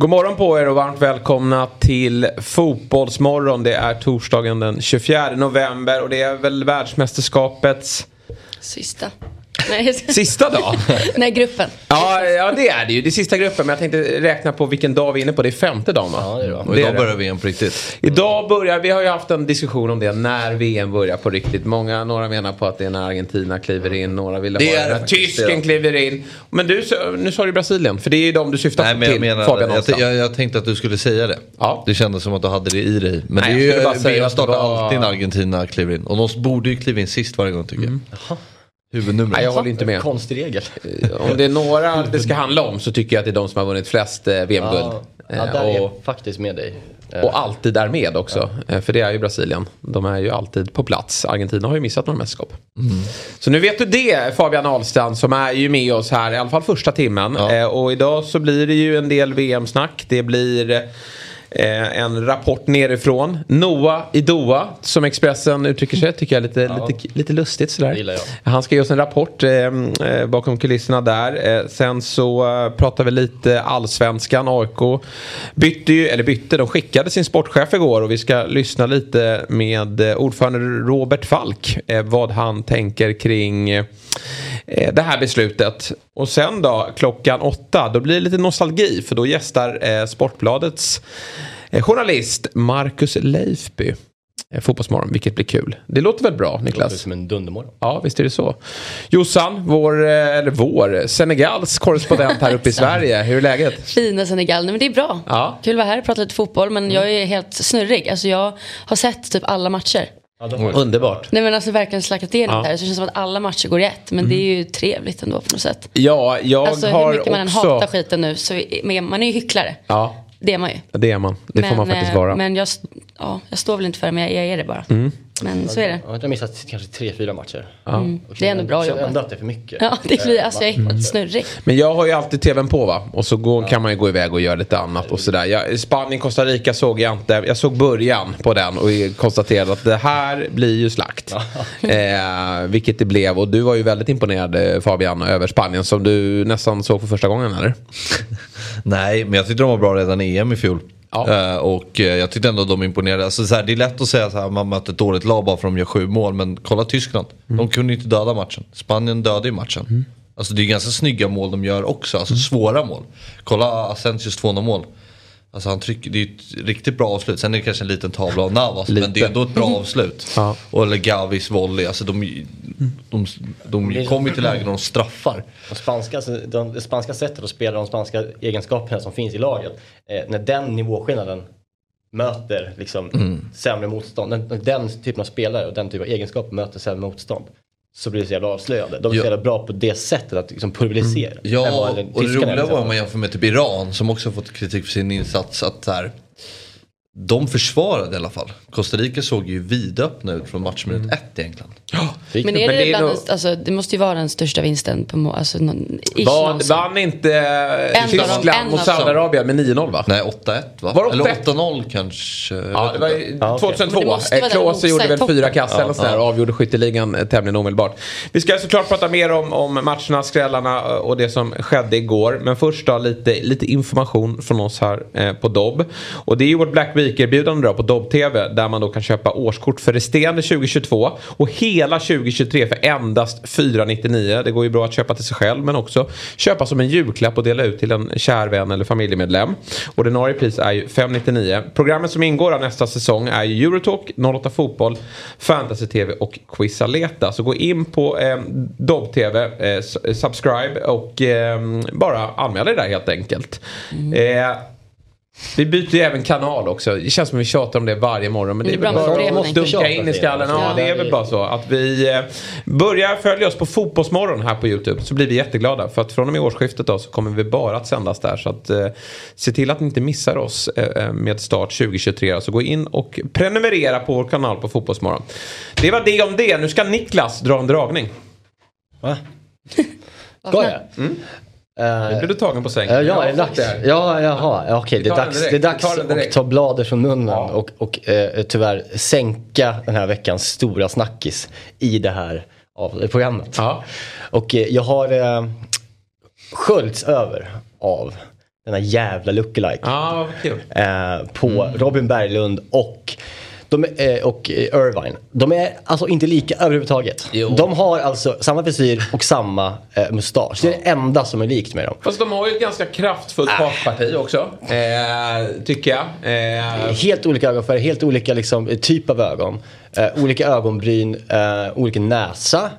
God morgon på er och varmt välkomna till Fotbollsmorgon. Det är torsdagen den 24 november och det är väl världsmästerskapets Sista. Nej, sista dag. Nej, gruppen. Ja, ja, det är det ju. Det är sista gruppen. Men jag tänkte räkna på vilken dag vi är inne på. Det är femte dagen va? Ja, det är det. Och Det är idag det. börjar VM på riktigt. Idag börjar, vi har ju haft en diskussion om det, när VM börjar på riktigt. Många, några menar på att det är när Argentina kliver in, några vill ha Det det är när tysken kliver in. Men du, nu sa du Brasilien, för det är ju de du syftar Nej, men jag, till, menar, Fabian jag, jag, jag tänkte att du skulle säga det. Ja. Det kändes som att du hade det i dig. Men Nej, det är skulle bara ju, säga VM startar var- alltid när Argentina kliver in. Och de borde ju kliva in sist varje gång tycker jag. Huvudnumret. Nej, jag håller inte med. Konstig regel. Om det är några det ska handla om så tycker jag att det är de som har vunnit flest eh, VM-guld. Ja, ja, Eh, där är jag och, faktiskt med dig. Eh, och alltid är med också. Eh, För det är ju Brasilien. De är ju alltid på plats. Argentina har ju missat några mästerskap. Så nu vet du det Fabian Ahlstrand som är ju med oss här i alla fall första timmen. Ja. Eh, Och idag så blir det ju en del VM-snack. Det blir eh, en rapport nerifrån. Noah i Doha som Expressen uttrycker sig. Tycker jag är lite, lite, lite lustigt sådär. Han ska ge oss en rapport eh, eh, bakom kulisserna där. Eh, sen så eh, pratar vi lite allsvenskan. AIK bytte ju, eller bytte, de skickade sin sportchef igår och vi ska lyssna lite med ordförande Robert Falk. Vad han tänker kring eh, det här beslutet. Och sen då klockan åtta då blir det lite nostalgi för då gästar eh, Sportbladets eh, journalist Marcus Leifby. eh, Fotbollsmorgon, vilket blir kul. Det låter väl bra Det låter Niklas? som en dundermorgon. Ja, visst är det så. Jossan, vår, eller vår, Senegals korrespondent här uppe i Sverige. Hur är läget? Fina Senegal. Nej, men det är bra. Ja. Kul att vara här och prata lite fotboll. Men jag är helt snurrig. Alltså, jag har sett typ alla matcher. Underbart. Nej men alltså verkligen slackat igenom Ja. det här. Så det känns som att alla matcher går i ett. Men det är ju trevligt ändå på något sätt. Ja, jag Alltså har hur mycket man än också... hatar skiten nu så är, men man är ju hycklare. Ja, Det är man ju. det är man. Det får man faktiskt eh, vara. Men jag, ja, jag står väl inte för det men jag, jag är det bara. Mm. Men så är det. Jag har missat kanske tre, fyra matcher. Mm. Det är ändå bra Jag jobbat. ändå att det är för mycket. Ja, det blir, alltså jag är helt snurrig. Men jag har ju alltid tvn på va. Och så går, kan man ju gå iväg och göra lite annat och sådär. Jag, Spanien, Costa Rica såg jag inte. Jag såg början på den och konstaterade att det här blir ju slakt. eh, vilket det blev. Och du var ju väldigt imponerad eh, Fabian över Spanien som du nästan såg för första gången eller? Nej, men jag tyckte de var bra redan i EM i fjol. Ja. Eh, och eh, jag tyckte ändå de imponerade. Alltså, så här, det är lätt att säga här, man möter ett dåligt lag bara för att de gör sju mål. Men kolla Tyskland. De kunde inte döda matchen. Spanien dödade ju matchen. Alltså det är ganska snygga mål de gör också. Alltså svåra mål. Kolla Asensios 2-0 mål. Alltså han trycker, det är ju ett riktigt bra avslut. Sen är det kanske en liten tavla av Navas. Men det är ändå ett bra avslut. Ja. Och eller Gavis volley. Alltså de, de, de, de kommer ju till lägen och de straffar. De spanska, de, det spanska sättet att spela de spanska egenskaperna som finns i laget. Eh, när den nivåskillnaden möter liksom Mm. sämre motstånd. När, när den typen av spelare och den typen av egenskaper möter sämre motstånd. Så blir det så jävla avslöjande. De är Ja. så jävla bra på det sättet att liksom pulverisera. Än Ja, och det roliga var liksom. om man jämför med typ Iran som också fått kritik för sin insats att så här, de försvarade i alla fall. Costa Rica såg ju vidöppna ut från matchminut ett egentligen. Fick Men det- är det, Men det är bland nog- alltså, det måste ju vara den största vinsten på må- alltså, någon, Van, vann inte eh, Tyskland mot. Saudiarabien med 9-0 va? Nej 8-1 va? Var det Eller 8-1? 8-0 kanske. Ja, det var ju Ja, okej. 2002. Men det måste vara Eh, Klose gjorde väl fyra kast eller sådär och avgjorde skytteligan eh, tämligen omedelbart. Vi ska såklart prata mer om, om matcherna, skrällarna och det som skedde igår. Men först då lite, lite information från oss här eh, på Dobb. Och det är ju vårt Black Week-erbjudande då på Dobb TV där man då kan köpa årskort för resterande 2022 och hela 2023 för endast 499. Det går ju bra att köpa till sig själv men också köpa som en julklapp och dela ut till en kär vän eller familjemedlem. Ordinarie pris är ju 599. Programmet som ingår av nästa säsong är ju Eurotalk, 08 Fotboll, Fantasy TV och Quizaleta. Så gå in på eh, Dobb TV, eh, subscribe och eh, bara anmäl dig där helt enkelt. Eh, Vi byter ju även kanal också. Det känns som vi tjatar om det varje morgon. Men det är Det är väl bara att förening. dunka Tjata in i det. skallen. Ja, Ja. det är väl bara så att vi eh, börjar följa oss på Fotbollsmorgon här på YouTube. Så blir vi jätteglada. För att från och med årsskiftet då så kommer vi bara att sändas där. Så att eh, se till att ni inte missar oss eh, med start 2023. Så gå in och prenumerera på vår kanal på Fotbollsmorgon. Det var det om det. Nu ska Niklas dra en dragning. Va? Ska jag? Nu Eh, blir du tagen på sängen. Ja, Jag ja, har är det. Ja, jaha. Ja, Okej, det är dags, det är dags att ta bladet från munnen Ja. och, och eh, tyvärr sänka den här veckans stora snackis i det här av, programmet. Ja. Och eh, jag har eh, sköljts över av denna jävla lookalike. Vad kul. eh, på Mm. Robin Berglund och, de, eh, och eh, Irvine. De är alltså inte lika överhuvudtaget. Jo. De har alltså samma frisyr och samma eh, mustasch. Det är det enda som är likt med dem. Fast de har ju ett ganska kraftfullt bakparti också. Eh, tycker jag. Eh, Helt olika ögonfärger, helt olika liksom, eh, typ av ögon. Eh, olika ögonbryn, eh, olika näsa.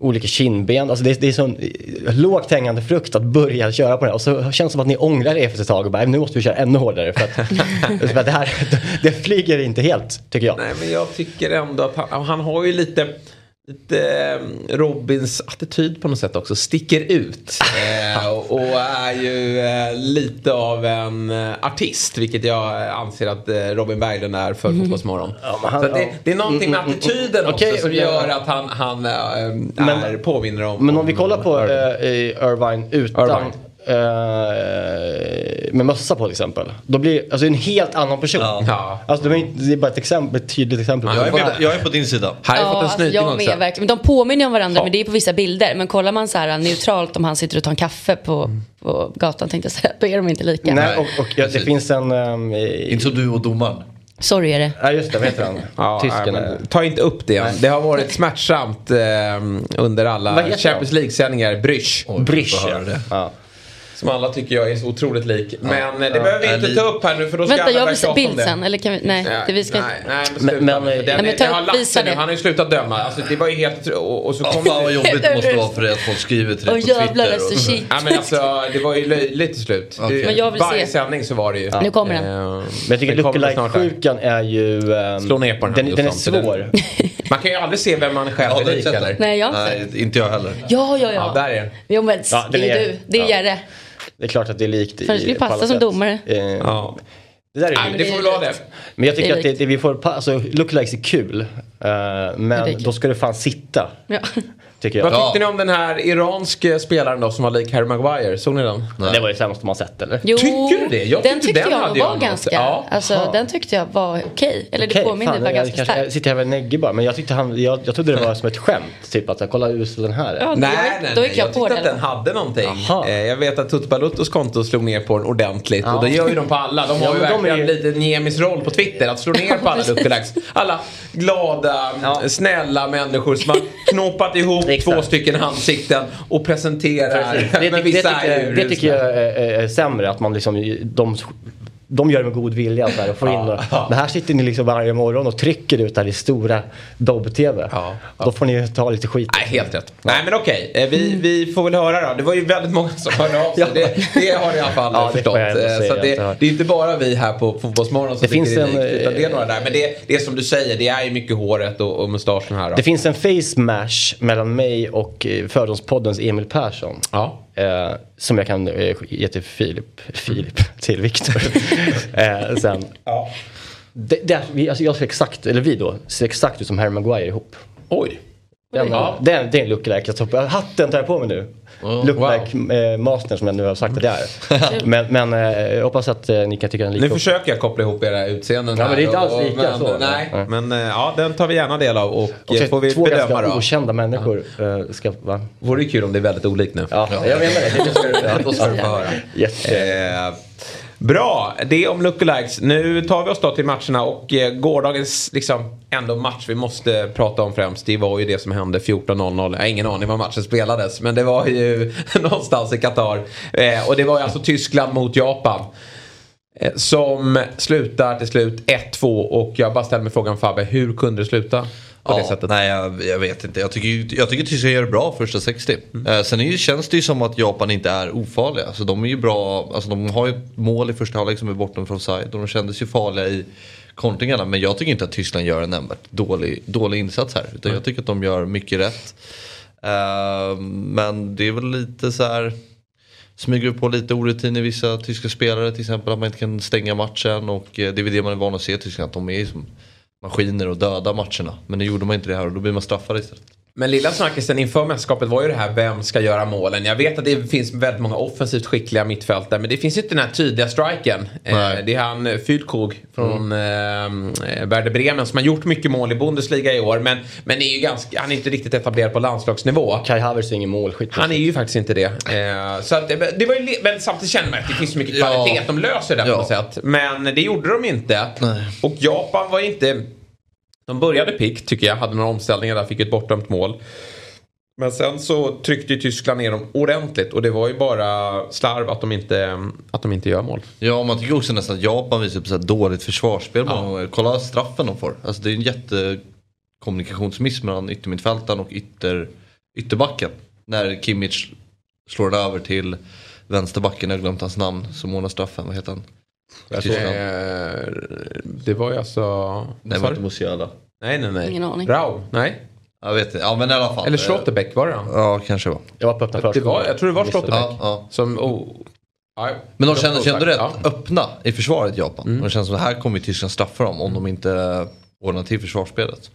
Olika kindben, alltså det, är- det är sån eh, lågt hängande frukt att börja köra på det här. Och så känns det som att ni ångrar er efter ett tag och bara, nu måste vi köra ännu hårdare. För att, för att det här, det flyger inte helt, tycker jag. nej men jag tycker ändå att han, han har ju lite, lite eh, Robins attityd på något sätt också. Sticker ut. Eh, och, är ju eh, lite av en artist. Vilket jag anser att eh, Robin Berglund är för Fotbollsmorgon. Ja, men han- Så det, det är någonting med Mm, mm, attityden mm. också Okej, som gör att han, han är, påminner om Men om vi kollar på Irving. eh, Irvine utan Irvine. Eh, med mössa på till exempel. Då blir alltså en helt annan person. Ja. Ja. Alltså det, är, inte- det är bara ett exempel, ett tydligt exempel. Jag är, med, jag är på din sida. Här har jag fått en alltså, jag också. med verkligen. Men de påminner om varandra Ja. men det är på vissa bilder. Men kollar man så här neutralt om han sitter och tar en kaffe på, på gatan tänkte jag säga. Då är de inte lika. Nej, och, och ja, det finns en... Um, Inte som du och domaren. Sorry är det. Ja just det, vad heter han? Ja, Tysken. nej, men ta inte upp det. Det har varit smärtsamt eh, under alla Champions League-sändningar. Brysch. Höra det. Ja. Som alla tycker jag är så otroligt lik. Men eh, det behöver vi Ja, inte ta upp här nu för då ska Vänta, alla jag börja vill se tjata om bild det. sen. Eller kan vi, nej, det vi ska nej, inte. nej, men sluta. men, Men, eh, den, Nej, men ta- har visa nu. Han har ju slutat döma. Alltså, det var ju helt... Och, och så Ja, kom fan vad jobbigt det måste vara för dig att folk skriver till dig på jävlar, Twitter. alltså och- shit. Ja men alltså det var ju löjligt till slut. Det- Men jag vill varje se. sändning så var det ju. Nu kommer den. Eh, Men jag tycker lookalike-sjukan är ju... ehm, Slå ner på den här Den, är svår. Man kan ju aldrig se vem man själv Ja, är lik sett eller? Nej, jag har inte Nej, inte jag heller. Ja, ja, Ja, ja. där är den. Jo men Ja, det är är- du. Det är ja. Jerre. Det är klart att det är likt. i- För det skulle passa som sätt. domare. Eh, Ja. Det där är Nej, det får väl vara det. Men jag tycker Det att det, det vi får, alltså lookalikes är kul. eh, men är kul. då ska det fan sitta. Ja. Tycker Vad jag. tyckte ni om den här iranske spelaren då som var lik Harry Maguire? Såg ni den? Det var det sämsta man sett eller? Jo, Tycker du det? Jag den tyckte tyckte den jag hade nog jag var ganska, Ja. alltså Aha. den tyckte jag var okej. Eller det Okej, påminner fan, var jag, ganska kanske, jag starkt. sitter här med neggig bara. Men jag, tyckte han, jag, jag trodde det var som ett skämt. Typ att jag kolla hur så den här är. Ja, Nej, jag- nej, då nej. gick jag Jag på tyckte det att den hade någonting. Jaha. Eh, jag vet att Tutu Baluttos konto slog ner på den ordentligt. Och det gör ju de på alla. De har Ja, ju verkligen ju- lite Niemis roll på Twitter. Att slå ner på alla lookalikes. Alla glada, Ja. snälla människor som har knåpat ihop Exakt. två stycken ansikten och presenterar. Precis. Det, det, det, tycker, det tycker jag är, är, är sämre. Att man liksom, de, de gör det med god vilja. Så här, och får in, och, men här sitter ni liksom varje morgon och trycker ut där i stora Dobb-TV. Ja. Då får ni ta lite skit. Nej, helt rätt. Nej, men okej. Eh, Vi, vi får väl höra då. Det var ju väldigt många som hörde av sig. Ja. Det, det har ni i alla fall Ja, det förstått. Eh, säga, Så det, det är inte bara vi här på Fotbollsmorgon som Det finns det är en. Utan det är eh, några där. Men det, det är som du säger, det är ju mycket håret och, och mustaschen här. Då. Det finns en face mash mellan mig och Fördomspoddens Emil Persson. Ja. Eh, som jag kan eh, ge till Filip, Filip till Viktor. eh, sen. Ja. Det, det, vi, alltså jag ser exakt, eller vi då, ser exakt ut som Harry Maguire ihop. Oj. Den, Ja. den, det är en. Jag tar på, hatten tar jag på mig nu. Oh, lookalike eh, master som jag nu har sagt att jag är. men men eh, jag hoppas att eh, ni kan tycka den är Nu lika försöker jag koppla ihop era utseenden Ja, här men det är inte alls och- lika men, så. Nej, Nej. men eh, ja, den tar vi gärna del av och, Och eh, så får vi två bedöma ganska då. okända människor eh, ska va? Vore ju kul om det är väldigt olikt nu. Ja, jag menar det. det. ja. Då ska du få höra. Yes. Eh, bra, det om lookalikes. Nu tar vi oss då till matcherna och eh, gårdagens liksom, ändå match vi måste prata om främst. Det var ju det som hände 14.00. Jag har ingen aning var matchen spelades men det var ju någonstans i Qatar. Eh, och det var ju alltså Tyskland mot Japan. Eh, som slutar till slut 1-2 och jag bara ställer mig frågan Fabbe, hur kunde det sluta? På det Ja, sättet. nej jag, jag vet inte. Jag tycker, jag tycker Tyskland gör det bra första 60. Mm. Eh, sen är känns det ju som att Japan inte är ofarliga. Alltså, de är ju bra, alltså, de har ju ett mål i första halvlek som är bortom från side och de kändes ju farliga i kontringarna. Men jag tycker inte att Tyskland gör en nämnvärt dålig, dålig insats här. Utan jag tycker att de gör mycket rätt. Eh, men det är väl lite så här smyger på lite orutin i vissa tyska spelare till exempel att man inte kan stänga matchen och eh, det är väl det man är van att se i Tyskland att de är som maskiner och döda matcherna. Men nu gjorde man inte det här och då blir man straffad istället. Men lilla snackisen inför mästerskapet var ju det här vem ska göra målen. Jag vet att det finns väldigt många offensivt skickliga mittfältare men det finns ju inte den här tydliga striken. Eh, Nej. det är han eh, Füllkrug från eh, Werder Bremen som har gjort mycket mål i Bundesliga i år men, men är ju ganska, han är inte riktigt etablerad på landslagsnivå. Kai Havertz är ingen målskytt. Han är ju faktiskt inte det. Eh, så att, det, var ju, men samtidigt känner man att det finns så mycket Ja. kvalitet. De löser det på Ja. något sätt. Men det gjorde de inte. Nej. Och Japan var inte... De började pick tycker jag. Hade några omställningar där. Fick ett bortdömt mål. Men sen så tryckte ju Tyskland ner dem ordentligt. Och det var ju bara slarv att de inte, att de inte gör mål. Ja, man tycker också nästan att Japan visar på så dåligt försvarsspel. gånger. Kolla straffen de får. Alltså, det är en jättekommunikationsmiss mellan yttermittfältaren och ytter, ytterbacken. När Kimmich slår den över till vänsterbacken, jag har glömt hans namn, som ordnar straffen. Vad heter han? Eh, det var ju alltså... Det var inte Musiala. nej, nej, nej. Ingen aning. Rau? Nej. Jag vet inte, ja men i alla fall. Eller Schlotterbeck var det han? Ja, kanske var. Jag var på öppna Det var, jag tror det var Schlotterbeck. Ja, ja. Som, oh, ja, Men de kände sig ändå rätt Ja. öppna i försvaret i Japan. Och det känns som att här kommer ju Tyskland straffa dem om de inte ordnar till försvarsspelet.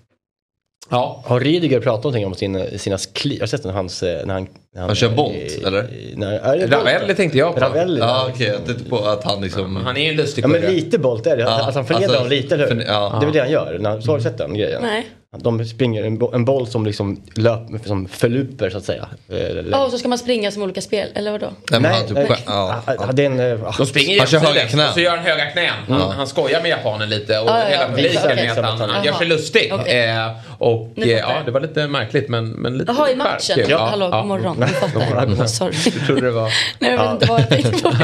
Ja. Har Rydiger pratat någonting om sin, sina kliv? Jag har sett när hans... eh, När han, när han, Han kör Bolt, eh, eller? När, är det Bolt? Ravelli tänkte jag på. Ravelli. Ja okej, jag tänkte på att han liksom... Han är ju en lustig Ja men lite Bolt är det. Ja, att han förnedrar alltså, dem lite, eller hur? ja. Det är väl det han gör. När- Så har du sett den grejen? Nej. De springer en, bo- en boll som liksom löper, som förluper så att säga. Eh, Ja, och så ska man springa som olika spel, eller vadå? Nej, Nej, typ, nej. ja. Ah, Det är en... eh, ah, De springer Han kör höga jämsides knän. och så gör han höga knän. Han, han skojar med japanen lite och Ja, ja, hela ja. publiken med att han, han gör sig lustig. Okej. Eh, och eh, ja, det var lite märkligt men, men lite Jaha, i matchen? kul. Ja, Hallå, god morgon. Nu fattar jag. Sorry. Jag trodde det var... Nej, jag vet inte vad jag tänkte på.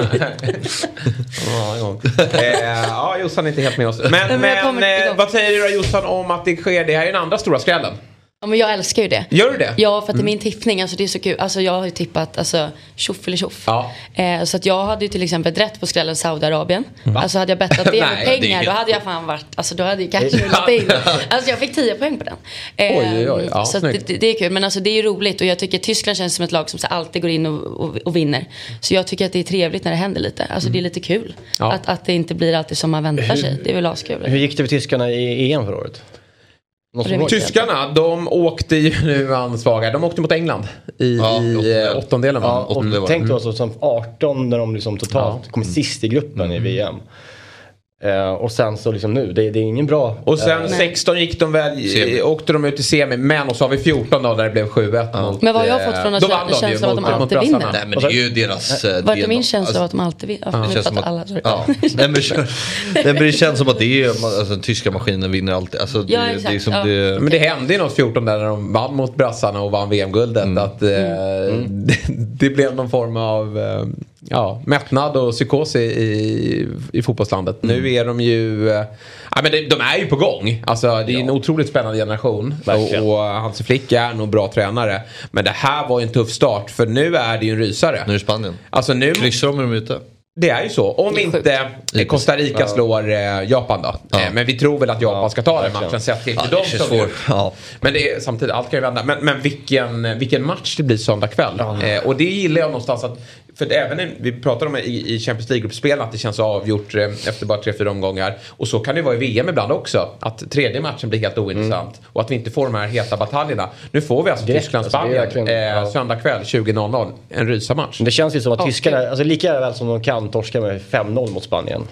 Ja, eh, ja, Jossan är inte helt med oss. Men, men men eh, vad säger du då Jossan om att det sker? Det här är den andra stora skrällen. Ja, men jag älskar ju det. Gör du det? Ja, för att det är min tippning. Alltså det är så kul. Alltså jag har ju tippat alltså tjoff eller tjoff. Ja. Eh, så att jag hade ju till exempel rätt på skrällen Saudiarabien. Alltså hade jag bettat det med det pengar helt- då hade jag fan varit, alltså då hade ju kanske rullat in. Alltså jag fick 10 poäng på den. Eh, Oj, oj, oj. Ja, så det, det är kul. Men alltså det är ju roligt och jag tycker Tyskland känns som ett lag som så alltid går in och, och, och vinner. Så jag tycker att det är trevligt när det händer lite. Alltså det är lite kul. Ja. Att, att det inte blir alltid som man väntar sig. Det är väl askul. Hur gick det för tyskarna i EM förra året? Tyskarna, de åkte ju nu ansvaga. De åkte mot England i, Ja, i eh, åttondelen. Ja, och tänk då alltså, som 18 när de liksom totalt kom sist i gruppen i VM. Eh, och sen så liksom nu, det, det är ingen bra... Och sen eh, 16 gick de väl, Semi. åkte de ut i semi. Men och så har vi 14 då där det blev 7-1 mot... Men vad har jag eh, fått från att då kä- vann de ju känslan av att de alltid vinner? Nej men det är ju deras... eh, Var det DNA. min känsla Alltså, av att de alltid vinner? Ja, det nu känns som fattar att, alla. ja. Nej, men, nej, men det känns som att det är, alltså, den tyska maskinen vinner alltid. Alltså, det, Ja, det är exakt, som ja. det, Men det hände ju något 14 där när de vann mot brassarna och vann VM-guldet. Mm. Att eh, det, det blev någon form av eh, ja, mättnad och psykos i, i, i fotbollslandet. Mm. Nu är de ju... Ja, men de, de är ju på gång. Alltså, det är en otroligt spännande generation. Verkligen. Och, och Hansi Flick är nog bra tränare. Men det här var ju en tuff start för nu är det ju en rysare. nu är det Spanien. Alltså nu, Kryssar de är de ute. det är ju så. Om Det inte eh, Costa Rica slår eh, Japan då. Ja. Eh, men vi tror väl att Japan ska ta den matchen sett till Ja, hur det de känns såg ut. svårt. Ja. Men det är, samtidigt, allt kan ju vända. Men, men vilken, vilken match det blir söndag kväll. Eh, och det gillar jag någonstans att för även vi pratar om i, i Champions League-gruppspelen att det känns avgjort eh, efter bara tre, fyra omgångar. Och så kan det vara i VM ibland också. Att tredje matchen blir helt ointressant. Och att vi inte får de här heta bataljerna. Nu får vi alltså Tyskland-Spanien alltså, eh, ja. söndag kväll 20.00. En rysarmatch. Det känns ju som att Ja, tyskarna, alltså lika väl som de kan torska med 5-0 mot Spanien.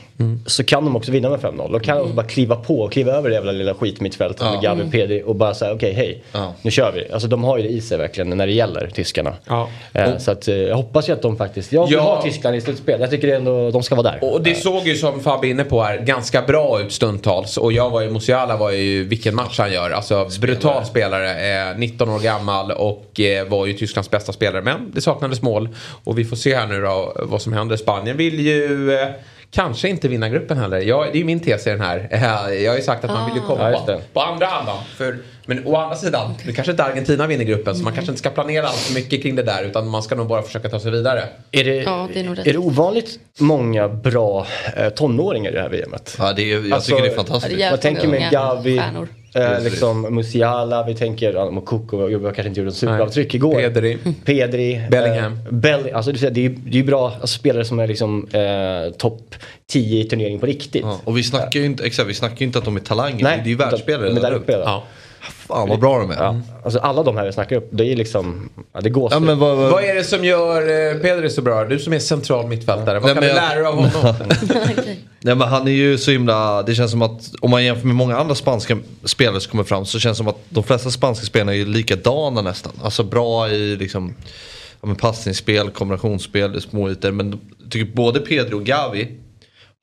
Så kan de också vinna med 5-0. De kan också bara kliva på och kliva över det jävla lilla skitmittfältet med Gavi Pedi och bara säga okej hej, Ja. nu kör vi. Alltså de har ju det i sig verkligen när det gäller tyskarna. Ja. Eh, så att, eh, jag hoppas ju att de faktiskt, jag vill Ja. ha Tyskland i slutspel. Jag tycker ändå de ska vara där. Och det såg ju som Fabbe inne på här ganska bra ut stundtals. Och jag var ju, Musiala var ju, vilken match han gör. Alltså brutal spelare. Eh, 19 år gammal och eh, var ju Tysklands bästa spelare. Men det saknades mål. Och vi får se här nu då vad som händer. Spanien vill ju eh, kanske inte vinna gruppen heller. Jag, det är min tes i den här. Jag har ju sagt att man vill ju komma Ja, på, på andra halvan. För, men å andra sidan, nu kanske inte Argentina vinner gruppen så man kanske inte ska planera allt för mycket kring det där utan man ska nog bara försöka ta sig vidare. Är det, Ja, det är är det ovanligt många bra eh, tonåringar i det här VMet? Ja, det är, jag Alltså, tycker det är Ja, fantastiskt. det är Man tänker med Gavi, stjärnor. eh, liksom Musiala, vi tänker ja, Mokoko, jag kanske inte gjorde en superavtryck igår. Pedri. Pedri. Bellingham. Eh, Bell, alltså det är det är ju det är bra alltså, spelare som är liksom eh, topp 10 i turneringen på riktigt. Ja, och vi snackar ju inte, exakt, vi snackar inte att de är talanger. Nej, det är ju världsspelare. Men där uppe. Ja. Fan vad bra de är. Ja. Alltså alla de här vi snackar upp, det är liksom, ja, det går Ja, men vad, vad, Vad är det som gör eh, Pedri så bra? Du som är central mittfältare. Vad Nej, kan men du jag- lära dig av honom? Nej men han är ju så himla, det känns som att om man jämför med många andra spanska spelare som kommer fram så känns det som att de flesta spanska spelarna är likadana nästan. Alltså bra i liksom ja, men passningsspel, kombinationsspel, små ytor. Men jag tycker både Pedro och Gavi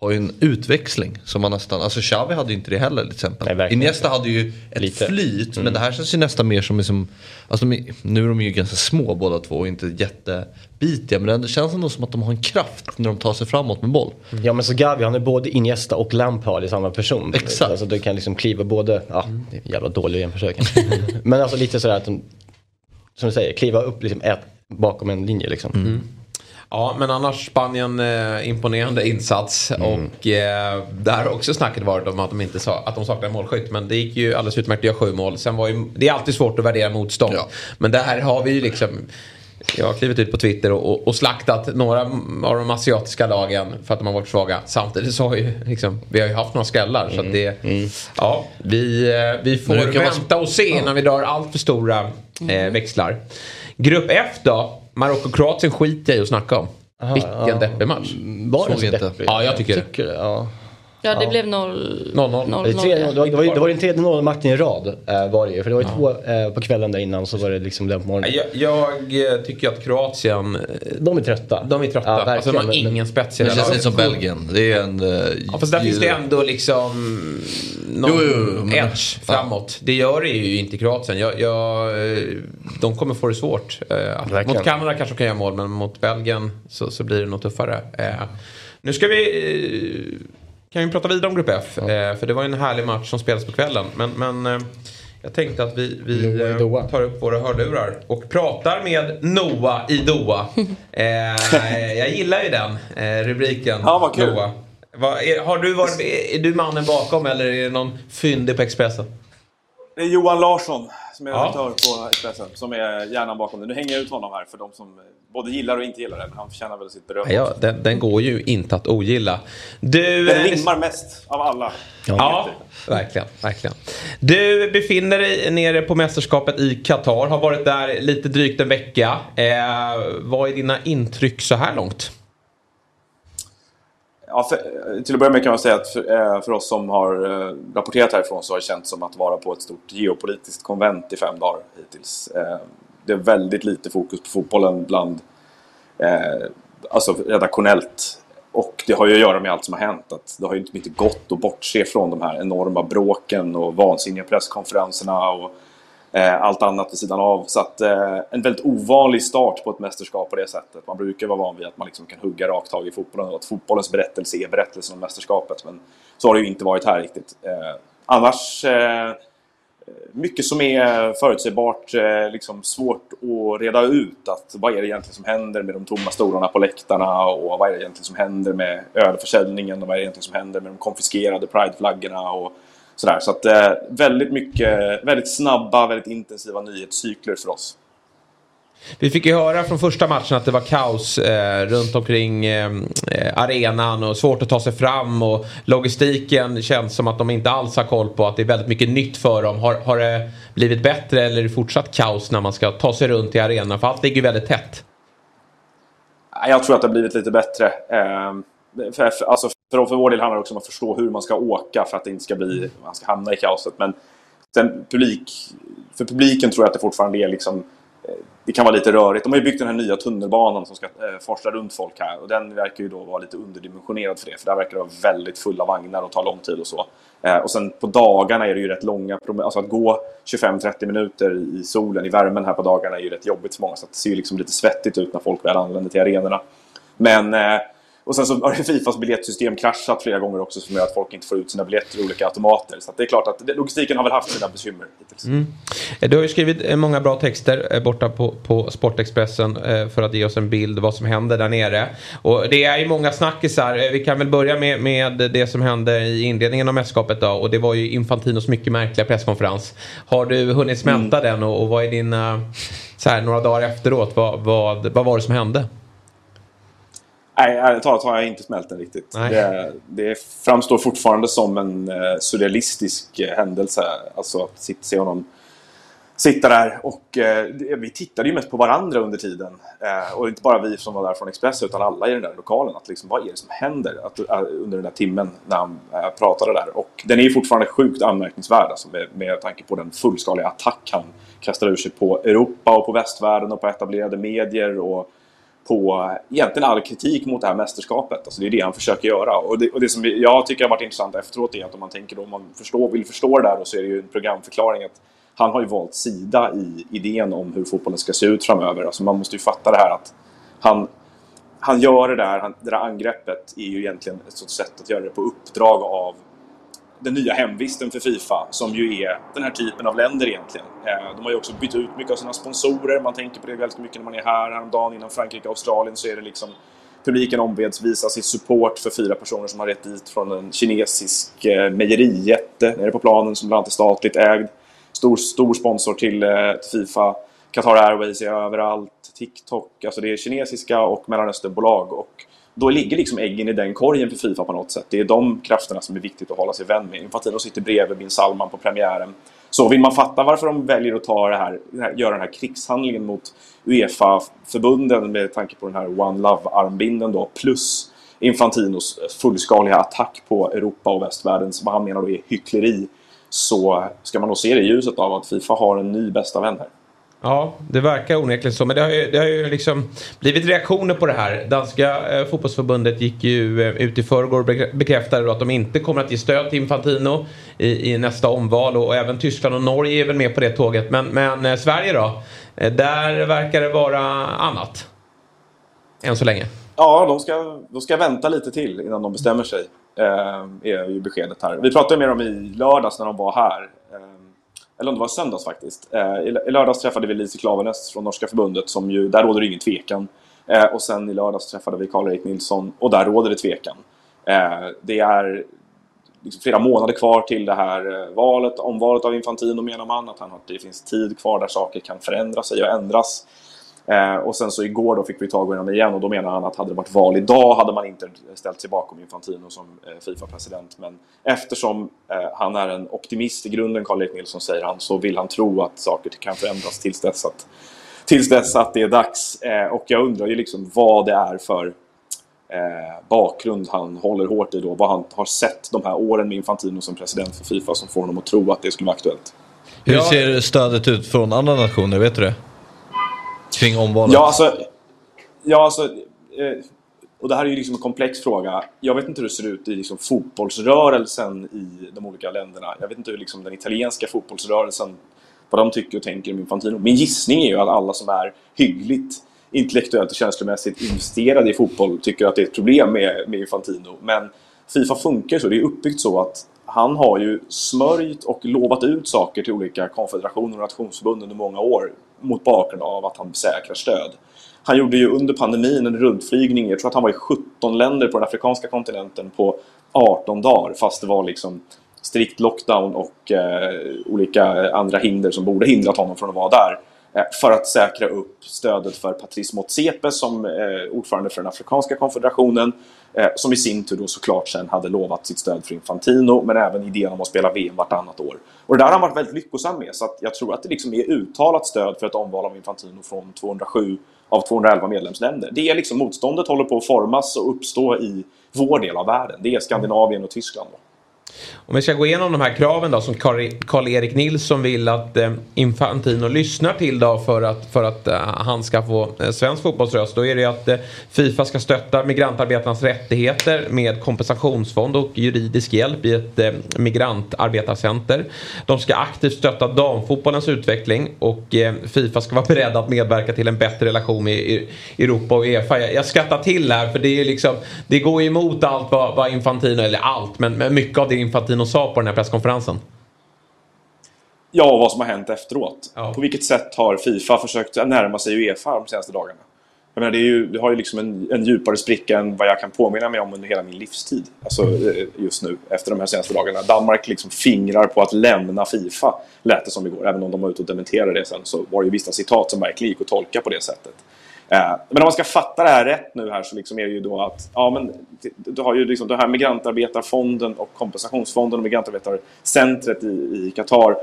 har ju en utväxling som man nästan, alltså Xavi hade ju inte det heller till exempel. Nej. Iniesta hade ju ett Lite. flyt men det här känns ju nästan mer som, liksom, alltså de nu är de ju ganska små båda två och inte jättebitiga men det känns ändå som att de har en kraft när de tar sig framåt med boll. Ja men så Gavi han är både Iniesta och Lampard i samma person. Exakt. Alltså du kan liksom kliva både, ja det är jävla dålig jämförsök. men alltså lite sådär att de, som du säger, kliva upp liksom ett, bakom en linje liksom. Ja, men annars Spanien eh, imponerande insats. Mm. Och eh, där har också snacket varit om att de, inte sa, att de saknar målskytt. Men det gick ju alldeles utmärkt att göra sju mål. Sen var ju, det är alltid svårt att värdera motstånd. Ja. Men där har vi ju liksom... Jag har klivit ut på Twitter och, och, och slaktat några av de asiatiska lagen för att de har varit svaga. Samtidigt så har ju liksom, vi har ju haft några skrällar. Så att det, ja, vi, eh, vi får vänta och se innan vi drar allt för stora eh, växlar. Grupp F då? Marocko-Kroatien skiter jag i att snacka om. Vilken deppig match. Var Såg så inte. deppig? Ja, jag tycker det. tycker det. Ja. Ja, det blev 0 0-0. Det, var, den tredje målmatchen i rad eh, var det ju. För det var ju två eh, på kvällen där innan så var det liksom den på morgonen. Jag, jag eh, tycker att Kroatien, De är trötta. de är trötta. Ja, alltså, de har ingen spets i Det det känns lite som Belgien. Det är en... Ja, fast där finns det ändå liksom någon Jo, jo, jo, men- edge framåt. Det gör det ju inte i Kroatien. Jag, jag, de kommer få det svårt. Eh. Mot Kanada kanske kan göra mål, men mot Belgien så, så blir det nog tuffare. Eh, nu ska vi... Kan vi prata vidare om Grupp F. Eh, för det var ju en härlig match som spelades på kvällen. Men, men eh, jag tänkte att vi, vi eh, tar upp våra hörlurar och pratar med Noah i Doha. Eh, jag gillar ju den eh, rubriken. Ja, vad kul. Noah. Har du varit, är du mannen bakom eller är det någon fyndig på Expressen? Det är Johan Larsson som är Ja. på Expressen som är hjärnan bakom det. Nu hänger jag ut honom här för de som både gillar och inte gillar det. Men han förtjänar väl sitt beröm. Ja, den, den går ju inte att ogilla. Du... Den rimmar mest av alla. Ja, verkligen, verkligen. Du befinner dig nere på mästerskapet i Qatar. Har varit där lite drygt en vecka. Eh, vad är dina intryck så här långt? Ja, för, eh, till att börja med kan man säga att för, eh, för oss som har eh, rapporterat härifrån så har det känts som att vara på ett stort geopolitiskt konvent i fem dagar hittills. Det är väldigt lite fokus på fotbollen bland, alltså redaktionellt. Och det har ju att göra med allt som har hänt. Att det har ju inte gått att bortse från de här enorma bråken och vansinniga presskonferenserna och Eh, allt annat vid sidan av. Så att eh, en väldigt ovanlig start på ett mästerskap på det sättet. Man brukar vara van vid att man liksom kan hugga rakt tag i fotbollen och att fotbollens berättelse är berättelsen om mästerskapet. Men så har det ju inte varit här riktigt. Eh, annars eh, mycket som är förutsägbart, eh, liksom svårt att reda ut. Att vad är det egentligen som händer med de tomma stolarna på läktarna och vad är det egentligen som händer med ölförsäljningen och vad är det egentligen som händer med de konfiskerade prideflaggorna och sådär. Så att eh, väldigt mycket, väldigt snabba, väldigt intensiva nyhetscykler för oss. Vi fick ju höra från första matchen att det var kaos eh, runt omkring eh, arenan och svårt att ta sig fram och logistiken känns som att de inte alls har koll på att det är väldigt mycket nytt för dem. Har, har det blivit bättre eller är det fortsatt kaos när man ska ta sig runt i arenan? För allt ligger ju väldigt tätt. Jag tror att det har blivit lite bättre. Eh, för, för, alltså för, för vår del handlar det också om att förstå hur man ska åka för att det inte ska bli, man ska hamna i kaoset. Men sen publik, för publiken tror jag att det fortfarande är liksom, eh, det kan vara lite rörigt. De har ju byggt den här nya tunnelbanan som ska eh, forsla runt folk här och den verkar ju då vara lite underdimensionerad för det. För där verkar det vara väldigt fulla vagnar och ta lång tid och så. Eh, och sen på dagarna är det ju rätt långa promenader. Alltså att gå 25-30 minuter i solen, i värmen här på dagarna är ju rätt jobbigt för många. Så att det ser ju liksom lite svettigt ut när folk väl anländer till arenorna. Men eh, och sen så har Fifas biljettsystem kraschat flera gånger också som gör att folk inte får ut sina biljetter i olika automater. Så det är klart att logistiken har väl haft sina bekymmer hittills. Mm. Du har ju skrivit eh, många bra texter eh, borta på, på Sportexpressen eh, för att ge oss en bild vad som händer där nere. Och det är ju många snackisar. Vi kan väl börja med, med det som hände i inledningen av mästerskapet då. Och det var ju Infantinos mycket märkliga presskonferens. Har du hunnit smälta mm. den och, och vad är dina, så här, några dagar efteråt, vad, vad, vad var det som hände? Nej, ärligt talat har jag inte smält den riktigt. Det, det, framstår fortfarande som en eh, surrealistisk eh, händelse. Alltså att se honom sitta där. Och eh, vi tittade ju mest på varandra under tiden. Eh, och inte bara vi som var där från Expressen utan alla i den där lokalen. Att liksom, vad är det som händer att, uh, under den där timmen när han uh, pratade där? Och den är ju fortfarande sjukt anmärkningsvärd alltså, med, med tanke på den fullskaliga attack han kastar ur sig på Europa och på västvärlden och på etablerade medier. Och, på egentligen all kritik mot det här mästerskapet. Alltså det är det han försöker göra. Och det, och det som jag tycker har varit intressant efteråt är att om man tänker då, om man förstår, vill förstå det där då så är det ju en programförklaring att han har ju valt sida i idén om hur fotbollen ska se ut framöver. Alltså man måste ju fatta det här att han, han gör det där, han, det där angreppet är ju egentligen ett sätt att göra det på uppdrag av den nya hemvisten för Fifa, som ju är den här typen av länder egentligen. Eh, de har ju också bytt ut mycket av sina sponsorer, man tänker på det väldigt mycket när man är här. Häromdagen innan Frankrike och Australien så är det liksom publiken ombeds visa sitt support för fyra personer som har rätt dit från en kinesisk eh, mejerijätte nere på planen som bland annat är statligt ägd. Stor, stor sponsor till, eh, till Fifa. Qatar Airways är överallt, TikTok, alltså det är kinesiska och Mellanösternbolag. Och då ligger liksom äggen i den korgen för Fifa på något sätt. Det är de krafterna som är viktigt att hålla sig vän med. Infantino sitter bredvid bin Salman på premiären. Så vill man fatta varför de väljer att ta det här, göra den här krigshandlingen mot Uefa-förbunden med tanke på den här One Love-armbinden då, plus Infantinos fullskaliga attack på Europa och västvärlden som han menar då är hyckleri, så ska man nog se det i ljuset av att Fifa har en ny bästa vän här. Ja, det verkar onekligen så. Men det har ju, det har ju liksom blivit reaktioner på det här. Danska eh, fotbollsförbundet gick ju eh, ut i förrgår och bekräftade att de inte kommer att ge stöd till Infantino i, i, nästa omval. Och även Tyskland och Norge är väl med på det tåget. Men, men eh, Sverige då? Eh, där verkar det vara annat. Än så länge. Ja, de ska, de ska vänta lite till innan de bestämmer sig. Eh, är ju beskedet här. Vi pratade med dem i lördags när de var här eller om det var söndags faktiskt. Eh, I lördags träffade vi Lise Klaveness från Norska förbundet, som ju, där råder det ingen tvekan. Eh, och sen i lördags träffade vi Karl-Erik Nilsson, och där råder det tvekan. Eh, det är liksom flera månader kvar till det här valet, omvalet av Infantino menar man, att han, det finns tid kvar där saker kan förändra sig och ändras. Eh, och sen så igår då fick vi tag i honom igen och då menar han att hade det varit val idag hade man inte ställt sig bakom Infantino som eh, Fifa-president. Men eftersom eh, han är en optimist i grunden, Karl-Erik Nilsson säger han, så vill han tro att saker kan förändras tills dess att, tills dess att det är dags. Eh, och jag undrar ju liksom vad det är för eh, bakgrund han håller hårt i då. Vad han har sett de här åren med Infantino som president för Fifa som får honom att tro att det skulle vara aktuellt. Hur ser stödet ut från andra nationer, vet du det? Kring omvalet? Ja, alltså... Ja, alltså eh, och det här är ju liksom en komplex fråga. Jag vet inte hur det ser ut i liksom fotbollsrörelsen i de olika länderna. Jag vet inte hur liksom den italienska fotbollsrörelsen, vad de tycker och tänker om Infantino. Min gissning är ju att alla som är hyggligt intellektuellt och känslomässigt investerade i fotboll tycker att det är ett problem med, med Infantino. Men Fifa funkar så. Det är uppbyggt så att han har ju smörjt och lovat ut saker till olika konfederationer och nationsförbund under många år mot bakgrund av att han säkrar stöd. Han gjorde ju under pandemin en rundflygning, jag tror att han var i 17 länder på den afrikanska kontinenten på 18 dagar fast det var liksom strikt lockdown och eh, olika andra hinder som borde hindrat honom från att vara där. Eh, för att säkra upp stödet för Patrice Motsepe som eh, ordförande för den Afrikanska konfederationen Eh, som i sin tur då såklart sen hade lovat sitt stöd för Infantino men även idén om att spela VM vartannat år. Och det där har han varit väldigt lyckosam med så att jag tror att det liksom är uttalat stöd för ett omval av Infantino från 207 av 211 medlemsländer. Det är liksom motståndet håller på att formas och uppstå i vår del av världen. Det är Skandinavien och Tyskland. Då. Om vi ska gå igenom de här kraven då som e- Karl-Erik Nilsson vill att eh, Infantino lyssnar till då för att, för att eh, han ska få eh, svensk fotbollsröst. Då är det att eh, Fifa ska stötta migrantarbetarnas rättigheter med kompensationsfond och juridisk hjälp i ett eh, migrantarbetarcenter. De ska aktivt stötta damfotbollens utveckling och eh, Fifa ska vara beredda att medverka till en bättre relation med Europa och Uefa. Jag, jag skrattar till här för det är liksom det går emot allt vad, vad Infantino, eller allt, men, men mycket av det Infantino sa på den här presskonferensen. Ja, vad som har hänt efteråt. Ja. På vilket sätt har Fifa försökt närma sig Uefa de senaste dagarna? Jag menar, det, är ju, det har ju liksom en, en djupare spricka än vad jag kan påminna mig om under hela min livstid. Alltså eh, just nu, efter de här senaste dagarna. Danmark liksom fingrar på att lämna Fifa, lät det som igår. Även om de var ute och dementerade det sen så var det ju vissa citat som verkligen gick att tolka på det sättet. Eh, men om man ska fatta det här rätt nu här så liksom är det ju då att ja, men du har ju liksom den här migrantarbetarfonden och kompensationsfonden och migrantarbetarcentret i Qatar.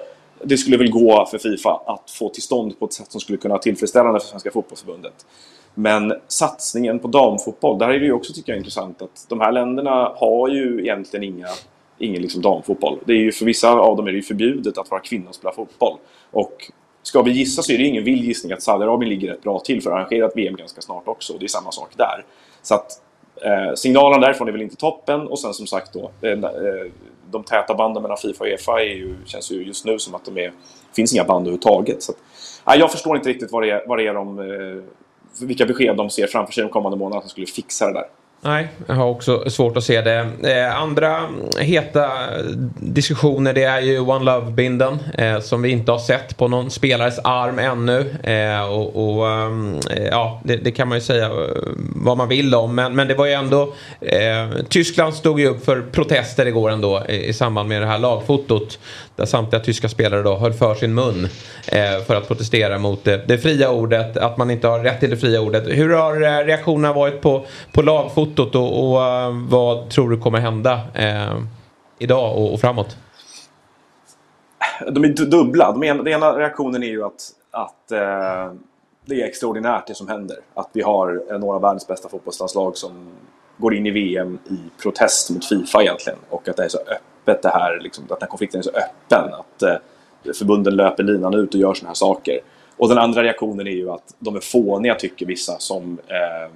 Det skulle väl gå för Fifa att få till stånd på ett sätt som skulle kunna vara tillfredsställande för Svenska fotbollsförbundet. Men satsningen på damfotboll, där är det ju också tycker jag intressant att de här länderna har ju egentligen inga ingen liksom damfotboll. Det är ju för vissa av dem är det ju förbjudet att vara kvinna och spela fotboll. Och Ska vi gissa så är det ingen vild gissning att Saudiarabien ligger rätt bra till för att arrangera ett VM ganska snart också. Det är samma sak där. Så att eh, signalen därifrån är väl inte toppen och sen som sagt då eh, de täta banden mellan Fifa och Uefa ju, känns ju just nu som att de är, finns inga band överhuvudtaget. Så att, eh, jag förstår inte riktigt vad det är, vad det är de, eh, vilka besked de ser framför sig de kommande månaderna som skulle fixa det där. Nej, jag har också svårt att se det. Eh, andra heta diskussioner det är ju One Love-binden eh, som vi inte har sett på någon spelares arm ännu. Eh, och, och eh, ja, det, det, kan man ju säga eh, vad man vill om. Men, men det var ju ändå... Eh, Tyskland stod ju upp för protester igår ändå i, i samband med det här lagfotot. Där samtliga tyska spelare då höll för sin mun eh, för att protestera mot det, det, fria ordet, att man inte har rätt till det fria ordet. Hur har eh, reaktionerna varit på, på lagfotot och, och uh, vad tror du kommer hända eh, idag och, och, framåt? De är dubbla. De ena, den ena reaktionen är ju att, att eh, det är extraordinärt det som händer. Att vi har några av världens bästa fotbollslandslag som går in i VM i protest mot Fifa egentligen. Och att det är så öppet det här, liksom, att den här konflikten är så öppen. Att eh, förbunden löper linan ut och gör sådana här saker. Och den andra reaktionen är ju att de är fåniga tycker vissa som eh,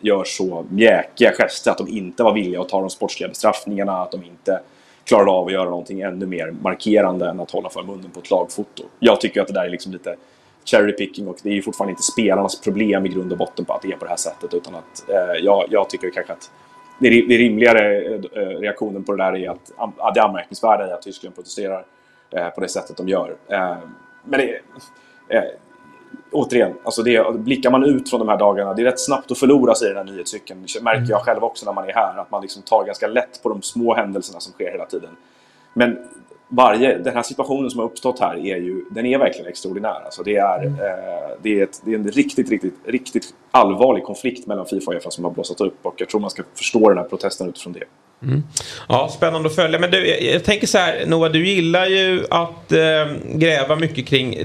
gör så mjäkiga gester att de inte var villiga att ta de sportsliga bestraffningarna, att de inte klarade av att göra någonting ännu mer markerande än att hålla för munnen på ett lagfoto. Jag tycker att det där är liksom lite cherry picking och det är ju fortfarande inte spelarnas problem i grund och botten på att det är på det här sättet utan att eh, jag, jag tycker kanske att det, rimligare eh, reaktionen på det där är att det anmärkningsvärda är att Tyskland protesterar eh, på det sättet de gör. Eh, men det, eh, återigen, alltså det, blickar man ut från de här dagarna, det är rätt snabbt att förlora sig i den här nyhetscykeln. Det märker jag själv också när man är här, att man liksom tar ganska lätt på de små händelserna som sker hela tiden. Men varje, den här situationen som har uppstått här är ju, den är verkligen extraordinär. Alltså det, är, mm. eh, det, är ett, det är en riktigt, riktigt, riktigt allvarlig konflikt mellan Fifa och Uefa som har blossat upp och jag tror man ska förstå den här protesten utifrån det. Mm. Ja, spännande att följa. Men du, jag, jag tänker så här, Noah, du gillar ju att eh, gräva mycket kring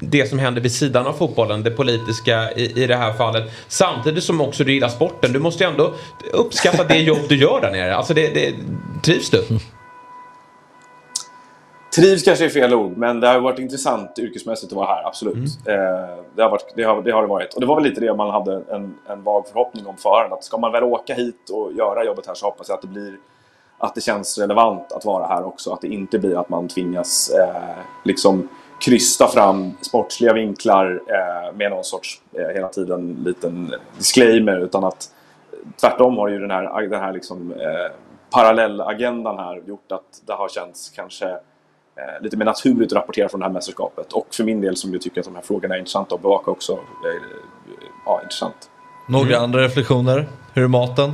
det som händer vid sidan av fotbollen, det politiska i, i det här fallet. Samtidigt som också du gillar sporten. Du måste ju ändå uppskatta det jobb du gör där nere. Alltså det, det, trivs du? Trivs kanske är fel ord, men det har varit intressant yrkesmässigt att vara här, absolut. Mm. Eh, det, har varit, det, har, det har det varit. Och det var väl lite det man hade en, en vag förhoppning om förhand. Att ska man väl åka hit och göra jobbet här så hoppas jag att det blir att det känns relevant att vara här också. Att det inte blir att man tvingas eh, liksom krysta fram sportsliga vinklar eh, med någon sorts eh, hela tiden liten disclaimer. Utan att tvärtom har ju den här, den här liksom, eh, parallellagendan här gjort att det har känts kanske lite mer naturligt att rapportera från det här mästerskapet. Och för min del som jag tycker att de här frågorna är intressanta att bevaka också. Eh, ja, intressant. Några mm. andra reflektioner? Hur är maten?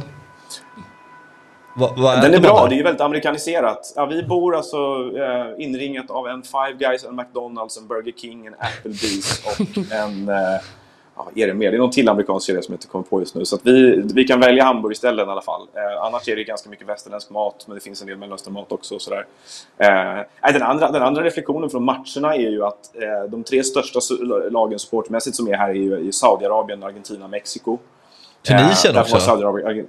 Va, va är Den är bra, där? det är väldigt amerikaniserat. Ja, vi bor alltså eh, inringat av en Five Guys, en McDonalds, en Burger King, en Applebee's och en... Eh, ja, är det mer? Det är någon till amerikansk serie som jag inte kommer på just nu. Så att vi, vi kan välja hamburgerställen i alla fall. Eh, annars är det ganska mycket västerländsk mat, men det finns en del mellanösternmat också. Och sådär. Eh, den, andra, den andra reflektionen från matcherna är ju att eh, de tre största lagen supportmässigt som är här är ju Saudiarabien, Argentina, Mexiko. Tunisien eh, också? Saudiarabien,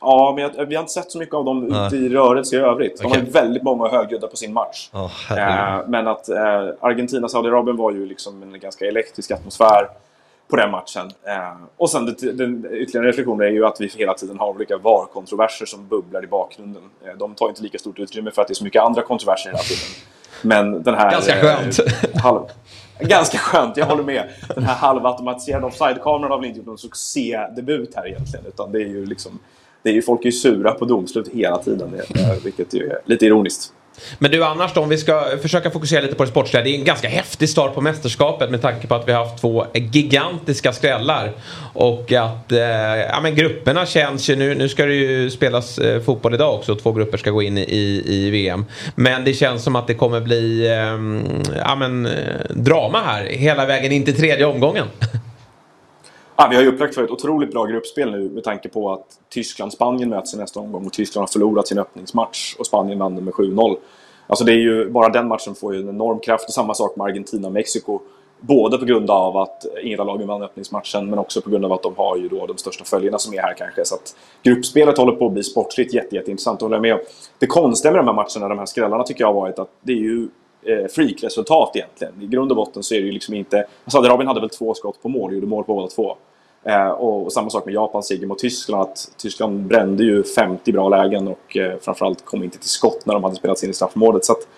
Ja, men jag, vi har inte sett så mycket av dem ute i rörelse i övrigt. De har ju väldigt många högljudda på sin match. Herregud. Eh, men att eh, Argentina-Saudiarabien var ju liksom en ganska elektrisk atmosfär på den matchen. Eh, och sen det, den ytterligare reflektionen är ju att vi hela tiden har olika VAR-kontroverser som bubblar i bakgrunden. Eh, de tar inte lika stort utrymme för att det är så mycket andra kontroverser hela tiden. Men den här... Ganska skönt. Eh, halv, ganska skönt, jag håller med. Den här halvautomatiserade offside-kameran har väl inte gjort någon succédebut här egentligen. Utan det är ju liksom... Det är ju, folk är ju sura på domslut hela tiden, eh, vilket ju är lite ironiskt. Men du annars då, om vi ska försöka fokusera lite på det sportsliga. Det är en ganska häftig start på mästerskapet med tanke på att vi har haft två gigantiska skrällar. Och att eh, ja, men grupperna känns ju nu. Nu ska det ju spelas eh, fotboll idag också. Två grupper ska gå in i, i VM. Men det känns som att det kommer bli eh, ja, men, eh, drama här hela vägen in till tredje omgången. Ja, vi har ju upplagt för ett otroligt bra gruppspel nu med tanke på att Tyskland-Spanien möts i nästa omgång och Tyskland har förlorat sin öppningsmatch och Spanien vann med 7-0. Alltså det är ju, bara den matchen får ju en enorm kraft och samma sak med Argentina-Mexiko. Både på grund av att inget av lagen vann öppningsmatchen men också på grund av att de har ju då de största följarna som är här kanske. Så att gruppspelet håller på att bli sportsligt jätte, jätteintressant, håller jag med om. Det konstiga med de här matcherna, de här skrällarna, tycker jag har varit att det är ju eh, freakresultat egentligen. I grund och botten så är det ju liksom inte... Saudiarabien hade väl två skott på mål, gjorde mål på båda två. Eh, och, och samma sak med Japans seger mot Tyskland. Att Tyskland brände ju 50 bra lägen och eh, framförallt kom inte till skott när de hade spelats in i straffområdet. Så att,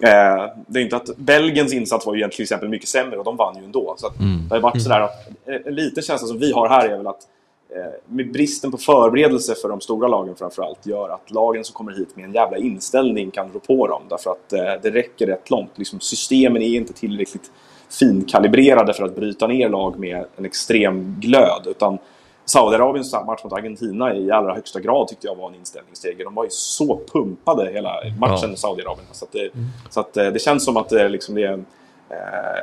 eh, det är inte att Belgiens insats var ju egentligen till exempel mycket sämre och de vann ju ändå. Så att, det har varit sådär att eh, en liten känsla som vi har här är väl att med bristen på förberedelse för de stora lagen framförallt gör att lagen som kommer hit med en jävla inställning kan rå på dem. Därför att eh, det räcker rätt långt. Liksom, systemen är inte tillräckligt finkalibrerade för att bryta ner lag med en extrem glöd. Utan Saudiarabiens match mot Argentina i allra högsta grad tyckte jag var en inställningsseger. De var ju så pumpade hela matchen, Ja. Saudiarabien. Så, att det, så att eh, det känns som att det, liksom, det är en, eh,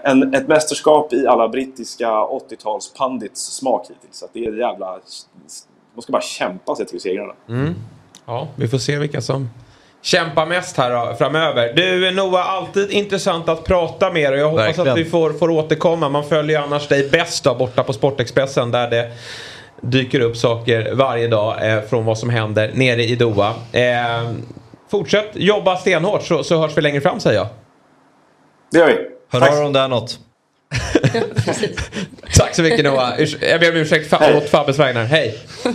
en, ett mästerskap i alla brittiska 80-tals pandits smak hittills. Så att det är jävla... Man ska bara kämpa sig till segrarna. Ja, vi får se vilka som kämpar mest här då, framöver. Du Noah, alltid intressant att prata med dig och jag hoppas Verkligen. att vi får, får återkomma. Man följer ju annars dig bäst då, borta på Sportexpressen där det dyker upp saker varje dag eh, från vad som händer nere i Doha. Eh, fortsätt jobba stenhårt så, så hörs vi längre fram säger jag. Det gör vi. Hör Tack. av dem där något. Tack så mycket Noah. Urs- Jag ber om ursäkt fa- åt Fabbes vägnar. Hej! Nej,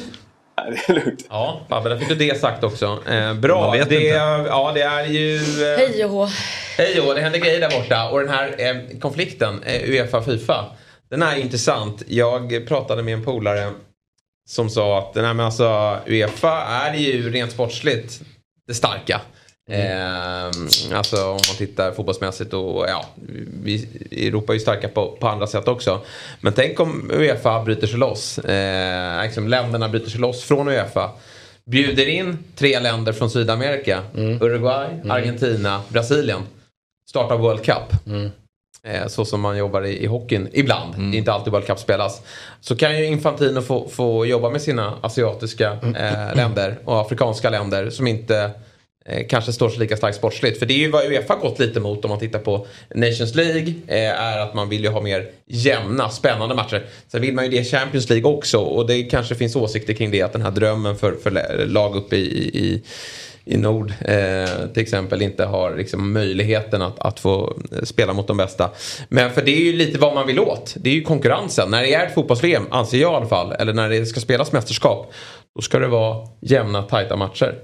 Det är lugnt. Ja, Fabbe, där fick du det sagt också. Eh, bra. Det, inte. Ja, det är ju... Eh, Hej och hå. Hej och det händer grejer där borta. Och den här eh, konflikten, eh, Uefa-Fifa, den är intressant. Jag pratade med en polare som sa att den här med alltså, Uefa är ju rent sportsligt det starka. Eh, alltså om man tittar fotbollsmässigt och ja, vi, Europa är ju starka på, på andra sätt också. Men tänk om Uefa bryter sig loss. Eh, liksom länderna bryter sig loss från Uefa. Bjuder in tre länder från Sydamerika. Uruguay, Argentina, Brasilien. Startar World Cup. Eh, så som man jobbar i, i hockeyn ibland. Det är inte alltid World Cup spelas. Så kan ju Infantino få, få jobba med sina asiatiska eh, länder och afrikanska länder som inte Eh, kanske står sig lika starkt sportsligt. För det är ju vad Uefa gått lite mot om man tittar på Nations League. Eh, är att man vill ju ha mer jämna, spännande matcher. Sen vill man ju det i Champions League också. Och det kanske finns åsikter kring det. Att den här drömmen för, för lag uppe i, i i nord eh, till exempel inte har liksom, möjligheten att, att få spela mot de bästa. Men för det är ju lite vad man vill åt. Det är ju konkurrensen. När det är ett fotbolls-VM, anser jag i alla fall, eller när det ska spelas mästerskap, då ska det vara jämna, tajta matcher.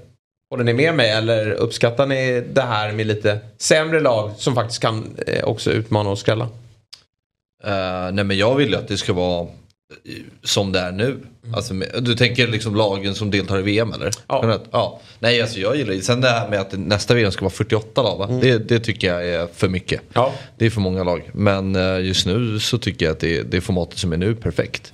Håller ni med mig eller uppskattar ni det här med lite sämre lag som faktiskt kan eh, också utmana och skrälla? Eh, nej men jag vill ju att det ska vara eh, som det är nu. Alltså, med- du tänker liksom lagen som deltar i VM eller? Ja. Ja. Nej alltså jag gillar det. Sen det här med att nästa VM ska vara 48 lag va? Det, det tycker jag är för mycket. Ja. Det är för många lag. Men eh, just nu så tycker jag att det, det formatet som är nu perfekt.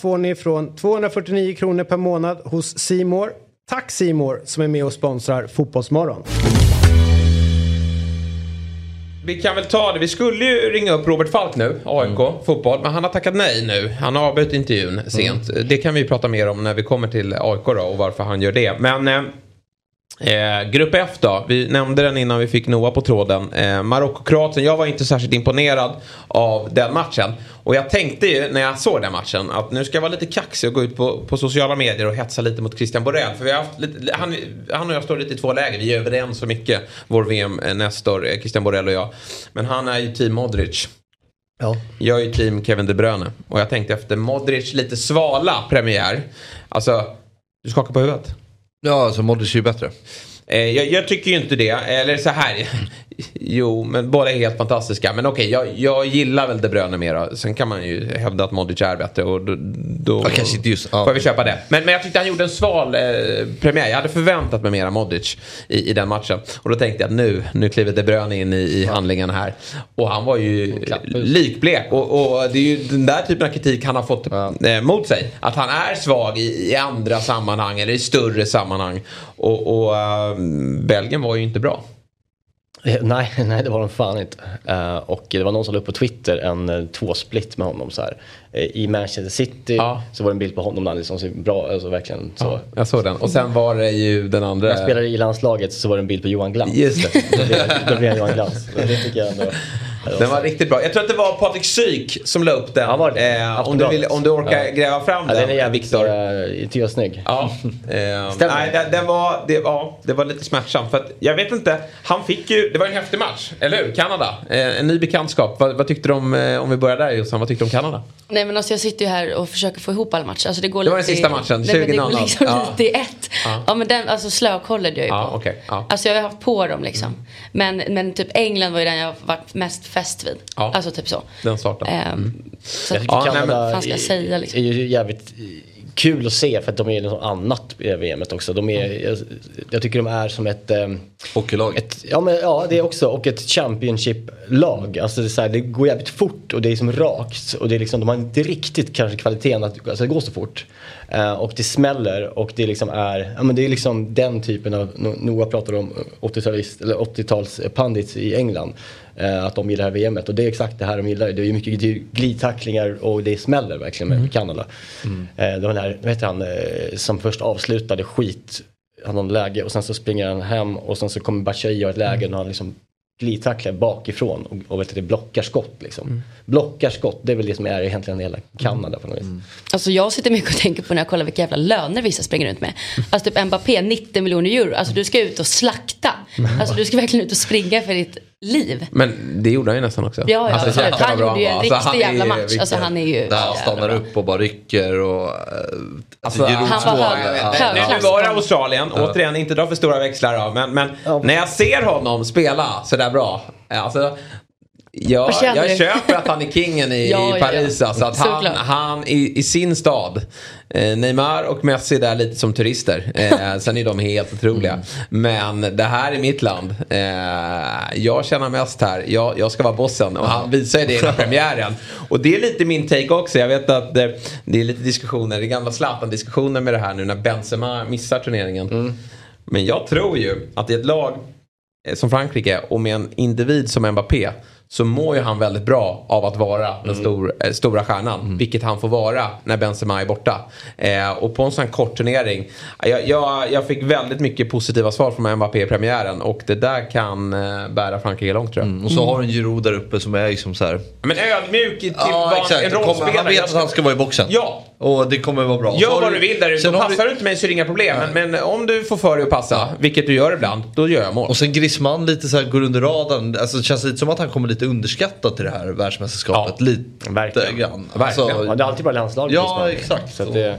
får ni från 249 kronor per månad hos Simor. Tack Simor som är med och sponsrar Fotbollsmorgon. Vi kan väl ta det. Vi skulle ju ringa upp Robert Falk nu, AIK, Mm. fotboll. Men han har tackat nej nu. Han har avbrutit intervjun sent. Mm. Det kan vi prata mer om när vi kommer till AIK då och varför han gör det. Men eh, Eh, grupp F då, vi nämnde den innan vi fick Noah på tråden. Eh, Marocko-Kroatien, jag var inte särskilt imponerad av den matchen. Och jag tänkte ju när jag såg den matchen att nu ska jag vara lite kaxig och gå ut på, på sociala medier och hetsa lite mot Christian Borrell. För vi har haft lite, han, han och jag står lite i två läger, vi är överens så mycket, vår VM-nestor eh, Christian Borrell och jag. Men han är ju team Modric. Ja. Jag är ju team Kevin De Bruyne. Och jag tänkte efter Modric lite svala premiär. Alltså, du skakar på huvudet. Ja, alltså Modric är ju bättre. Eh, jag, jag tycker ju inte det. Eller så här. jo, men båda är helt fantastiska. Men okej, jag, jag gillar väl De Bruyne mera. Sen kan man ju hävda att Modric är bättre. Och då, då kanske inte just- får vi köpa det. Men, men jag tyckte han gjorde en sval eh, premiär. Jag hade förväntat mig mera Modric i, i den matchen. Och då tänkte jag att nu, nu kliver De Bruyne in i, i handlingen här. Och han var ju likblek. Och, och det är ju den där typen av kritik han har fått eh, mot sig. Att han är svag i, i andra sammanhang eller i större sammanhang. Och, och eh, Belgien var ju inte bra. Eh, Nej, nej det var de fan inte. Eh, och det var någon som la upp på Twitter en uh, tvåsplit med honom så här. Eh, I Manchester City Ja. så var det en bild på honom där liksom ser bra, alltså verkligen så. Jag såg den. Och sen var det ju den andra. När jag spelade i landslaget så var det en bild på Johan Glans. Just det. Då blev, jag Johan Glans. Det tycker jag ändå. Den var riktigt bra. Jag tror att det var Patrik Syk som la upp den. Ja, var det? Eh, om, du vill, om du orkar Ja. gräva fram Ja, den, den är jävligt Viktor. uh, inte jag snygg. Ja, eh, nej, den, den var, det, ja, det var lite smärtsamt. För att, jag vet inte, han fick ju, det var en häftig match, eller hur? Kanada, eh, en ny bekantskap. Vad, vad tyckte du om, eh, om vi börjar där Jossan, vad tyckte du om Kanada? Nej men alltså jag sitter ju här och försöker få ihop alla matcher. Alltså det går Det var lite den sista i- matchen, Nej, men det går 20.00. liksom Ja. lite i ett. Ja. Ja, men den, alltså slökollade jag ju Ja, på. ja. Alltså jag har haft på dem liksom. Men, men typ England var ju den jag varit mest fäst vid. Ja. Alltså typ så. Den starten. Ehm, så Jag tycker Ja, nej, men- Kanada vad fan ska jag säga, liksom? är ju jävligt kul att se för att de är något annat i VMet också. De är, jag, jag tycker de är som ett... ehm, Hockeylag. Ett, ja, men, ja, det också. Och ett Championship-lag. Alltså, det, är så här, det går jävligt fort och det är som rakt. Och det är liksom, de har inte riktigt kanske kvaliteten att alltså, det går så fort. Eh, och det smäller och det liksom är, ja, men det är liksom den typen av, No- Noah pratar om 80-talist, eller 80-tals pandits i England. Eh, att de gillar det här VMet och det är exakt det här de gillar. Det är mycket glidtacklingar och det smäller verkligen med Kanada. Eh, det var den här, vad heter han, eh, som först avslutade skit han har läge och sen så springer han hem och sen så kommer Batshuayi ha ett läge när han liksom glidtacklar bakifrån och, och vet du, blockar skott liksom. Blockar skott, det är väl det som är egentligen hela Kanada på något vis. Alltså jag sitter mycket och tänker på när jag kollar vilka jävla löner vissa springer runt med. Alltså typ Mbappé, 90 miljoner euro. Alltså du ska ut och slakta. Alltså du ska verkligen ut och springa för ditt liv. Men det gjorde han ju nästan också. Ja, ja Alltså, jäklar Han bra gjorde ju en. Alltså, riktig han är jävla match. riktigt- Alltså han är ju... Där han stannar upp och bara rycker och... eh, Alltså, ger han var hög- ja. hög- Nu var det Australien, återigen inte dra för stora växlar av. Men, men när jag ser honom spela sådär bra. Alltså, känner jag köper att han är kingen i, Ja, i ja. Paris. Alltså att han, han i, i sin stad. Eh, Neymar och Messi där lite som turister. Eh, sen är de helt otroliga. Men det här är mitt land. Eh, jag känner mest här. Jag, jag ska vara bossen. Och han visar ju det i premiären. Och det är lite min take också. Jag vet att eh, det är lite diskussioner. Det är gamla Zlatan-diskussioner med det här nu när Benzema missar turneringen. Men jag tror ju att i ett lag eh, som Frankrike och med en individ som Mbappé så mår ju han väldigt bra av att vara den stor, eh, stora stjärnan. Vilket han får vara när Benzema är borta. Eh, och på en sån här kort turnering. Jag, jag, jag fick väldigt mycket positiva svar från Mbappé i premiären. Och det där kan eh, bära Frankrike långt tror jag. Och så har du en Giroud där uppe som är liksom så här. Men ödmjuk till Ja exakt, en rollspelare. han vet att han ska vara i boxen. Ja. Och det kommer vara bra. Gör vad du vill där ute. Passar du- du inte mig så är det inga problem. Men, men om du får för dig att passa, vilket du gör ibland, då gör jag mål. Och sen Griezmann lite så här går under radarn. Alltså det känns lite som att han kommer lite lite underskattat i det här världsmästerskapet. Ja, lite verkligen. grann. Verkligen. Ja, det är alltid bara landslaget. Ja, exakt. Så att det,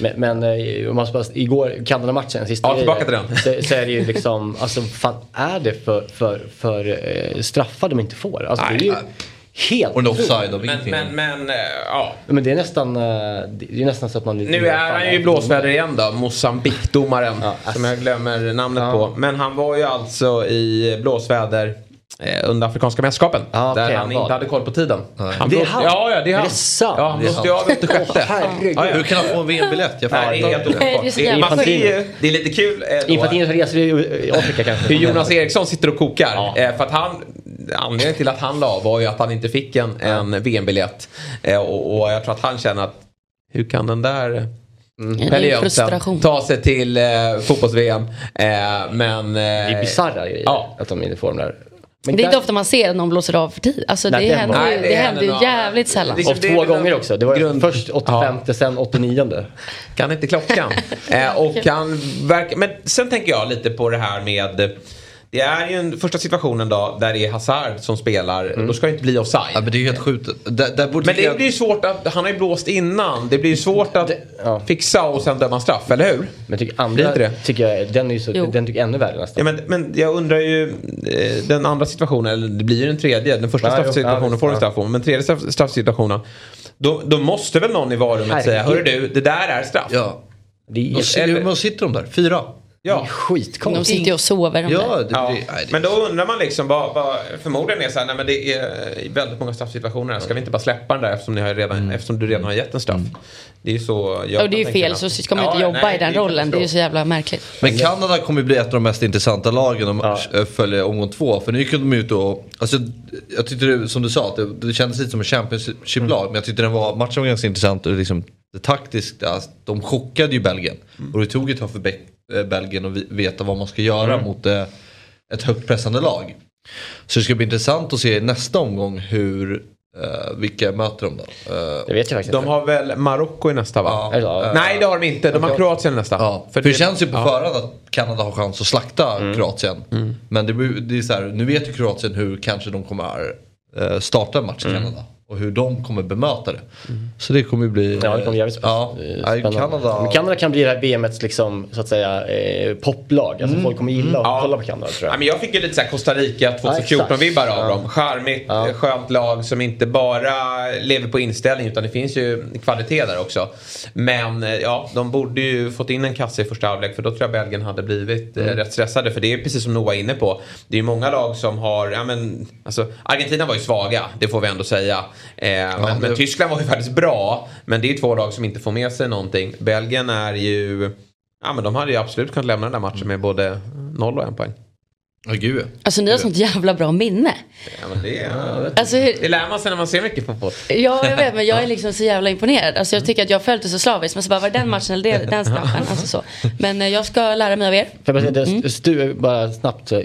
men men eh, om man bara, igår, Kanada-matchen, sista Ja, tillbaka till den. Så, så är det ju liksom, alltså fan är det för, för, för eh, straffar de inte får? Alltså det är ju Nej. helt Och en offside av Men, ingenting. men, men eh, ja. Men det är nästan, det är nästan så att man... Nu är han ju i blåsväder igen då, Mosambik-domaren. Ja, som alltså. jag glömmer namnet Ja. på. Men han var ju alltså i blåsväder under Afrikanska mästerskapen. Ja, okej, där han han inte det. hade koll på tiden. Han Det är han? Ja, ja, det är Är han. det sant? Ja, han blåste ju av efter sjätte. Hur kan han få en VM-biljett? Jag fattar Nej, det är helt inte. Det Det är, lite kul. eh. Infantino resor i Afrika kanske. Hur Jonas Eriksson sitter och kokar. Ja. Eh, för att han, anledningen till att han la var ju att han inte fick en, en VM-biljett. Eh, och, och jag tror att han känner att hur kan den där Ja, det Pelle Jönsson frustration. ta sig till eh, fotbolls-VM. Eh, men... Det är Eh, bisarra grejer Ja. att de inte får de där. Men Det är inte ofta man ser att någon blåser av för tid. Alltså Nej, det det händer Nej, ju det det händer händer jävligt sällan. Och två gånger också. Det var Grund- först 85 sen 89. kan inte klockan. eh, och han verkar, men sen tänker jag lite på det här med det är ju en första situationen då där det är Hazard som spelar. Då ska det inte bli offside. Ja, men det är ju helt sjukt. Där, där borde Men det jag- blir ju svårt att, han har ju blåst innan. Det blir ju svårt att ja. fixa och sen döma straff, eller hur? Men tycker andra, inte det? tycker jag, den, är så, Jo. den tycker jag ännu värre Ja, nästan. men, men jag undrar ju, eh, den andra situationen, eller det blir ju den tredje. Den första Ja, straffsituationen ja, får en ja. straff men tredje straff, straffsituationen. Då, då måste väl någon i varummet säga, hörru du, det där är straff. Ja. det är sitter, hur många sitter de där? Fyra? Ja. De skitkonstigt. sitter ju och sover. De Ja, där. det, Ja, det, nej, det, men då undrar man liksom vad, vad förmodligen är så här, nej men det är i väldigt många straffsituationer. Ska vi inte bara släppa den där eftersom, ni har redan, eftersom du redan har gett en straff? Det är ju så jag och det är ju fel, så ska man Ja, inte jobba nej, i den det är rollen. Det är ju så jävla märkligt. Men Kanada kommer ju bli ett av de mest intressanta lagen om Ja. ja. följer omgång två. För nu gick de ut och, alltså, jag tyckte det, som du sa, att det, det kändes lite som en Championship-lag. Men jag tyckte den var, matchen var ganska intressant och liksom, det taktiskt, alltså, de chockade ju Belgien. Och det tog ett tag för Be- eh, Belgien att vi- veta vad man ska göra mot eh, ett högt pressande lag. Så det ska bli intressant att se i nästa omgång hur, eh, vilka möter de då? Eh, Det vet jag faktiskt De inte. har väl Marocko i nästa va? Ja. Ja. Nej det har de inte, de har Kroatien i nästa. Ja, för det, känns ju på förhand att Kanada har chans att slakta Kroatien. Men det, det är så här, nu vet ju Kroatien hur kanske de kommer eh, starta en match i Kanada. Och hur de kommer bemöta det. Så det kommer ju bli... Ja, det kommer jävligt ja, spännande. ja, Kanada... Men Kanada kan bli det här VMets liksom, så att säga, eh, poplag. Alltså folk kommer gilla att Ja. kolla på Kanada tror Ja, jag. men jag fick ju lite så här Costa Rica Ja, 2014-vibbar av exakt. dem. Charmigt, Ja. eh, skönt lag som inte bara lever på inställning utan det finns ju kvalitet där också. Men eh, ja, de borde ju fått in en kasse i första halvlek för då tror jag Belgien hade blivit Mm. eh, rätt stressade. För det är precis som Noah är inne på. Det är ju många lag som har, ja men, alltså Argentina var ju svaga, det får vi ändå säga. Eh, men, det- men Tyskland var ju faktiskt bra. Men det är ju två lag som inte får med sig någonting. Belgien är ju, ja men de hade ju absolut kunnat lämna den där matchen med både noll och en poäng. Ja, gud. Alltså ni har sånt jävla bra minne. Ja, men det, Alltså, hur, det lär man sig när man ser mycket fotboll. ja, jag vet, men jag är liksom så jävla imponerad. Alltså, jag tycker att jag har följt det så slaviskt. Men så bara, var det den matchen eller det, den straffen? Alltså, så. Men eh, jag ska lära mig av er. Jag bara, det- stu, bara snabbt, eh,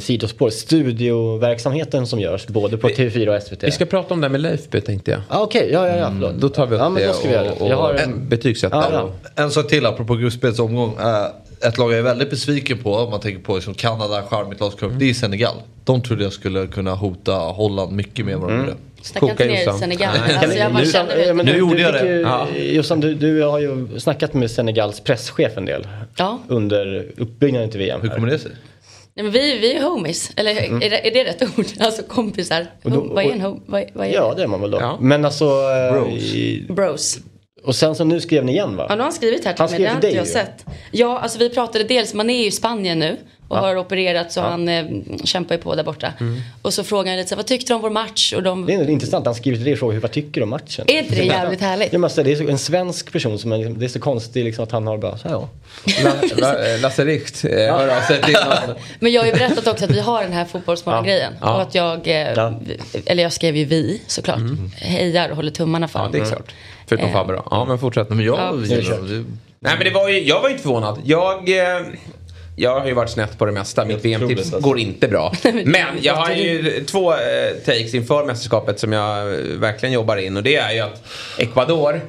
sidospår. Studioverksamheten som görs både på TV4 och SVT. Vi ska prata om det med Leifby tänkte jag. Ah, Okej, ja, ja, ja, förlåt. Då tar vi upp ja, men det då ska vi och, och, Jag har och en, betygsätta. Ja, ja. och- En sak till apropå gruppspelets omgång. Ett lag jag är väldigt besviken på om man tänker på liksom Kanada, charmigt lag, Mm. det är Senegal. De trodde jag skulle kunna hota Holland mycket mer än vad de gjorde. Snacka inte ner. Senegal. Alltså, jag bara vet, Nu du- gjorde jag det. Jossan, du, du har ju snackat med Senegals presschef en del Ja. under uppbyggnaden till VM. Hur kommer det sig? Nej, men vi, vi är homies. Eller är, det, är det rätt ord? Alltså kompisar. Och då- Hom- vad är en hom? Vad, vad är Ja, det är man väl då. Ja. Men alltså... eh, Bros. i- Bros. Och sen så nu skrev ni igen va? Ja, nu har han skrivit här till Han mig. skrev Det har inte jag dig sett. Ja, alltså vi pratade dels, man är ju i Spanien nu och Ja. har opererat så han eh, kämpar ju på där borta. Och så frågade han lite så här, vad tyckte du om vår match? Och de... Det är intressant, han skriver till dig och frågar hur, vad tycker du om matchen? Är inte det jävligt härligt? Jag måste säga, det är så, en svensk person som är, liksom- det är så konstigt liksom, att han har bara så här, ja. La- La- Lasse Richt eh, hör av sig till. Men jag har ju berättat också att vi har den här fotbollsmorgon-grejen. Ja. Och att jag, eh, Ja. eller jag skrev ju vi såklart, hejar och håller tummarna för Ja, det är honom. klart. Förutom Eh. Fabbe då. Ja, men fortsätt. Men jag... Ja. det- Nej, men det var ju, jag var ju inte förvånad. Jag, eh, jag har ju varit snett på det mesta. Mitt VM-tips alltså. går inte bra. Men jag har ju två eh, takes inför mästerskapet som jag eh, verkligen jobbar in. Och det är ju att Ecuador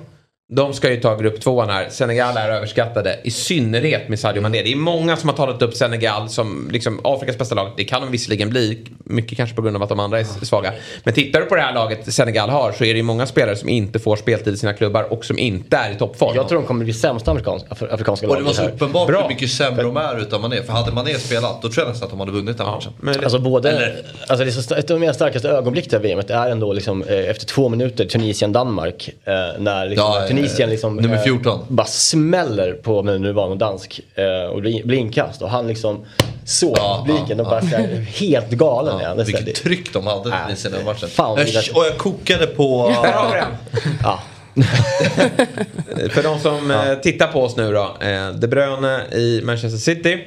De ska ju ta grupp tvåan här. Senegal är överskattade. I synnerhet med Sadio Mané. Det är många som har talat upp Senegal som liksom Afrikas bästa lag. Det kan de visserligen bli. Mycket kanske på grund av att de andra är svaga. Men tittar du på det här laget Senegal har så är det ju många spelare som inte får speltid i sina klubbar och som inte är i toppform. Jag tror de kommer bli sämsta amerikanska, af- afrikanska Och det var laget så här. uppenbart Bra. hur mycket sämre de är utan Mané. För hade Mané spelat då tror jag nästan att de hade vunnit den matchen. Men, Alltså både, Eller- alltså det är så, ett av mina starkaste ögonblick till VM är ändå liksom, eh, efter två minuter Tunisien-Danmark. Eh, när liksom, Ja, Tunisien liksom, nummer eh, 14. bara smäller på, men nu var någon dansk, eh, och blir inkast. Och han liksom såg Ja, publiken ja, och bara så här, helt galen. Ja, är vilket det- tryck de hade Äh, i den matchen. fan, jag, det och jag kokade på... Där har vi den. Ja. För de som eh, tittar på oss nu då. Eh, De Bruyne i Manchester City.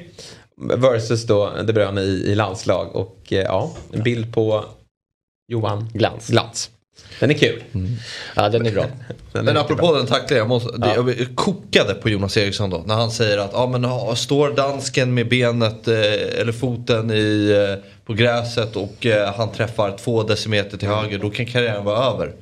Versus då De Bruyne i, i landslag. Och eh, ja, en bild på Johan Glans. Glans. Den är kul. ja, den är bra. Den Men är apropå den tacklingen, jag, måste, det, jag kokade på Jonas Eriksson då. När han säger att ja, men, ha, står dansken med benet eh, eller foten i, eh, på gräset och eh, han träffar två decimeter till höger, då kan karriären vara över.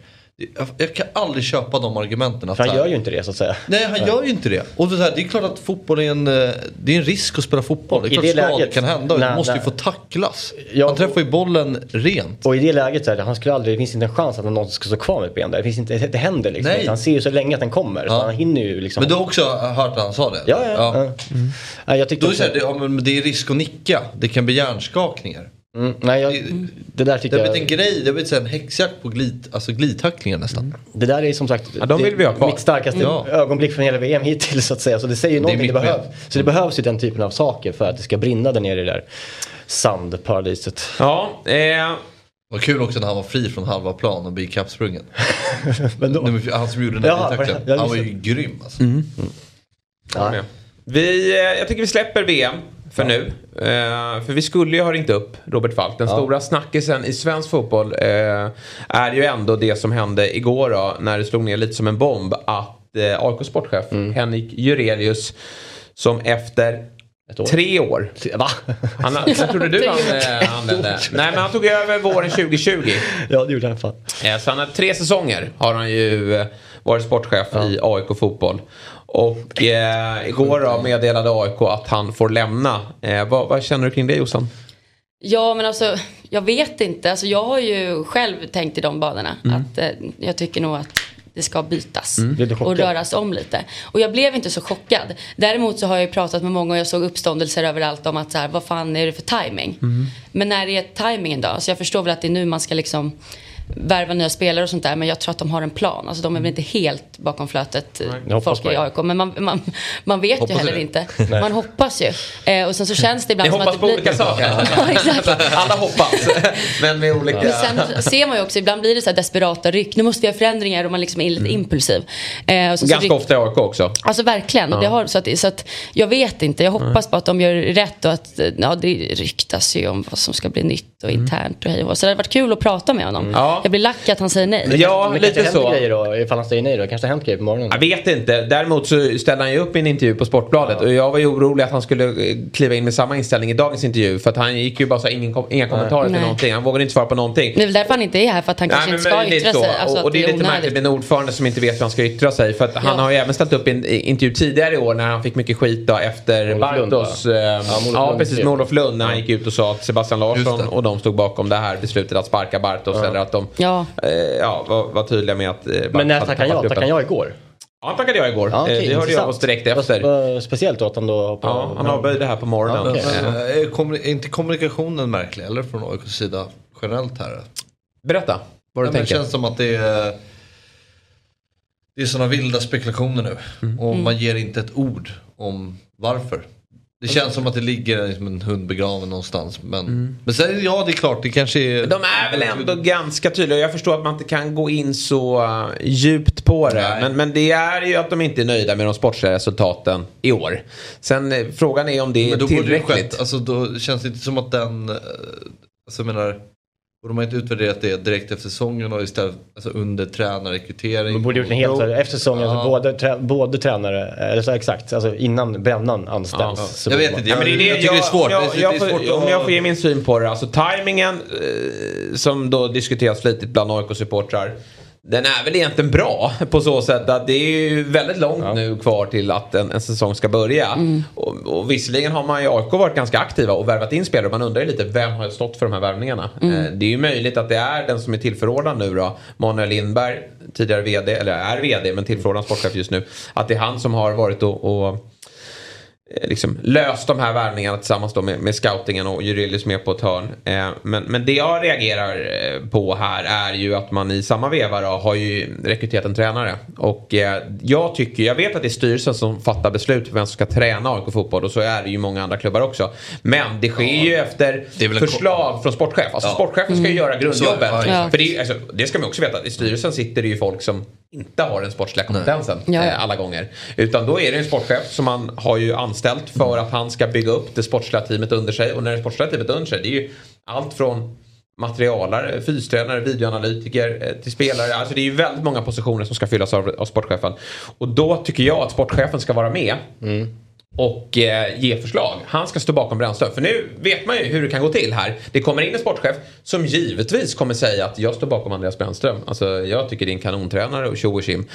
Jag, jag kan aldrig köpa de argumenten. Att han så gör ju inte det så att säga. Nej, han gör ju inte det. Och det, är så det är klart att fotboll är en, eh, det är en risk att spela fotboll. Det är klart skador läget- kan hända och Nej, du måste ju nej. få tacklas. Ja, han träffar ju bollen rent. Och i det läget så här, han skulle aldrig, det finns inte en chans att någon ska stå kvar med ett ben där. Det, finns inte, det händer liksom Nej. Han ser ju så länge att den kommer. Så Ja. han hinner ju liksom. Men du har också hört att han sa det? Ja, ja. ja. ja jag tyckte Då är det, så här, det, ja, men det är risk att nicka. Det kan bli hjärnskakningar. Mm, nej, jag, det där Det tycker har jag. blivit en grej, det har blivit här en häxjakt på glid, alltså glidtacklingar nästan. Det där är som sagt Ja, de vill det, vi ha kvar. mitt starkaste Ja. ögonblick från hela VM hittills så att säga. Så det säger ju någonting. mitt Det behövs. Så det behövs ju den typen av saker för att det ska brinna där nere i det där sandparadiset. Ja, eh, Det var kul också när han var fri från halva plan och blev ikappsprungen. Men då, Nummer fyra, Han som gjorde den där Ja, glidtacklingen. Han var ju grym alltså. håller med. Vi, eh, jag tycker vi släpper VM för nu. Eh, för vi skulle ju ha ringt upp Robert Falk. Den stora snackisen i svensk fotboll eh, är ju ändå det som hände igår då, när det slog ner lite som en bomb. Att eh, AIK sportchef Henrik Jurelius som efter Ett år. tre år. Va? Han, vad trodde du han eh, använde? Nej men han tog över våren 2020. ja, det gjorde han fan. Eh, Så han har tre säsonger har han ju eh, varit sportchef i AIK fotboll. Och eh, igår då meddelade AIK att han får lämna. Eh, vad, vad känner du kring det Jossan? Ja men alltså jag vet inte. Alltså, jag har ju själv tänkt i de banorna. Mm. Att eh, jag tycker nog att det ska bytas. Chockad? Och röras om lite. Och jag blev inte så chockad. Däremot så har jag ju pratat med många och jag såg uppståndelser överallt om att så här, vad fan är det för timing? Mm. Men när är timingen då? Så jag förstår väl att det är nu man ska liksom värva nya spelare och sånt där. Men jag tror att de har en plan. Alltså de är väl inte helt bakom flötet, hoppas folk i. AIK. Men man, man, man vet Hoppas ju heller det. inte. Man hoppas ju. Eh, och sen så känns det ibland Ni som hoppas att på det olika saker. ja, exakt. Alla hoppas. Men med olika... Men sen ser man ju också, ibland blir det så här desperata ryck. Nu måste vi ha förändringar och man liksom är lite impulsiv. Eh, och så Ganska ryck- ofta i AIK också. Alltså verkligen. Det har, så, att, så att jag vet inte. Jag hoppas på att de gör rätt och att eh, ja, det ryktas ju om vad som ska bli nytt och internt och hej och. Så det hade varit kul att prata med honom. Ja. Jag blir lack att han säger nej. Ja, Men lite så. grejer då, ifall han säger nej då. Kanske det har hänt grejer på morgonen. Jag vet inte. Däremot så ställde han ju upp i en intervju på Sportbladet. Och jag var ju orolig att han skulle eh, kliva in med samma inställning i dagens intervju. För att han gick ju bara så här, ingen, inga kommentarer till Nej. någonting. Han vågade inte svara på någonting. Det är väl därför han inte är här, för att han kanske inte ska yttra så. sig. Alltså, och, och det är lite onödigt. märkligt med en ordförande som inte vet hur han ska yttra sig. För att han Ja. har ju även ställt upp i en intervju tidigare i år när han fick mycket skit då efter Bartos. eh, Ja, Ja, precis med Olof Lund när han gick ut och sa att Sebastian Larsson och de stod bakom det här beslutet att sparka Bartos. Eller att de Ja. eh, ja, var, var tydliga med att eh, Men när tackade jag? Tackade jag igår? Ja, han tackade jag igår. Ja, eh, det hörde jag oss direkt efter. Speciellt då att han då hoppar Ja, han avböjde det här på morgonen. Ja, okej. Eh, Men, är är inte kommunikationen märklig eller från AIKs sida generellt här? Berätta vad du Ja, men det tänker. känns som att det är Det är sådana vilda spekulationer nu. Mm. Och man ger inte ett ord om varför. Det känns som att det ligger liksom en hund begraven någonstans. Men, Mm. men sen, ja det är klart, det kanske är... De är väl ändå ganska tydliga. Jag förstår att man inte kan gå in så uh, djupt på det. Men, men det är ju att de inte är nöjda med de sportsliga resultaten i år. Sen eh, frågan är om det är Men då borde det tillräckligt. skett, alltså då känns det inte som att den, eh, alltså jag menar, borde man inte utvärderat det direkt efter säsongen och istället alltså under tränarrekrytering? Man borde gjort en helt efter säsongen, Ja. så både, trä, både tränare, eller så exakt, alltså innan Brännan anställs. Ja. Jag vet inte, Ja, men det är det jag tycker det är svårt. Jag, Det är- jag, det svårt om jag får ge min syn på det. Alltså tajmingen eh, som då diskuteras flitigt bland AIK-supportrar. Den är väl egentligen bra på så sätt att det är ju väldigt långt nu kvar till att en, en säsong ska börja. Och, och visserligen har man i AIK varit ganska aktiva och värvat in spelare. Man undrar ju lite vem har stått för de här värvningarna. Eh, det är ju möjligt att det är den som är tillförordnad nu då, Manuel Lindberg, tidigare VD, eller är VD men tillförordnad sportchef just nu. Att det är han som har varit och, och eh, liksom löst de här värvningarna tillsammans då med, med scoutingen och Jurelius med på ett hörn. Eh, men, men det jag reagerar eh, på här är ju att man i samma veva då, har ju rekryterat en tränare. Och eh, jag tycker, jag vet att det är styrelsen som fattar beslut för vem som ska träna AIK fotboll och så är det ju många andra klubbar också. Men det sker ju efter förslag från sportchef. Alltså sportchefen ska ju göra grundjobbet. ja. För det, alltså, det ska man också veta, att i styrelsen sitter det ju folk som inte har den sportsliga kompetensen Ja, ja. eh, alla gånger. Utan då är det en sportchef som man har ju anställt för att han ska bygga upp det sportsliga teamet under sig. Och när det sportsliga teamet under sig, det är ju allt från materialare, fystränare, videoanalytiker eh, till spelare. Alltså det är ju väldigt många positioner som ska fyllas av, av sportchefen. Och då tycker jag att sportchefen ska vara med mm och eh, ge förslag. Han ska stå bakom Brännström. För nu vet man ju hur det kan gå till här. Det kommer in en sportchef som givetvis kommer säga att jag står bakom Andreas Brännström. Alltså jag tycker det är en kanontränare och tjo och tjim.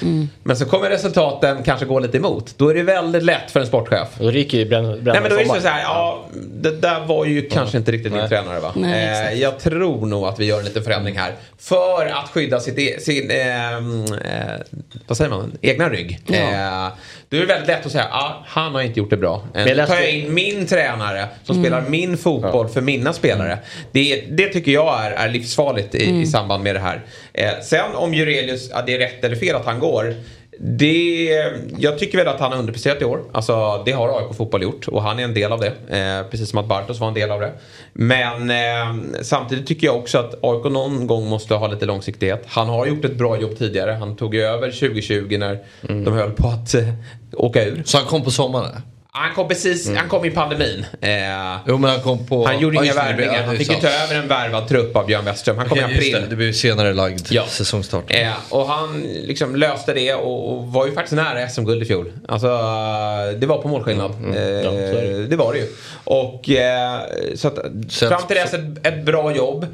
Men så kommer resultaten kanske gå lite emot. Då är det väldigt lätt för en sportchef. Då ryker ju bränn, bränna Nej men då är det så här, ja det där var ju kanske inte riktigt min tränare va? Nej, eh, jag tror nog att vi gör en liten förändring här. För att skydda sitt, e- sin, ehm, eh, vad säger man, egna rygg. Ja. Då är det väldigt lätt att säga, ah, han har inte gjort det bra. Eh, jag då tar jag in min tränare som spelar min fotboll för mina spelare. Det, det tycker jag är, är livsfarligt i, i samband med det här. Eh, sen om Jurelius, ja, det är rätt eller fel att han går. Det, jag tycker väl att han har underpresterat i år. Alltså, det har AIK Fotboll gjort och han är en del av det. Eh, precis som att Bartos var en del av det. Men eh, samtidigt tycker jag också att AIK någon gång måste ha lite långsiktighet. Han har gjort ett bra jobb tidigare. Han tog ju över 2020 när de höll på att eh, åka ur. Så han kom på sommaren? Han kom precis, han kom i pandemin. Eh, Jo men han kom på... han gjorde Ja, inga värvningar. Han fick ju ta över en värvad trupp av Björn Westström. Han kom i Okej, just april. Det, det blir ju senare lagd Ja. säsongstart. Eh, och han liksom löste det och, och var ju faktiskt nära SM-guld i fjol. Alltså, det var på målskillnad. Mm, Eh, Ja, det. det var det ju. Och eh, så att, fram till dess ett, ett bra jobb.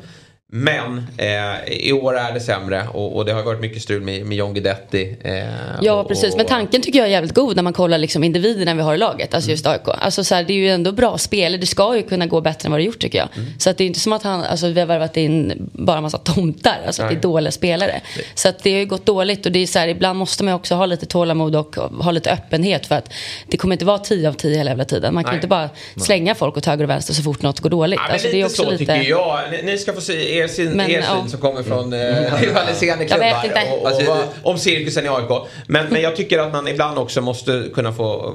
Men eh, i år är det sämre och, och det har varit mycket strul med, med John Guidetti. Eh, Ja och, precis, men tanken tycker jag är jävligt god när man kollar liksom individerna vi har i laget, alltså just AIK. Alltså så här, det är ju ändå bra spel, det ska ju kunna gå bättre än vad det gjort tycker jag. Så att det är inte som att han, alltså, vi har värvat in bara en massa tomtar, alltså att det är dåliga spelare. Så att det har ju gått dåligt och det är så här, ibland måste man också ha lite tålamod och ha lite öppenhet för att det kommer inte vara 10 av 10 hela jävla tiden. Man kan Nej. inte bara slänga folk åt höger och vänster så fort något går dåligt. Ja, alltså, lite det är också så lite... tycker jag. Ni, ni ska få se er, sin, Men, er syn som kommer från eh, rivaliserande Jag vet klubbar inte. och, och, Alltså, om cirkusen i AIK. Men, men jag tycker att man ibland också måste kunna få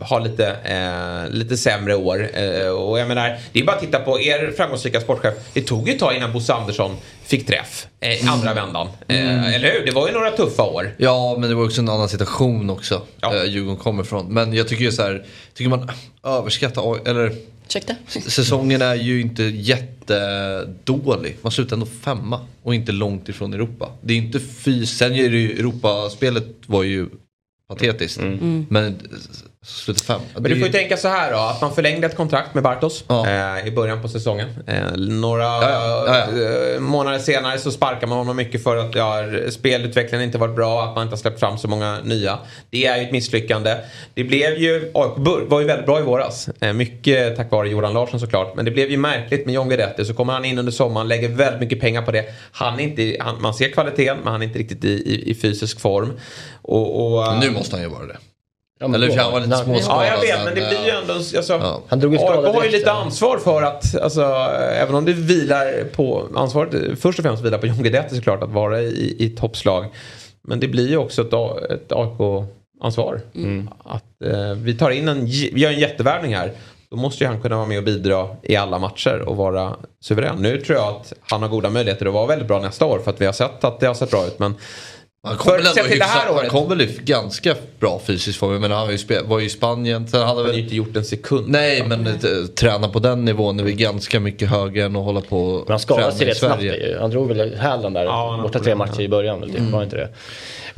ha lite, eh, lite sämre år. Eh, och jag menar, det är bara att titta på er framgångsrika sportchef. Det tog ju ett tag innan Bosse Andersson fick träff eh, i andra vändan. Eh, Eller hur? Det var ju några tuffa år. Ja, men det var också en annan situation också. Ja. Ja. Djurgården kommer ifrån. Men jag tycker ju så här, tycker man överskattar, eller Ursäkta? säsongen är ju inte jättedålig. Man slutar ändå femma och inte långt ifrån Europa. Det är inte fys, sen är det ju Europaspelet var ju patetiskt. Men slutar fem. Men du får ju tänka så här då, att man förlängde ett kontrakt med Bartos Ja. eh, i början på säsongen. Eh, några ja, ja, eh, månader senare så sparkar man honom mycket för att ja, spelutvecklingen inte varit bra, att man inte har släppt fram så många nya. Det är ju ett misslyckande. Det blev ju, AIK var ju väldigt bra i våras. Eh, mycket tack vare Johan Larsson såklart. Men det blev ju märkligt med John Guidetti. Så kommer han in under sommaren, lägger väldigt mycket pengar på det. Han är inte, han, man ser kvaliteten men han är inte riktigt i, i, i fysisk form. Och, och, nu måste han ju vara det. Ja, men Eller han var lite småskadad. Ja, jag vet, men det blir ju eh, ändå... Alltså, Ja. Han drog AIK har ju lite ansvar för att, alltså, även om det vilar på, ansvaret först och främst vilar på John Guidetti såklart att vara i, i toppslag. Men det blir ju också ett, ett AIK-ansvar. Att eh, vi tar in en, vi gör en jättevärvning här. Då måste ju han kunna vara med och bidra i alla matcher och vara suverän. Nu tror jag att han har goda möjligheter att vara väldigt bra nästa år för att vi har sett att det har sett bra ut. Men Han kom För- väl ändå sett till det här året. Han kom väl i ganska bra fysisk form. Men han var ju, var ju i Spanien. Sen hade han väl inte gjort en sekund. Nej, men eh, träna på den nivån är väl ganska mycket högre än att hålla på Men han skadade sig träna i rätt snabbt Sverige. Han drog väl hälen där Ja, borta tre matcher i början. Väl, typ. Var inte det?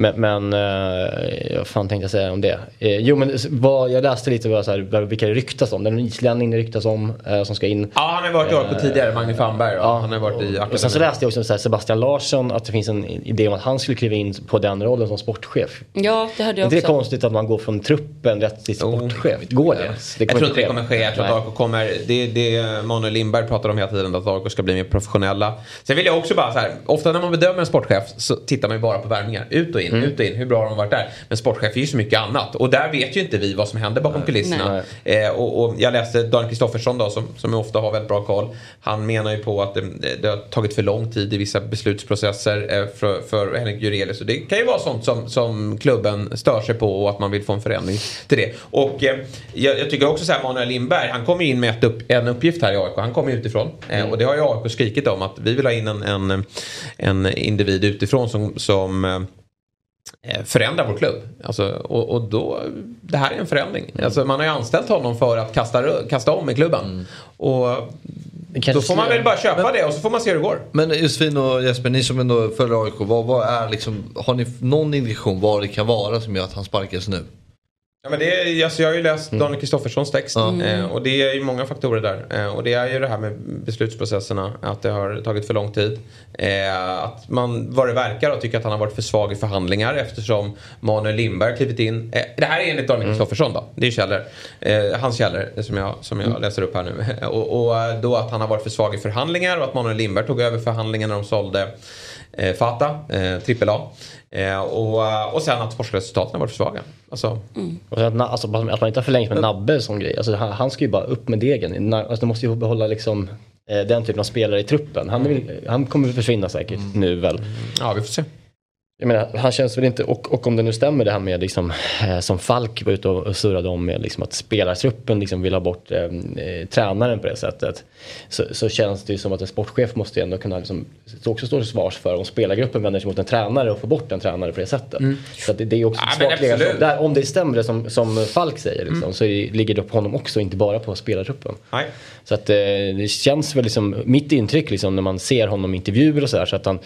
Men, men eh, vad fan tänkte jag säga om det? Eh, jo men vad, jag läste lite vad, så här, vilka det ryktas om. Det är en islänning det ryktas om eh, som ska in. Ja, han har varit i AIK tidigare, Magnus Famberg. Ja. Han har varit i Och sen så läste jag också så här, Sebastian Larsson att det finns en idé om att han skulle kliva in på den rollen som sportchef. Ja, det hörde Är jag inte det också. konstigt att man går från truppen rätt till sportchef? Går det? det Jag tror inte det kommer ske. Jag tror att AIK kommer, det, det Manuel Lindberg pratar om hela tiden, att AIK ska bli mer professionella. Sen vill jag också bara så här, ofta när man bedömer en sportchef så tittar man ju bara på värvningar. Ut och in, Mm. ut och in, hur bra har de varit där? Men sportchef är ju så mycket annat. Och där vet ju inte vi vad som händer bakom kulisserna. Eh, och, och jag läste Daniel Kristoffersson då, som, som ofta har väldigt bra koll. Han menar ju på att det, det har tagit för lång tid i vissa beslutsprocesser eh, för, för Henrik Jurelius. Och det kan ju vara sånt som, som klubben stör sig på och att man vill få en förändring till det. Och eh, jag, jag tycker också så här, Manuel Lindberg, han kommer ju in med ett upp, en uppgift här i AIK. Han kommer ju utifrån. Eh, och det har ju AIK skrikit om att vi vill ha in en, en, en individ utifrån som, som eh, förändra vår klubb. Alltså, och, och då, det här är en förändring. Alltså, man har ju anställt honom för att kasta, kasta om i klubben. Och då får man väl bara köpa det och så får man se hur det går. Men Josefin och Jesper, ni som ändå följer AIK, vad, vad är liksom, har ni någon indikation vad det kan vara som gör att han sparkas nu? Ja, men det alltså, jag har ju läst Daniel Kristofferssons text Mm. och det är ju många faktorer där. Eh, och det är ju det här med beslutsprocesserna, att det har tagit för lång tid. Eh, att man, vad det verkar, tycker att han har varit för svag i förhandlingar eftersom Manuel Lindberg klivit in. Det här är enligt Daniel Kristoffersson då, det är källor. Hans källor som jag, som jag läser upp här nu. och, och då att han har varit för svag i förhandlingar och att Manuel Lindberg tog över förhandlingarna när de sålde eh, Fata, eh, trippel A. Eh, och, eh, och sen att sportresultaten har varit för svaga. Alltså, sen att, alltså, att man inte har förlängt med Nabbe sån grej. Alltså, han, han ska ju bara upp med degen. Alltså, de måste ju behålla liksom, eh, den typen av spelare i truppen. Han, väl- han kommer försvinna säkert nu väl. Ja, vi får se. Jag menar, han känns väl inte, och, och om det nu stämmer det här med liksom, eh, som Falk var ute och och surrade om med liksom, att spelartruppen liksom vill ha bort eh, eh, tränaren på det sättet. Så, så känns det ju som att en sportchef måste ju ändå kunna liksom, också stå till svars för om spelargruppen vänder sig mot en tränare och får bort en tränare på det sättet. Så att det, det är också Ja, svagt. Där, om det stämmer det som, som Falk säger liksom, så är, ligger det på honom också, inte bara på spelartruppen. Nej. Så att eh, det känns väl liksom, mitt intryck liksom när man ser honom i intervjuer och sådär så att han,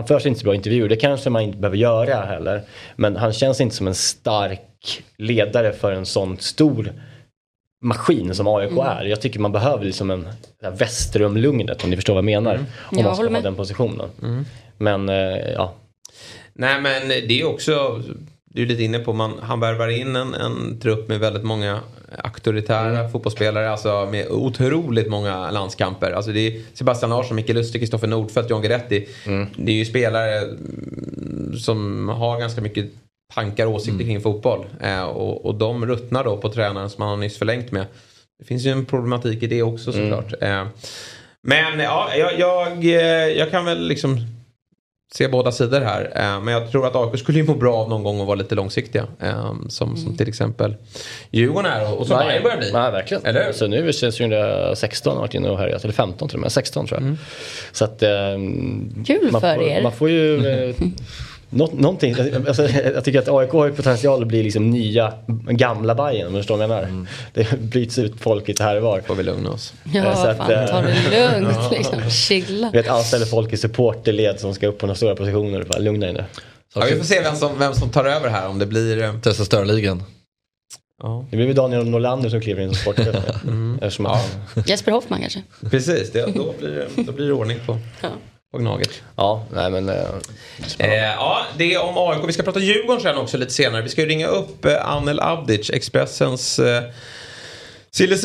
han för sig inte så bra intervjuer, det kanske man inte behöver göra heller. Men han känns inte som en stark ledare för en sån stor maskin som AIK är. Jag tycker man behöver liksom en Västerrum-lugnet om ni förstår vad jag menar. Om Jag man ska ha med. den positionen. Men eh, ja, Nej men det är också, du är lite inne på, man, han värvar in en, en trupp med väldigt många auktoritära fotbollsspelare, alltså med otroligt många landskamper. Alltså det är Sebastian Larsson, Micke Lustig, Kristoffer Nordfeldt, John Guidetti. Det är ju spelare mm, som har ganska mycket tankar och åsikter kring fotboll. Eh, och, och de ruttnar då på tränaren som han har nyss förlängt med. Det finns ju en problematik i det också såklart. Eh, men ja, jag, jag, eh, jag kan väl liksom se båda sidor här. Eh, men jag tror att AIK skulle ju må bra av någon gång att vara lite långsiktiga. Eh, som, som till exempel Djurgården är och, och som Bayern börjar bli. Nej, verkligen. Eller? Så nu är det 2016 har varit inne och härjat, eller 15 tror jag, 16 tror jag. Mm. Så att... ehm, Kul man för får, er. Man får ju... Eh, Nå, någonting, alltså, jag tycker att AIK har potential att bli liksom nya gamla Bayern om du förstår vad jag menar. Det bryts ut folk lite här och var. Får vi lugna oss. Ja, Så att, fan, eh, ta det lugnt liksom. Chilla. Vet, anställer folk i supporterled som ska upp på några stora positioner. Bara, lugna dig nu. Ja, vi får se vem som, vem som tar över här om det blir... eh, Testa störligan. Ja. Det blir väl Daniel Norlander som kliver in som sportchef. Eftersom att, ja. Jesper Hoffman kanske. Precis, det, då, blir det, då blir det ordning på, Ja. På Gnaget. ja, nej men... Eh, Eh, ja, det är om AIK. Vi ska prata Djurgården sen också lite senare. Vi ska ju ringa upp eh, Anel Avdic, Expressens eh, silly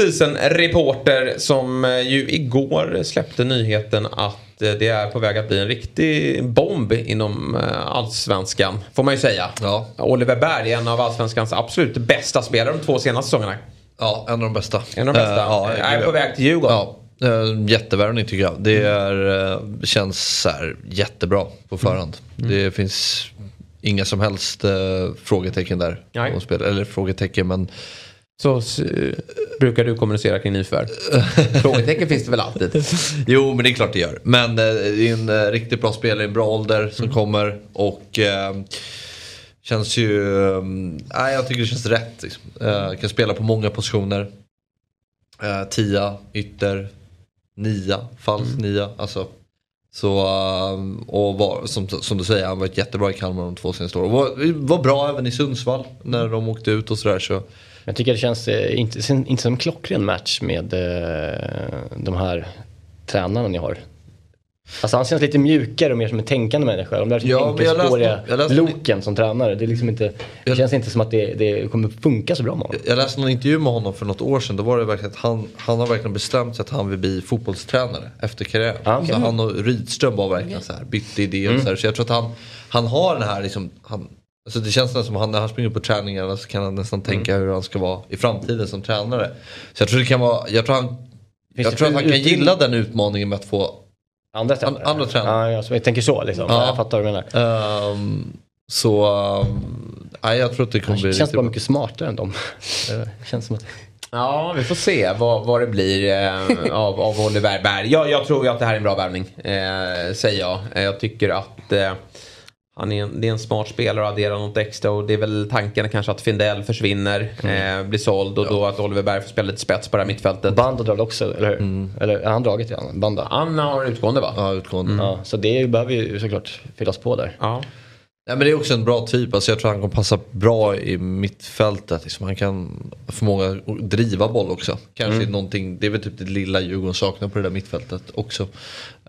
reporter som eh, ju igår släppte nyheten att eh, det är på väg att bli en riktig bomb inom allsvenskan. Får man ju säga. Ja. Oliver Berg är en av allsvenskans absolut bästa spelare de två senaste säsongerna. Ja, en av de bästa. En av de bästa. Eh, ja, är på väg till Djurgården. Ja, jättevärvning tycker jag. Det är, eh, känns så här, jättebra på förhand. Det finns inga som helst eh, frågetecken där. Om spel, eller frågetecken men Så s- brukar du kommunicera kring nyförvärv. Frågetecken finns det väl alltid. Jo men det är klart det gör. Men eh, det är en eh, riktigt bra spelare i en bra ålder som kommer. Och eh, känns ju, eh, nej jag tycker det känns rätt. Liksom. Eh, kan spela på många positioner. Eh, tia, ytter, nia, falsk nia. Alltså Så, um, och var, som, som du säger, han var jättebra i Kalmar de två senaste åren. Var, var bra även i Sundsvall när de åkte ut och sådär. Så. Jag tycker det känns eh, inte, inte som en klockren match med eh, de här tränarna ni har. Alltså han känns lite mjukare och mer som en tänkande människa. De där Ja, jag läste- enkelspåriga loken som tränare. Det, är liksom inte, det känns inte som att det, det kommer funka så bra med honom. Jag läste någon intervju med honom för något år sedan. Då var det verkligen att han, han har verkligen bestämt sig att han vill bli fotbollstränare efter karriären. Ah, okej. Så han och Rydström var verkligen så här, bytte idéer och så, här. så jag tror att han, han har den här liksom, han, alltså det känns nästan som att när han springer på träningarna så kan han nästan tänka hur han ska vara i framtiden som tränare. Så jag tror det kan vara, jag tror han, Finns jag tror att han kan gilla den utmaningen med att få Andra tränare? An- andra tränare. Ja, ja, så jag tänker så liksom. Ja. Jag fattar vad du menar. Ehm, så, um, nej, jag tror att det kommer bli Han känns bara mycket smartare än dem. Det känns som att... Ja, vi får se vad, vad det blir eh, av, av Oliver Berg. Jag, jag tror ju att det här är en bra värvning, eh, säger jag. Jag tycker att eh, han är en, det är en smart spelare och adderar något extra. Och det är väl tanken kanske att Findell försvinner, Mm. eh, blir såld och då att Oliver Berg får spela lite spets på det här mittfältet. Banda drar också, eller hur? Eller har han dragit igen? Banda? Han har utgående va? Ja, utgående. Ja, så det behöver ju såklart fyllas på där. Ja. Nej, men det är också en bra typ. Alltså, jag tror han kommer passa bra i mittfältet. Liksom, han kan förmåga att driva boll också. Kanske Mm. någonting, det är väl typ det lilla Djurgården saknar på det där mittfältet också.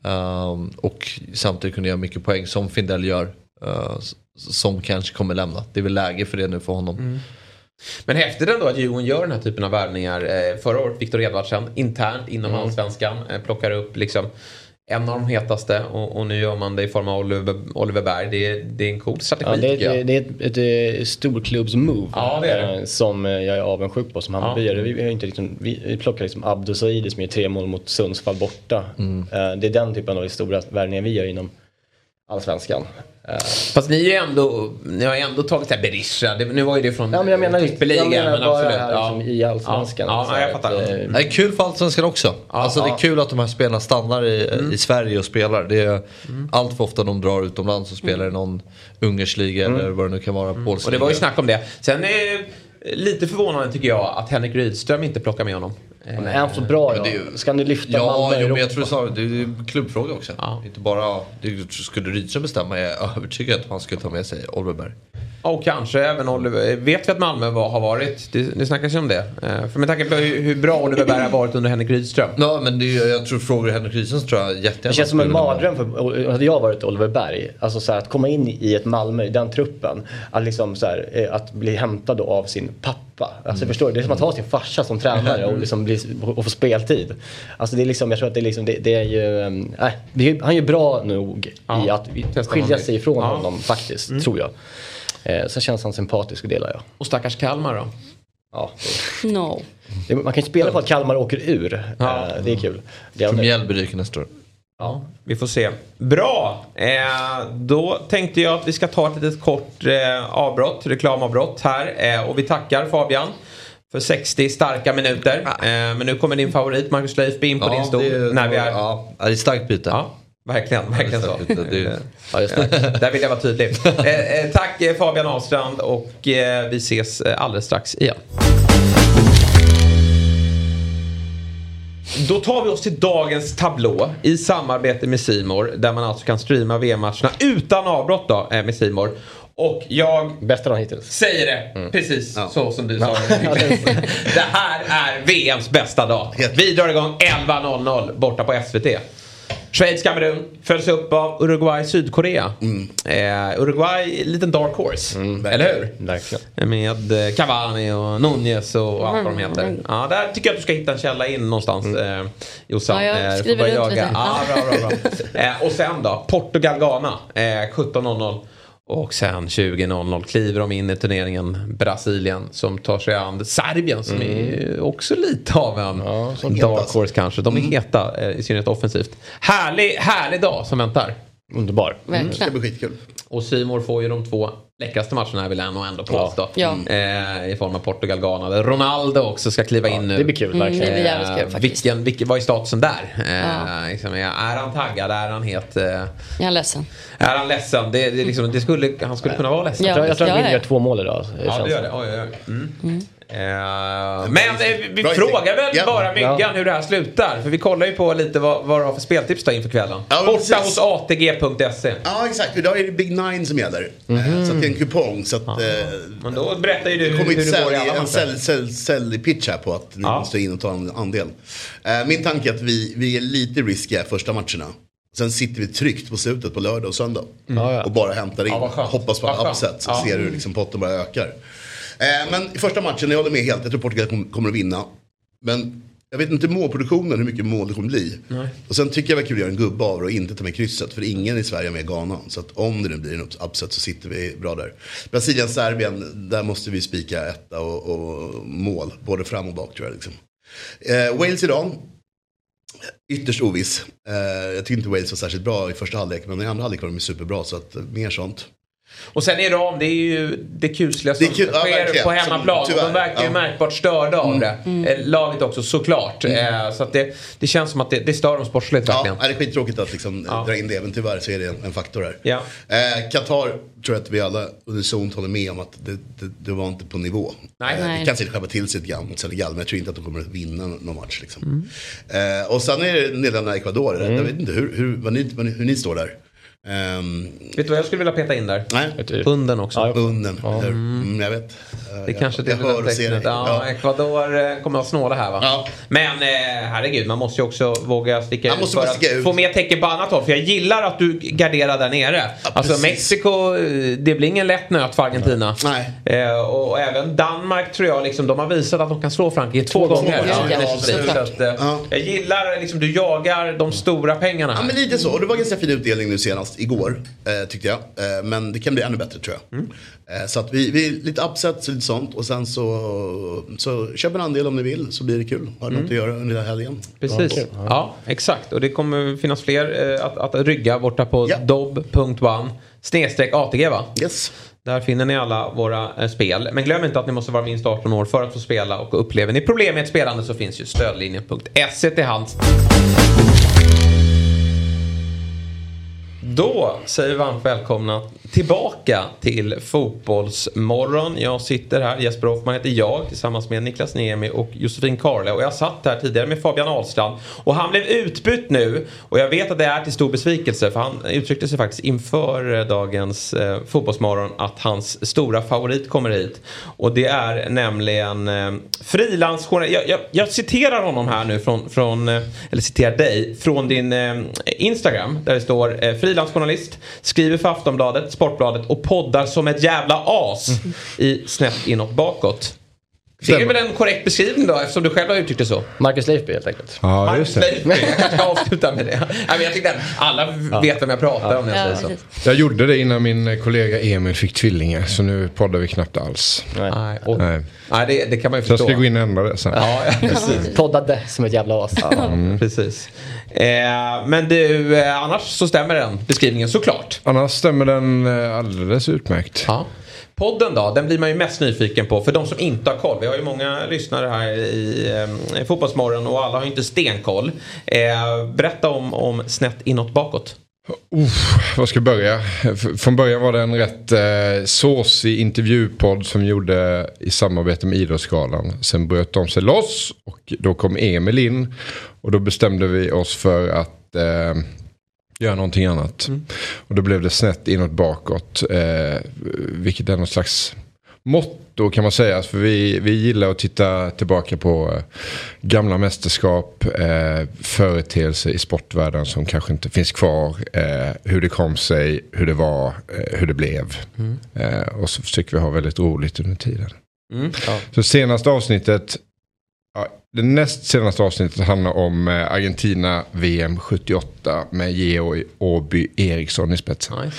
Ehm, och samtidigt kunna göra mycket poäng som Findell gör. Eh, som kanske kommer lämna. Det är väl läge för det nu för honom. Mm. Men häftigt ändå att Djurgården gör den här typen av värvningar. Eh, förra året Viktor Edvardsen internt inom Mm. allsvenskan. Eh, plockar upp liksom en av de hetaste och, och nu gör man det i form av Oliver, Oliver Berg. Det är, det är en cool strategi Ja, det, är det är ett, ett, ett storklubbs-move. Ja, Som jag är avundsjuk på som Hammarbyare. Vi, vi, har inte liksom, vi, vi plockar liksom Abdo Saidi som gör tre mål mot Sundsvall borta. Mm. Det är den typen av stora värvningar vi gör inom allsvenskan. Eh, Fast ni, är ju ändå, ni har ju ändå tagit här Berisha. Det, nu var ju det från Ja men jag menar, Tippeligan, jag menar men bara absolut. här liksom, i allsvenskan. Ja, ja, jag att, fattar. eh, Det är kul för Allsvenskan också. alltså det är ja. kul att de här spelarna stannar i, i Sverige och spelar. Det är allt för ofta de drar utomlands och spelar i någon ungersk liga eller vad det nu kan vara. Polsk Och det var ju snack om det. Sen är lite förvånande tycker jag att Henrik Rydström inte plockar med honom. Men är han så bra då? ju- Ska ni lyfta Ja, Malmö jo, men jag tror det. Är en klubbfråga också. Ja. Inte bara, det, skulle Rydström bestämma är jag övertygad att han skulle ta med sig Oliver Berg. Och kanske även Oliver. Vet vi att Malmö var, har varit? Det, det snackas ju om det. Eh, För med tanke på hur, hur bra Oliver Berg har varit under Henrik Rydström. Ja, men det jag tror frågar Henrik Rydström tror jag jättegärna Det känns som en mardröm för, hade jag varit Oliver Berg, alltså så här, att komma in i ett Malmö, i den truppen, att, liksom så här, eh, att bli hämtad då av sin pappa. Alltså Mm. förstår du? Det är som att ha sin farsa som tränare och, liksom bli, och få speltid. Alltså det är liksom, jag tror att det är liksom, det, det är ju, nej, det är, han är ju bra nog i Ja, att vi- testar skilja sig ifrån Ja. Mm. honom faktiskt, tror jag. Eh, så känns han sympatisk och delar jag. Och stackars Kalmar då? Ja, No. det, man kan ju spela på att Kalmar åker ur. Ja. Eh, det är kul. Det är För Mjällby ryker nästa år. Ja, vi får se. Bra! Eh, då tänkte jag att vi ska ta ett litet kort eh, avbrott, reklamavbrott här. Eh, och vi tackar Fabian för 60 starka minuter. Eh, men nu kommer din favorit Marcus Leifby in på din stol. det, när vi är... ja, det är ett starkt byte. Ja, verkligen. verkligen så. Ja. Där vill jag vara tydlig. Eh, eh, tack eh, Fabian Ahlstrand och vi ses alldeles strax igen. Då tar vi oss till dagens tablå i samarbete med Simor där man alltså kan streama VM-matcherna utan avbrott då, med Simor. Och jag Bästa dagen hittills. säger det precis så som du sa. det här är VMs bästa dag. Vi drar igång 11.00 borta på SVT. Schweiz, Kamerun följs upp av Uruguay, Sydkorea. Eh, Uruguay, liten dark horse. Eller hur? Verkligen. Med eh, Cavani och Nunez och allt vad de heter. Ja, där tycker jag att du ska hitta en källa in någonstans eh, Jossan. Ja, jag Eh, skriver börja runt lite. jaga. Ja, bra, bra, bra. eh, och sen då, Portugal-Ghana. Eh, 17.00. Och sen 20.00 kliver de in i turneringen Brasilien som tar sig an Serbien som är också lite av en dark horse kanske. De är heta, eh, i synnerhet offensivt. Härlig, härlig dag som väntar. Underbar. Verkligen. Det blir skitkul. Och Simor får ju de två läckraste matcherna vill jag nog ändå påstå. Ja. Eh, I form av Portugal-Ghana. Där Ronaldo också ska kliva in nu. det blir kul, Mm, verkligen. det blir jävligt kul Eh, faktiskt. vilken, vilken, vad är statusen där? Eh, Ja. liksom, är, han taggad? Är han het? Eh, Jag är ledsen. är han ledsen? Det, det, liksom, det skulle, han skulle kunna vara ledsen. Ja. Jag tror, jag tror att ja. gör två mål idag. Ja, det gör det. Oj, oj, oj. Mm. Eh, men eh, vi Bra frågar väl Ja. bara Myggan Ja. hur det här slutar. För vi kollar ju på lite vad, vad du har för speltips då inför kvällen. Ja, Borta precis. hos ATG.se. Ja, exakt. Idag är det Big Nine som gäller. Eh, Så att det är en kupong. Så att, eh, Men då berättar ju du hur, hur det går i alla en matcher. sälj, sälj, sälj pitch här på att ni Ja. måste in och ta en andel. Eh, Min tanke är att vi, vi är lite riskiga första matcherna. Sen sitter vi tryggt på slutet på lördag och söndag. Ja, ja. Och bara hämtar in. Ja. Hoppas på en upset. Så Ja. ser du hur liksom potten bara ökar. Eh, Men i första matchen, jag håller med helt. Jag tror Portugal kom- kommer att vinna. Men jag vet inte målproduktionen, hur mycket mål det kommer bli. Och sen tycker jag det var kul att göra en gubbe av det och inte ta med krysset. För ingen i Sverige är med Ghana. Så att om det nu blir en upset så sitter vi bra där. Brasilien, Serbien, där måste vi spika etta och, och mål. Både fram och bak tror jag. Liksom. Eh, Wales, Iran. Ytterst oviss. Eh, jag tycker inte Wales var särskilt bra i första halvlek. Men i andra halvlek var de superbra. Så att, eh, mer sånt. Och sen Iran, det är ju det kusliga som Det är kul- ja, sker verkligen. på hemmaplan. Som- de verkar ju ja. Mm. märkbart störda av det. Eh, Laget också såklart. Eh, Så att det, det känns som att det, det stör dem sportsligt verkligen. Ja, det är skittråkigt att liksom Ja. dra in det. Men tyvärr så är det en, en faktor här. Ja. Eh, Qatar tror jag att vi alla unisont håller med om att det, det, det var inte på nivå. Nej. Eh, Nej. Det kan säkert skärpa till sig lite grann mot Senegal. Men jag tror inte att de kommer att vinna någon match. Liksom. Mm. Eh, och sen är det Nederländerna-Ecuador. Jag vet inte hur, hur, ni, vad ni, hur ni står där. Ehm, Vet du vad jag skulle vilja peta in där? nej, Hunden också. Ja, Unden. eller- Mm, jag vet. Det jag, kanske det jag är hör och ser. Ja, Ja. Ecuador eh, kommer att snåla här va? Ja. Men eh, herregud, man måste ju också våga sticka Man ut för att ut. få mer tecken på annat håll. För jag gillar att du garderar där nere. Ja, alltså precis. Mexiko, eh, det blir ingen lätt nöt för Argentina. Nej. Eh, och, även Danmark tror jag, liksom, de har visat att de kan slå Frankrike två, Två gånger. gånger, Ja, ja, ja, så att, eh, Ja. Jag gillar, liksom, du jagar de stora pengarna Ja här. men lite så. Och det var ganska fin utdelning nu senast, igår, eh, tyckte jag. Men det kan bli ännu bättre tror jag. Mm. Så att vi, vi lite upsets och lite sånt. Och sen så, så köp en andel om ni vill så blir det kul. Har Mm. något att göra under här helgen. Precis. Ja, exakt. Och det kommer finnas fler eh, att, att rygga borta på Ja. dob.one snedstreck ATG va? Yes. Där finner ni alla våra eh, spel. Men glöm inte att ni måste vara minst 18 år för att få spela och upplever ni problem med ett spelande så finns ju stödlinjen.se till hands. Då säger vi varmt välkomna tillbaka till Fotbollsmorgon. Jag sitter här, Jesper Hoffman heter jag tillsammans med Niklas Niemi och Josefin Karle. Och jag satt här tidigare med Fabian Ahlstrand och han blev utbytt nu. Och jag vet att det är till stor besvikelse för han uttryckte sig faktiskt inför dagens eh, Fotbollsmorgon att hans stora favorit kommer hit. Och det är nämligen eh, frilansjournalist. Jag, jag, jag citerar honom här nu från, från eh, eller citerar dig, från din eh, Instagram där det står eh, frilansjournalist, skriver för Aftonbladet, Sportbladet och poddar som ett jävla as i snett inåt bakåt. Det är väl en korrekt beskrivning då eftersom du själv har uttryckt det så? Marcus Leifby helt enkelt. Ja, just det. Leif, Jag kanske ska avsluta med det. Nej, men jag tyckte att alla vet vem jag pratar om när jag Ja, säger så. Jag gjorde det innan min kollega Emil fick tvillingar. Så nu poddar vi knappt alls. Nej, och, Nej. nej det, det kan man ju Så jag förstå. ska gå in och ändra det sen. Ja, ja, precis. Poddade som ett jävla as. precis. Eh, men du, eh, annars så stämmer den beskrivningen såklart. Annars stämmer den eh, alldeles utmärkt. Ja. Podden då, den blir man ju mest nyfiken på. För de som inte har koll. Vi har ju många lyssnare här i eh, Fotbollsmorgon och alla har ju inte stenkoll. Eh, berätta om, om snett inåt bakåt. Uff, vad ska jag börja? Från början var det en rätt eh, såsig intervjupodd som gjorde i samarbete med Idrottsgalan. Sen bröt de sig loss och då kom Emil in. Och då bestämde vi oss för att eh, göra någonting annat. Och då blev det snett inåt bakåt. Eh, vilket är någon slags motto kan man säga. För vi, vi gillar att titta tillbaka på eh, gamla mästerskap, eh, företeelser i sportvärlden som kanske inte finns kvar. Eh, hur det kom sig, hur det var, eh, hur det blev. Eh, och så försöker vi ha väldigt roligt under tiden. Mm. Så senaste avsnittet, ja, det näst senaste avsnittet handlar om eh, Argentina VM 78 med Georg Åby Eriksson i spetsen. Nice.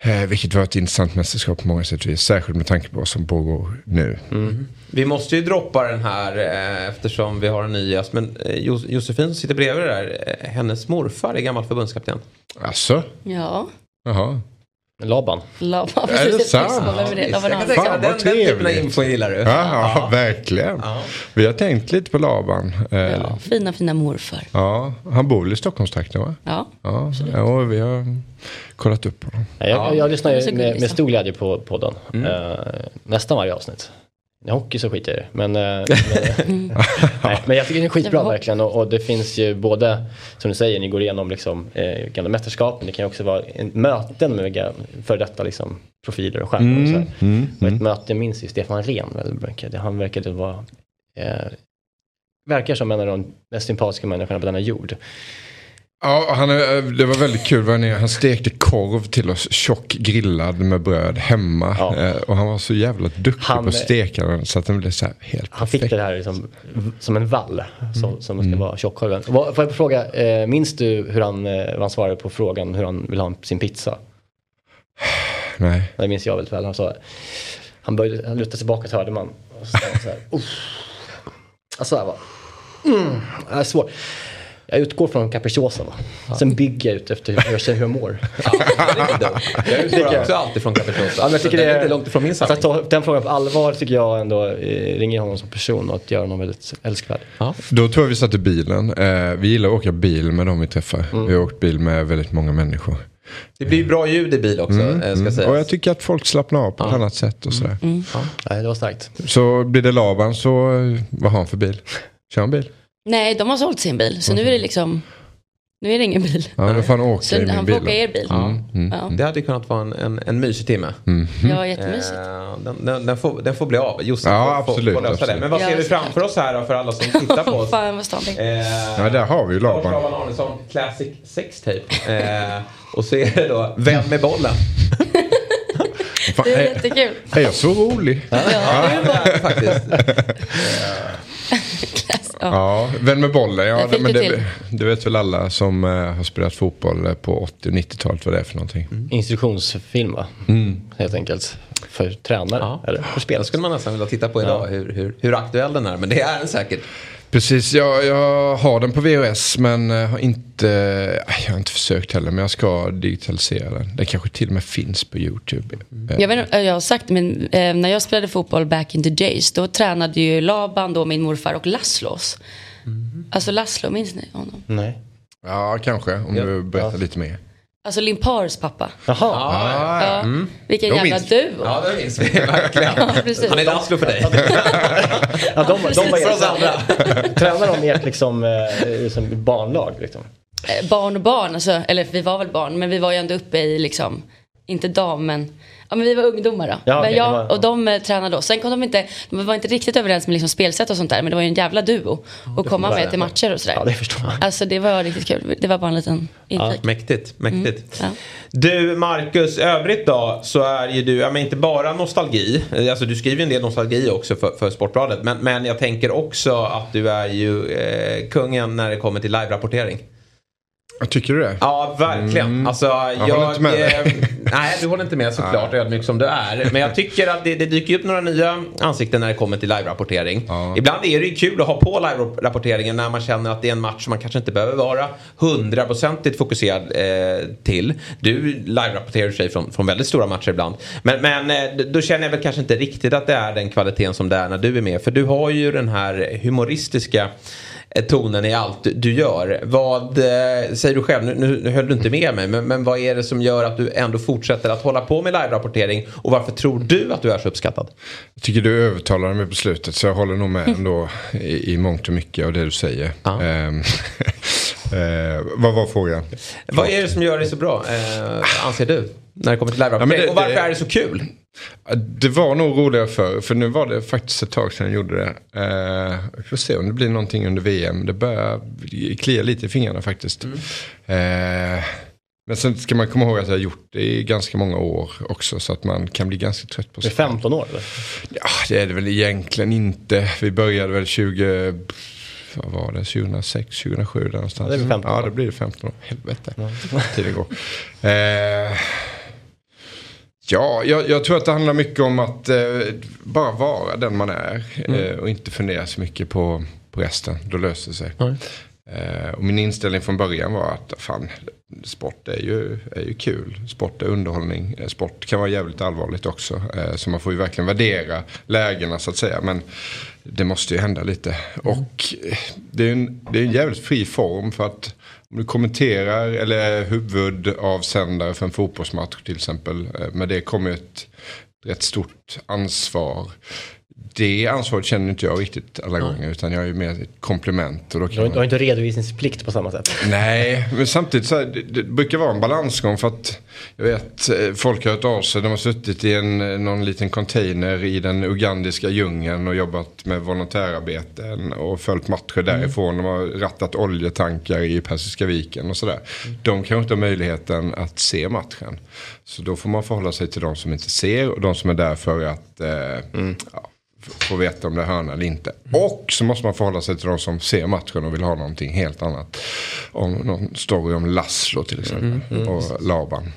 Eh, vilket var ett intressant mästerskap på många sätt och vis. Särskilt med tanke på vad som pågår nu. Vi måste ju droppa den här eh, eftersom vi har en ny gäst. Men eh, Jo- Josefin som sitter bredvid det där, eh, hennes morfar är gammal förbundskapten. Alltså, Ja, jaha. Laban. Laban, Är det sant? Vad är det? Laban Jag kan Arne. tänka Fan, vad den, den typen av trevligt. info gillar du. Ja, ja, verkligen. Vi har tänkt lite på Laban. Eh, Ja, fina, fina morfar. Ja, han bor väl i Stockholmstrakten va? Ja. Ja, ja, vi har kollat upp honom. Nej, Jag, jag lyssnar Ja, med, med stor glädje på podden. Eh, nästan varje avsnitt. När hockey så skiter jag i det. Men, eh, men, nej, men jag tycker det är skitbra verkligen. Och, och det finns ju både, som du säger, ni går igenom liksom, eh, gamla mästerskapen. Det kan ju också vara en, möten med före detta liksom, profiler och stjärnor. och så här. Och ett möte minns ju Stefan Rehn. Väl, verkade- han verkade vara eh, Verkar som en av de mest sympatiska människorna på denna jord. Ja, han, är- det var väldigt kul. Han, stekte korv till oss, tjock grillad med bröd hemma. Ja. Eh, Och han var så jävla duktig Han- på att steka den så att den blev så här helt Han fick perfekt. det här liksom, som en vall som, som ska vara tjockkorven. Får jag fråga, eh, minns du hur han, eh, vad han svarade på frågan hur han vill ha sin pizza? Nej. Det minns jag väldigt väl. Han, sa, han, började, han lutade sig bakåt hörde man. Och så så här, Uff. Alltså det här var, mm, det är svårt. Jag utgår från capricciosa va. Sen bygger jag ut efter hur jag känner hur jag mår. Jag utgår också alltid från Capricciosa. Ja, men jag tycker det är inte långt ifrån min Att sanning. ta den frågan på allvar tycker jag ändå eh, ringer honom som person och att göra honom väldigt älskvärd. Då tror jag vi satt i bilen. Eh, vi gillar att åka bil med dem vi träffar. Mm. Vi har åkt bil med väldigt många människor. Det blir bra ljud i bil också, eh, ska sägas. Och jag tycker att folk slappnar av på ett annat sätt och sådär. Nej, det var starkt. Så blir det Laban så, vad har han för bil? Kör han bil? Nej, de har sålt sin bil. Så nu är det liksom, nu är det ingen bil. Ja, då får han åka Så i min han bil. får åka er bil. Mm. Ja, Det hade kunnat vara en, en, en mysig timme. ja jättemysigt. Eh, Den, den, den, får, den får bli av. Josef Ja, får, absolut, får lösa det. absolut. Men vad ser Ja, vi framför oss här då för alla som tittar på oss? Fan vad ståndpunkt. Eh, Ja, där har vi ju Laban. Lars Arnesson, Classic Sextape. Eh, och så är det då Vem med bollen? Fan, Det är jättekul. är jag så rolig? Ja, det är bara Faktiskt. Ja. Ja, vän med bollen. Ja, men du det, det vet väl alla som eh, har spelat fotboll eh, på 80 och 90-talet vad det är för någonting. Instruktionsfilm va? Helt enkelt. För tränare Ja. eller för Det spelare. skulle man nästan vilja titta på idag, hur, hur, hur aktuell den är. Men det är den säkert. Precis, jag, jag har den på VHS men eh, har inte, eh, jag har inte försökt heller men jag ska digitalisera den. Den kanske till och med finns på YouTube. Eh, Jag vet inte, jag har sagt men eh, när jag spelade fotboll back in the days då tränade ju Laban, då min morfar och Laszlos. Alltså Laszlo, minns ni honom? Nej. Ja, kanske om du berättar lite mer. Alltså Limpars pappa. Jaha. Ja, Vilken Då jävla minns duo. Ja, det minns vi verkligen. Ja, precis. Han är Laszlo för dig. Ja, de, de var För oss andra. Tränar de ert liksom, liksom barnlag? Liksom? Eh, Barn och barn, alltså, eller vi var väl barn, men vi var ju ändå uppe i liksom, inte dam men, ja men vi var ungdomar då. Ja, okej, jag, var- och de eh, tränade då. Sen kom de inte, de var inte riktigt överens med liksom spelsätt och sånt där, men det var ju en jävla duo. Och komma med till matcher och sådär. Ja, det förstår man. Alltså det var riktigt kul. Det var bara en liten inflik. Mäktigt, mäktigt. Ja. Du Marcus, övrigt då så är ju du, ja men inte bara nostalgi, eh, alltså du skriver ju en del nostalgi också för, för Sportbladet, men, men jag tänker också att du är ju eh, kungen när det kommer till live-rapportering. Jag tycker du det? Ja, verkligen. Alltså, jag, håller inte med eh, nej, du håller inte med såklart, ödmjuk som du är. Men jag tycker att det, det dyker upp några nya ansikten när det kommer till live-rapportering. Ja. Ibland är det ju kul att ha på live-rapporteringen när man känner att det är en match som man kanske inte behöver vara hundraprocentigt fokuserad eh, till. Du live-rapporterar sig från, från väldigt stora matcher ibland. Men, men eh, då känner jag väl kanske inte riktigt att det är den kvaliteten som det är när du är med. För du har ju den här humoristiska tonen i allt du- gör. Vad eh, säger du själv, nu, nu höll du inte med mig, men, men vad är det som gör att du ändå fortsätter att hålla på med live-rapportering och varför tror du att du är så uppskattad? Jag tycker du övertalade mig på slutet så jag håller nog med ändå i, i mångt och mycket av det du säger. Ehm, eh, vad var frågan? Vad är det som gör dig så bra, eh, anser du? När det kommer till live-rapportering? Ja, det- och varför det- är det så kul? Det var nog roligare förr, för nu var det faktiskt ett tag sedan jag gjorde det. Eh, vi får se om det blir någonting under VM. Det börjar klia lite i fingrarna faktiskt. Eh, men sen ska man komma ihåg att jag har gjort det i ganska många år också. Så att man kan bli ganska trött på Det är sig. 15 år eller? Ja, det är det väl egentligen inte. Vi började väl 20... Vad var det? 2006, 2007 där någonstans. Ja, det väl 15 Ja, då. det blir det 15 år. Helvete. Tiden går. Eh, ja, jag, jag tror att det handlar mycket om att eh, bara vara den man är. Mm. Eh, och inte fundera så mycket på, på resten. Då löser det sig. Eh, och min inställning från början var att fan, sport är ju, är ju kul. Sport är underhållning. Eh, Sport kan vara jävligt allvarligt också. Eh, så man får ju verkligen värdera lägena så att säga. Men det måste ju hända lite. Och eh, det är en, det är en jävligt fri form för att om du kommenterar eller är huvudavsändare för en fotbollsmatch till exempel. Eh, Med det kommer ett rätt stort ansvar. Det ansvaret känner inte jag riktigt alla gånger utan jag är ju mer ett komplement. Och då Du har, man... du har inte redovisningsplikt på samma sätt. Nej, men samtidigt så här, det, det brukar vara en balansgång för att jag vet eh, folk har hört av sig. De har suttit i en, eh, någon liten container i den ugandiska djungeln och jobbat med volontärarbeten och följt matcher därifrån. De har rattat oljetankar i Persiska viken och sådär. De kanske inte har möjligheten att se matchen. Så då får man förhålla sig till de som inte ser och de som är där för att eh, ja, f- få veta om det är hörna eller inte. Och så måste man förhålla sig till de som ser matchen och vill ha någonting helt annat. Om någon story om Laszlo till exempel. Och Laban.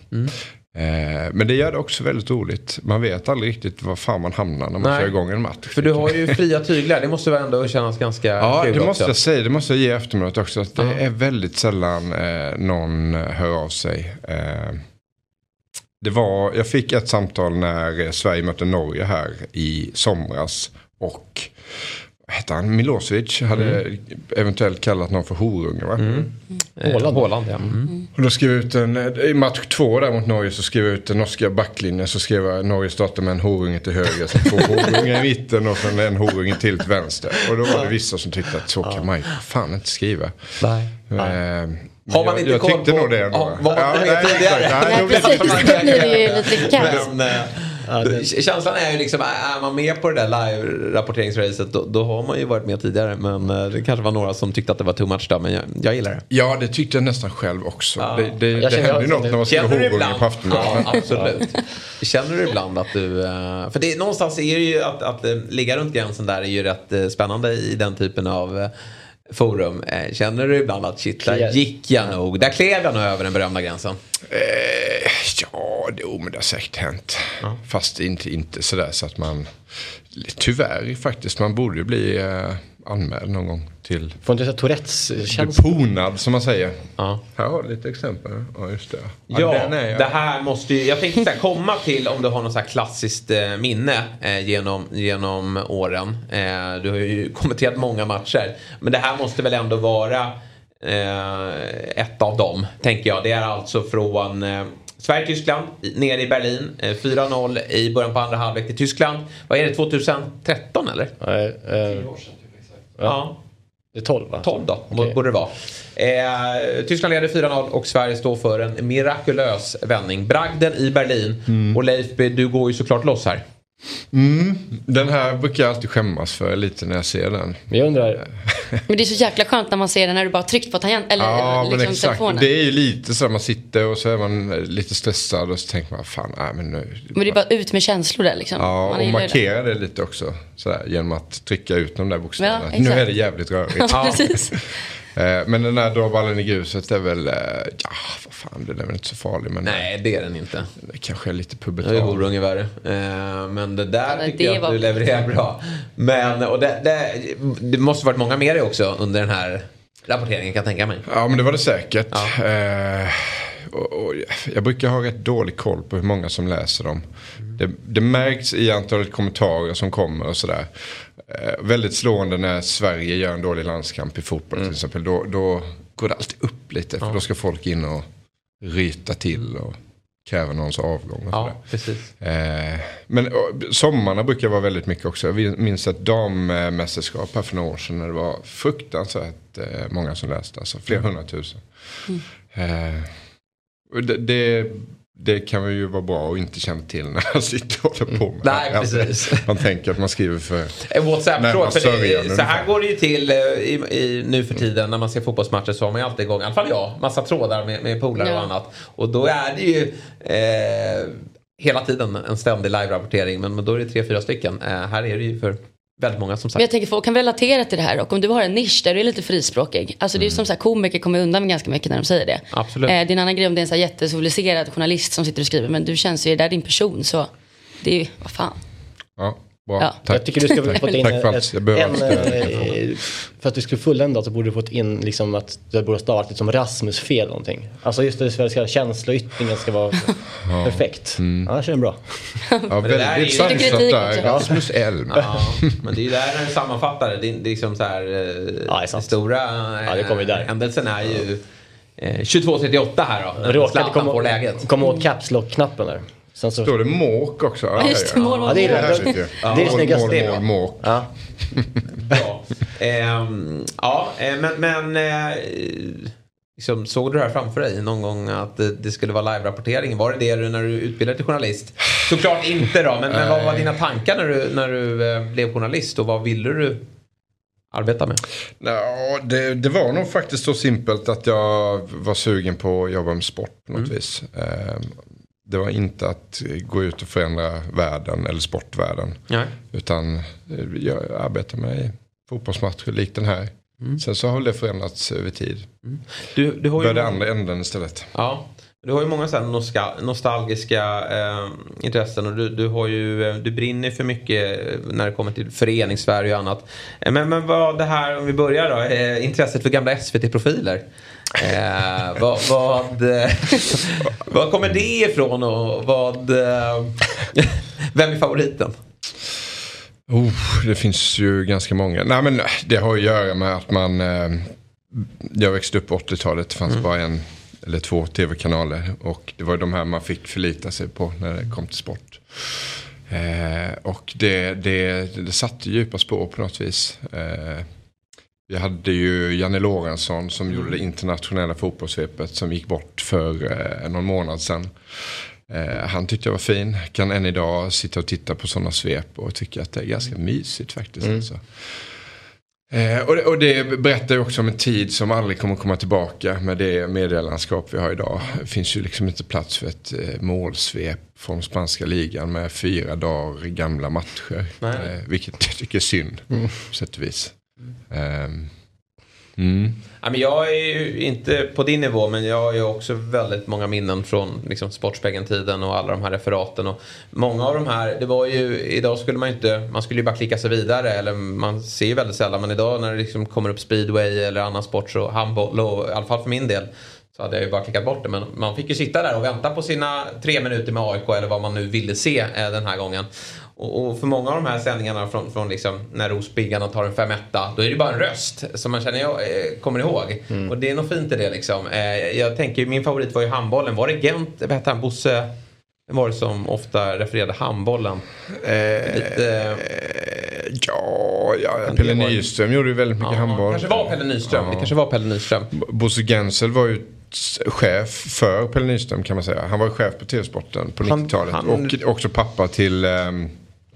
Eh, men det gör det också väldigt roligt. Man vet aldrig riktigt var fan man hamnar när man Nej. kör igång en match. För du har ju fria tyglar. Det måste väl ändå kännas ganska Ja, det måste också. jag säga. Det måste jag ge eftermiddaget också. Att det är väldigt sällan eh, någon eh, hör av sig. Eh, det var, jag fick ett samtal när eh, Sverige mötte Norge här i somras. Och vad hette han? Milosevic hade eventuellt kallat någon för horunge va? Eh, Håland. Håland ja. Mm. Och då skrev jag ut en, i match två där mot Norge så skrev jag ut den norska backlinjen. Så skrev jag Norge startar med en horunge till höger. Så två horungar i mitten och sen en horunge till till vänster. Och då var det vissa som tyckte att så kan man ju fan inte skriva. Nej. Eh, Har man jag, inte jag koll tyckte på- nog det ändå. Ja, vad man inte vet nej, tidigare. Nej, det- precis, då blir det ju lite kaos. Eh, Känslan är ju liksom, är man med på det där live-rapporteringsracet då, då har man ju varit med tidigare. Men eh, det kanske var några som tyckte att det var too much då, men jag, jag gillar det. Ja, det tyckte jag nästan själv också. Det, det, det känner händer ju något det. när man skriver Känner du horunge ibland? på Aftonbladet. Ja, absolut. Känner du ibland att du... eh, För det, någonstans är det ju att, att ligga runt gränsen där är ju rätt spännande i den typen av forum. Eh, Känner du ibland att shit, där gick jag nog. Där klev jag nog över den berömda gränsen. Eh, ja, det, oh, men det har säkert hänt. Fast inte, inte sådär så att man... Tyvärr faktiskt, man borde ju bli eh, anmäld någon gång till... Får inte här Tourettes-känsla? Beponad som man säger. Ja. Här har du lite exempel. Ja, just det. Ja, den är jag. det här måste ju... Jag tänkte så här, komma till om du har något så här klassiskt eh, minne eh, genom, genom åren. Eh, du har ju kommenterat många matcher. Men det här måste väl ändå vara eh, ett av dem, tänker jag. Det är alltså från eh, Sverige-Tyskland, nere i Berlin. Eh, 4-0 i början på andra halvlek till Tyskland. Vad är det, 2013 eller? Nej, eh, Ja. det är 12 va? 12 då, Okej. borde det vara. Eh, Tyskland leder 4-0 och Sverige står för en mirakulös vändning. Bragden i Berlin. Mm. Och Leif, du går ju såklart loss här. Den här brukar jag alltid skämmas för lite när jag ser den. Men jag undrar, Men det är så jäkla skönt när man ser den när du bara tryckt på tangent eller Ja, men liksom exakt. telefonen. Det är ju lite så att man sitter och så är man lite stressad och så tänker man fan, nej men nu. Men det är bara ut med känslor där liksom. Ja, Man och det. markera det lite också. Sådär, genom att trycka ut de där bokstäverna. Ja, nu är det jävligt rörigt. Ja, precis. Eh, Men den där dra ballen i gruset är väl, eh, ja vad fan den är väl inte så farlig. Men Nej, det är den inte. det kanske är lite Det är pubertal. horunge värre. Eh, men det där Ja, tycker det jag att var- du levererar bra. Men och det, det, det måste varit många med dig också under den här rapporteringen kan jag tänka mig. Ja men det var det säkert. Eh, och, och jag brukar ha rätt dålig koll på hur många som läser dem. Det, det märks i antalet kommentarer som kommer och sådär. Eh, väldigt slående när Sverige gör en dålig landskamp i fotboll till exempel. Då, då går det alltid upp lite. För då ska folk in och ryta till och kräva någons avgång. Och. Ja. Eh, men och, sommarna brukar vara väldigt mycket också. Jag minns ett dammästerskap här för några år sedan när det var fruktansvärt eh, många som läste. Alltså flera hundratusen. Eh, och det, det, det kan ju vara bra att inte känna till när man sitter och håller på med Nej, det. Alltså, precis. Man tänker att man skriver för... En WhatsApp-tråd. Det, sörjan så ungefär. här går det ju till eh, i, i, nu för tiden när man ser fotbollsmatcher så har man ju alltid igång, i alla fall jag, massa trådar med, med polare Ja. och annat. Och då är det ju eh, hela tiden en ständig live-rapportering. Men, men då är det tre, fyra stycken. Eh, här är det ju för väldigt många som Men sagt. jag tänker folk kan relatera till det här och om du har en nisch där du är lite frispråkig. Alltså det är ju som så här, komiker kommer undan med ganska mycket när de säger det. Absolut. Eh, det är en annan grej om det är en så här jättesoveliserad journalist som sitter och skriver men du känns ju, det är din person så det är ju, vad fan. Ja. Bra, Ja. tack. Jag tycker du skulle fått in Tack för allt. Jag behöver en, stöd. eh, för att du skulle fullända så borde du fått in liksom att det borde ha stavat lite som Rasmus-fel eller någonting. Alltså just det, ska, känsloyttringen ska vara perfekt. Annars är den bra. Ja, väldigt sansat där. Rasmus Elm. Ja, men det är ju där när du sammanfattar det. Det är liksom så här, eh, Ja, det den stora Ja, det kommer ju där. eh, händelsen är ju eh, 22.38 här då. Råkade komma, komma åt caps lock-knappen där. Sen så, Står det måk också? Ja, just det, mål, mål, Ja, det är Det härligt ju. Det är det Mål, snyggaste. mål, måk. ja. Bra. Ehm, ja, eh, men, men eh, liksom, såg du det här framför dig någon gång att det, det skulle vara live-rapportering? Var det det du när du utbildade till journalist? Såklart inte då, men, men vad var dina tankar när du, när du eh, blev journalist och vad ville du arbeta med? Ja, det, det var nog faktiskt så simpelt att jag var sugen på att jobba med sport på något vis. Ehm, Det var inte att gå ut och förändra världen eller sportvärlden. Nej. Utan eh, jag arbetar med fotbollsmatcher likt den här. Sen så har det förändrats över tid. Du, du har ju Började många- andra änden istället. Ja, du har ju många så nostalgiska eh, intressen och du, du, har ju, eh, du brinner för mycket eh, när det kommer till föreningssverige och annat. Men, men vad det här, om vi börjar då, eh, intresset för gamla SVT-profiler. Eh, vad, vad, eh, vad kommer det ifrån och vad, eh, vem är favoriten? Oh, det finns ju ganska många. Nej men det har att göra med att man... Eh, jag växte upp på 80-talet. Det fanns bara en eller två tv-kanaler. Och det var de här man fick förlita sig på när det kom till sport. Eh, och det, det, det satte djupa spår på något vis. Eh, vi hade ju Janne Lorentzon som gjorde det internationella fotbollssvepet som gick bort för eh, någon månad sedan. Eh, han tyckte jag var fin. Kan än idag sitta och titta på sådana svep och tycka att det är ganska mysigt faktiskt. Alltså. Eh, och, det, och det berättar ju också om en tid som aldrig kommer komma tillbaka med det medielandskap vi har idag. Det finns ju liksom inte plats för ett eh, målsvep från spanska ligan med fyra dagar gamla matcher. Eh, vilket jag tycker är synd på sätt och vis. Ehm, mm. Ja, men jag är ju inte på din nivå men jag har ju också väldigt många minnen från liksom, Sportspegeln-tiden och alla de här referaten. Och många av de här, det var ju, idag skulle man ju inte, man skulle ju bara klicka sig vidare eller man ser ju väldigt sällan men idag när det liksom kommer upp speedway eller annan sport så handboll och i alla fall för min del så hade jag ju bara klickat bort det men man fick ju sitta där och vänta på sina tre minuter med AIK eller vad man nu ville se eh, den här gången. Och, och för många av de här sändningarna från, från liksom, när Rospiggarna tar en 5 då är det bara en röst som man känner jag eh, kommer ihåg. Och det är nog fint i det liksom. Eh, jag tänker, min favorit var ju handbollen. Var det Gent, vad hette han, Bosse? Var det som ofta refererade handbollen? Lite, Eh, ja, ja, Kan Pelle det Nyström gjorde ju väldigt mycket ja, handboll. kanske var Pelle Nyström. Det Ja. kanske var Pelle Nyström. Bosse Gensel var ju chef för Pelle Nyström kan man säga. Han var chef på TV-sporten på Han- 90-talet. han- Och också pappa till ehm,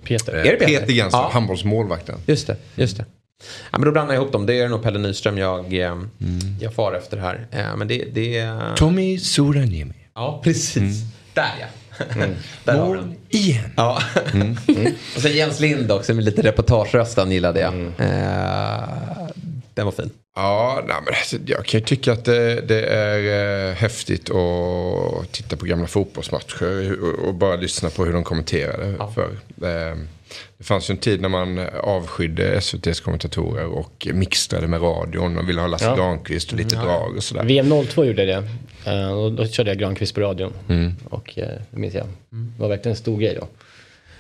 Peter. eh, Är det Peter? Peter Gensel, Ja. handbollsmålvakten. Just det, just det. Ja, men då blandar jag ihop dem. Det är nog Pelle Nyström jag, eh, jag far efter här. Eh, men det, det, Tommy Soraniemi. Ja, precis. Där ja. Där har vi den. Igen. Ja. Och sen Jens Lind också med lite reportagerösten gillade jag. Eh, den var fin. Ja, nej, men alltså, jag kan ju tycka att det, det är eh, häftigt att titta på gamla fotbollsmatcher och, och bara lyssna på hur de kommenterade. Ja. För, eh, det fanns ju en tid när man avskydde SVTs kommentatorer och mixtrade med radion och ville ha Lasse Ja. Granqvist och lite drag och sådär. VM 02 gjorde det. Eh, och då körde jag Granqvist på radion. Mm. Och eh, det minns jag. Det var verkligen en stor grej då.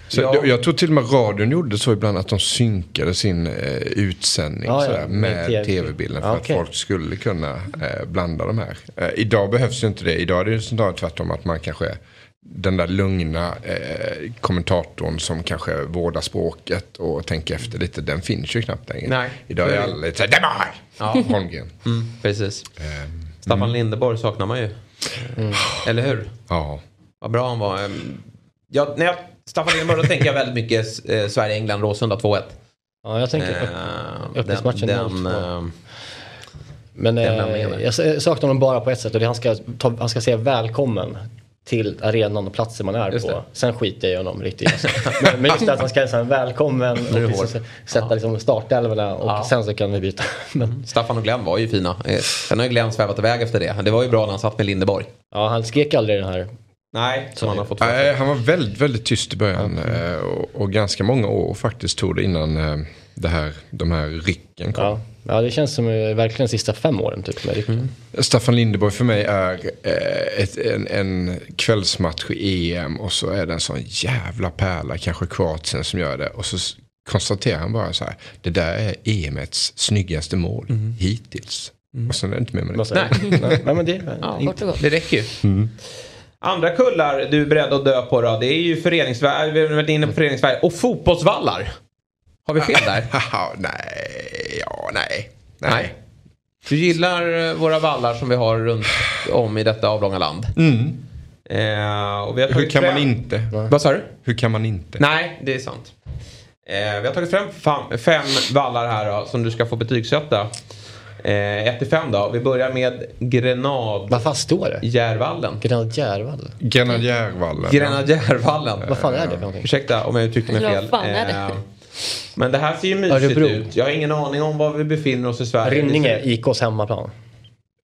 Så Ja. jag, jag tror till och med radion gjorde så ibland att de synkade sin eh, utsändning Ja, sådär, med med TV. tv-bilden för Ja, att folk skulle kunna eh, blanda de här. Eh, idag behövs ju inte det. Idag är det ju snarare tvärtom att man kanske den där lugna eh, kommentatorn som kanske vårdar språket och tänker efter lite, den finns ju knappt längre. Nej. Idag är alla lite såhär, var Ja. Holmgren. Mm, precis. Ehm, Staffan Lindeborg saknar man ju. Eller hur? ja. Vad bra han var. Ehm, Ja, när jag, Staffan Lindeborg, då tänker jag väldigt mycket eh, Sverige-England, Råsunda 2-1. Ja, jag tänker Eh, öppningsmatchen den, 0-2. den, Men Den eh, jag saknar honom bara på ett sätt och det är han ska, ta, han ska säga välkommen till arenan och platsen man är Just på. det. Sen skiter jag i honom riktigt. Alltså. men, men just det att han ska säga välkommen och liksom, sätta liksom startelvorna och Ja. sen så kan vi byta. Men, Staffan och Glenn var ju fina. Eh, Sen har ju Glenn svävat iväg efter det. Det var ju bra när han satt med Lindeborg. ja, han skrek aldrig den här Nej, som han har fått Nej, han var väldigt, väldigt tyst i början. eh, Och, och ganska många år faktiskt tog det innan eh, det här, de här rycken kom. Ja. ja, det känns som eh, verkligen de sista fem åren typ. Med mm. Staffan Lindeborg för mig är ett, en, en kvällsmatch i EM och så är det en sån jävla pärla, kanske Kroatien som gör det. Och så konstaterar han bara så här, det där är EMets snyggaste mål hittills. Och sen är det inte mer med det. Nej. Nej, men det, Ja, gott. Det räcker ju. Andra kullar du är beredd att dö på då, det är ju föreningsvärld, vi har varit inne på föreningsvärld och fotbollsvallar. Har vi fel där? Nej, ja, nej. Nej. Du gillar eh, våra vallar som vi har runt om i detta avlånga land. Eh, vi har Hur kan man fram- inte? Vad sa du? Hur kan man inte? Nej, det är sant. Eh, vi har tagit fram fem, fem vallar här då, som du ska få betygsätta. Eh, 1 till 5 då. Vi börjar med Grenad... Vad fan står det? Järvallen. Grenadjärvall? Grenadjärvallen. Grenadjärvallen. Vad fan är det för någonting? Ursäkta om jag uttryckte mig Vad fel. fan är det? Eh, Men det här ser ju mysigt Örebro. ut. Jag har ingen aning om var vi befinner oss i Sverige. Rynninge, IKs hemmaplan.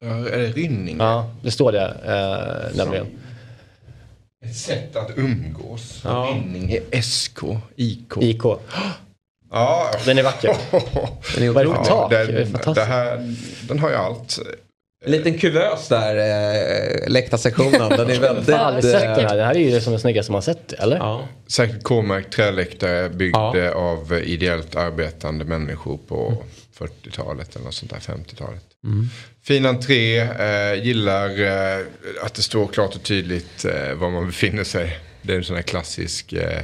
Ja, är det Rynninge? Ja, det står det eh, nämligen. Ett sätt att umgås. Ja. Rynninge, SK, IK. IK. Ja, Den är vacker. Den är Vad är det för otrolig. tak? Det är den, fantastiskt. det här, den har ju allt. En liten kuvös där, eh, läktarsektionen. Den är Jag har aldrig väldigt... sett den här. Den här är ju som det snyggaste man sett, eller? Ja. Säkert K-märkt träläktare byggd Ja. eh, av ideellt arbetande människor på 40-talet eller något sånt där, 50-talet. Fin entré, eh, gillar eh, att det står klart och tydligt eh, var man befinner sig. Det är en sån här klassisk eh,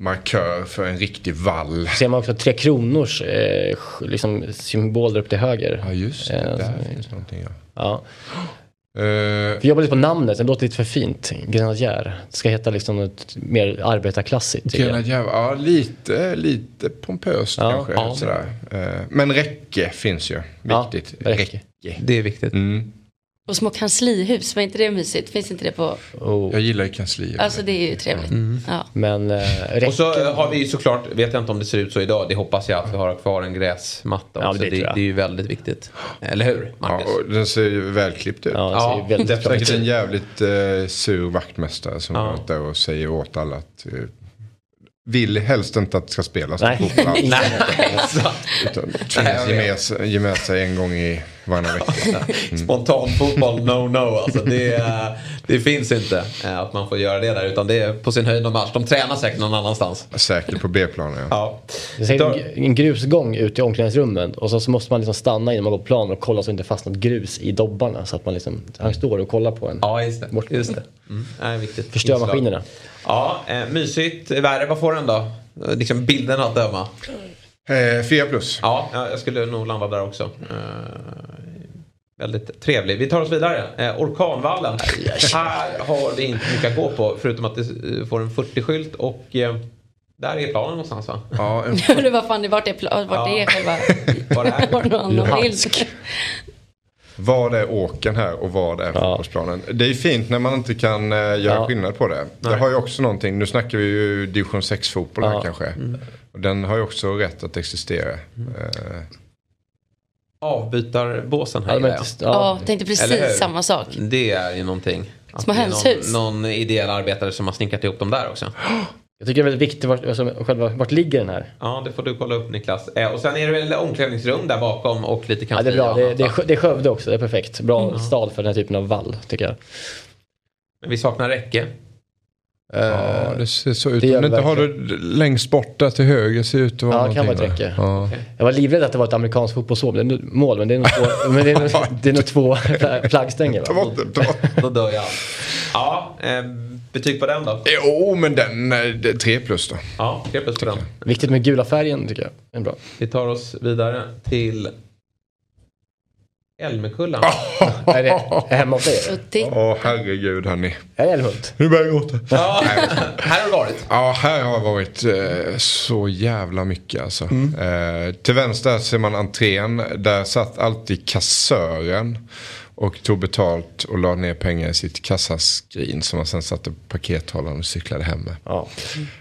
markör för en riktig vall. Ser man också Tre Kronors eh, liksom, symbol där uppe till höger. Ja just det, Eh, där finns någonting ja. Ja. Eh, Vi jobbar lite på namnet, det låter lite för fint. Grenadjär. Det ska heta liksom något mer arbetarklassigt. Grenadjär, ja lite, lite pompöst Ja, kanske. ja. Sådär. Eh, men räcke finns ju, Ja, viktigt. räcke. Det är viktigt. Mm. Och små kanslihus, var inte det mysigt? Finns inte det på... Oh. Jag gillar ju kanslier. Alltså det är ju trevligt. Ja. Men eh. Och så har vi ju såklart, vet jag inte om det ser ut så idag, det hoppas jag att vi har kvar en gräsmatta Ja, också. det det, det, är ju väldigt viktigt. Eller hur, ja, Marcus? och den ser ju välklippt ut. Ja, det Ja, ser ju väldigt bra Säkert ut. en jävligt eh, sur vaktmästare som Ja. går ut där och säger åt alla att eh, vill helst inte att det ska spelas Nej. fotboll Utan tvingas ge med, sig- ge med sig en gång i varannan vecka. Spontan fotboll, no no. Alltså det, eh, det finns inte eh, att man får göra det där. Utan det är på sin höjd någon match. De tränar säkert någon annanstans. Säkert på B-planen ja. Ja. Det är säkert en, grusgång ut i omklädningsrummet och så, så måste man liksom stanna innan man går på planen och kolla så det inte fastnat grus i dobbarna. Så att man liksom, han står och kollar på en. Ja, just det. Bort. Just det. Mm. Nej, viktigt. Förstör Inslag. maskinerna. Ja, eh, mysigt. Värre, vad får den då? Liksom bilden att döma. Eh, Fyra plus. Ja, ja, jag skulle nog landa där också. Eh, väldigt trevlig. Vi tar oss vidare. Eh, Orkanvallen. Här har vi inte mycket att gå på förutom att det eh, får en 40-skylt och eh, där är planen någonstans va? Ja, en det var fan, vart är, pla- vart Ja. är själva... Var är Var någon annan Luhansk. Vad är åken här och vad är fotbollsplanen? Det är fint när man inte kan eh, göra Ja. skillnad på det. Det har ju också någonting, nu snackar vi ju division 6 fotboll här Ja. kanske. Och den har ju också rätt att existera. Eh, Avbytarbåsen här Ja, Ja, ja. tänkte precis samma sak. Det är ju någonting. Små hönshus. Någon, någon ideell arbetare som har snickrat ihop dem där också. Jag tycker det är väldigt viktigt vart, alltså, själva, vart ligger den här? Ja, det får du kolla upp Niklas. Eh, och sen är det väl omklädningsrum där bakom och lite Ja, kansli det är bra, det, det, är, det är Skövde också, det är perfekt. Bra stad för den här typen av vall tycker jag. Men vi saknar räcke. Ja, det ser så ut. det du inte har det längst bort där till höger ser ut att vara Ja, det kan vara ett va? räcke. Ja. Jag var livrädd att det var ett amerikanskt fotbollsmål, men det är nog- mål, men det är nog två, men det är nog, det är nog två fla- flaggstänger. Ta Va? bort det, ta bort. Då dör jag. Ja, eh, betyg på den då? Jo, men den, eh, tre plus då. Ja, tre plus på den. Viktigt med gula färgen tycker jag. Är bra. Vi tar oss vidare till Älmekulla. Är det hemma hos? Utti. Åh herregud hörni. Är det Älmhult? Nu börjar jag gråta. Ja, här har du varit. Ja, här har varit eh, så jävla mycket alltså. Eh, till vänster ser man entrén. Där satt alltid kassören Och tog betalt och la ner pengar i sitt kassaskrin som han sen satte på pakethållaren och cyklade hem med. Ja.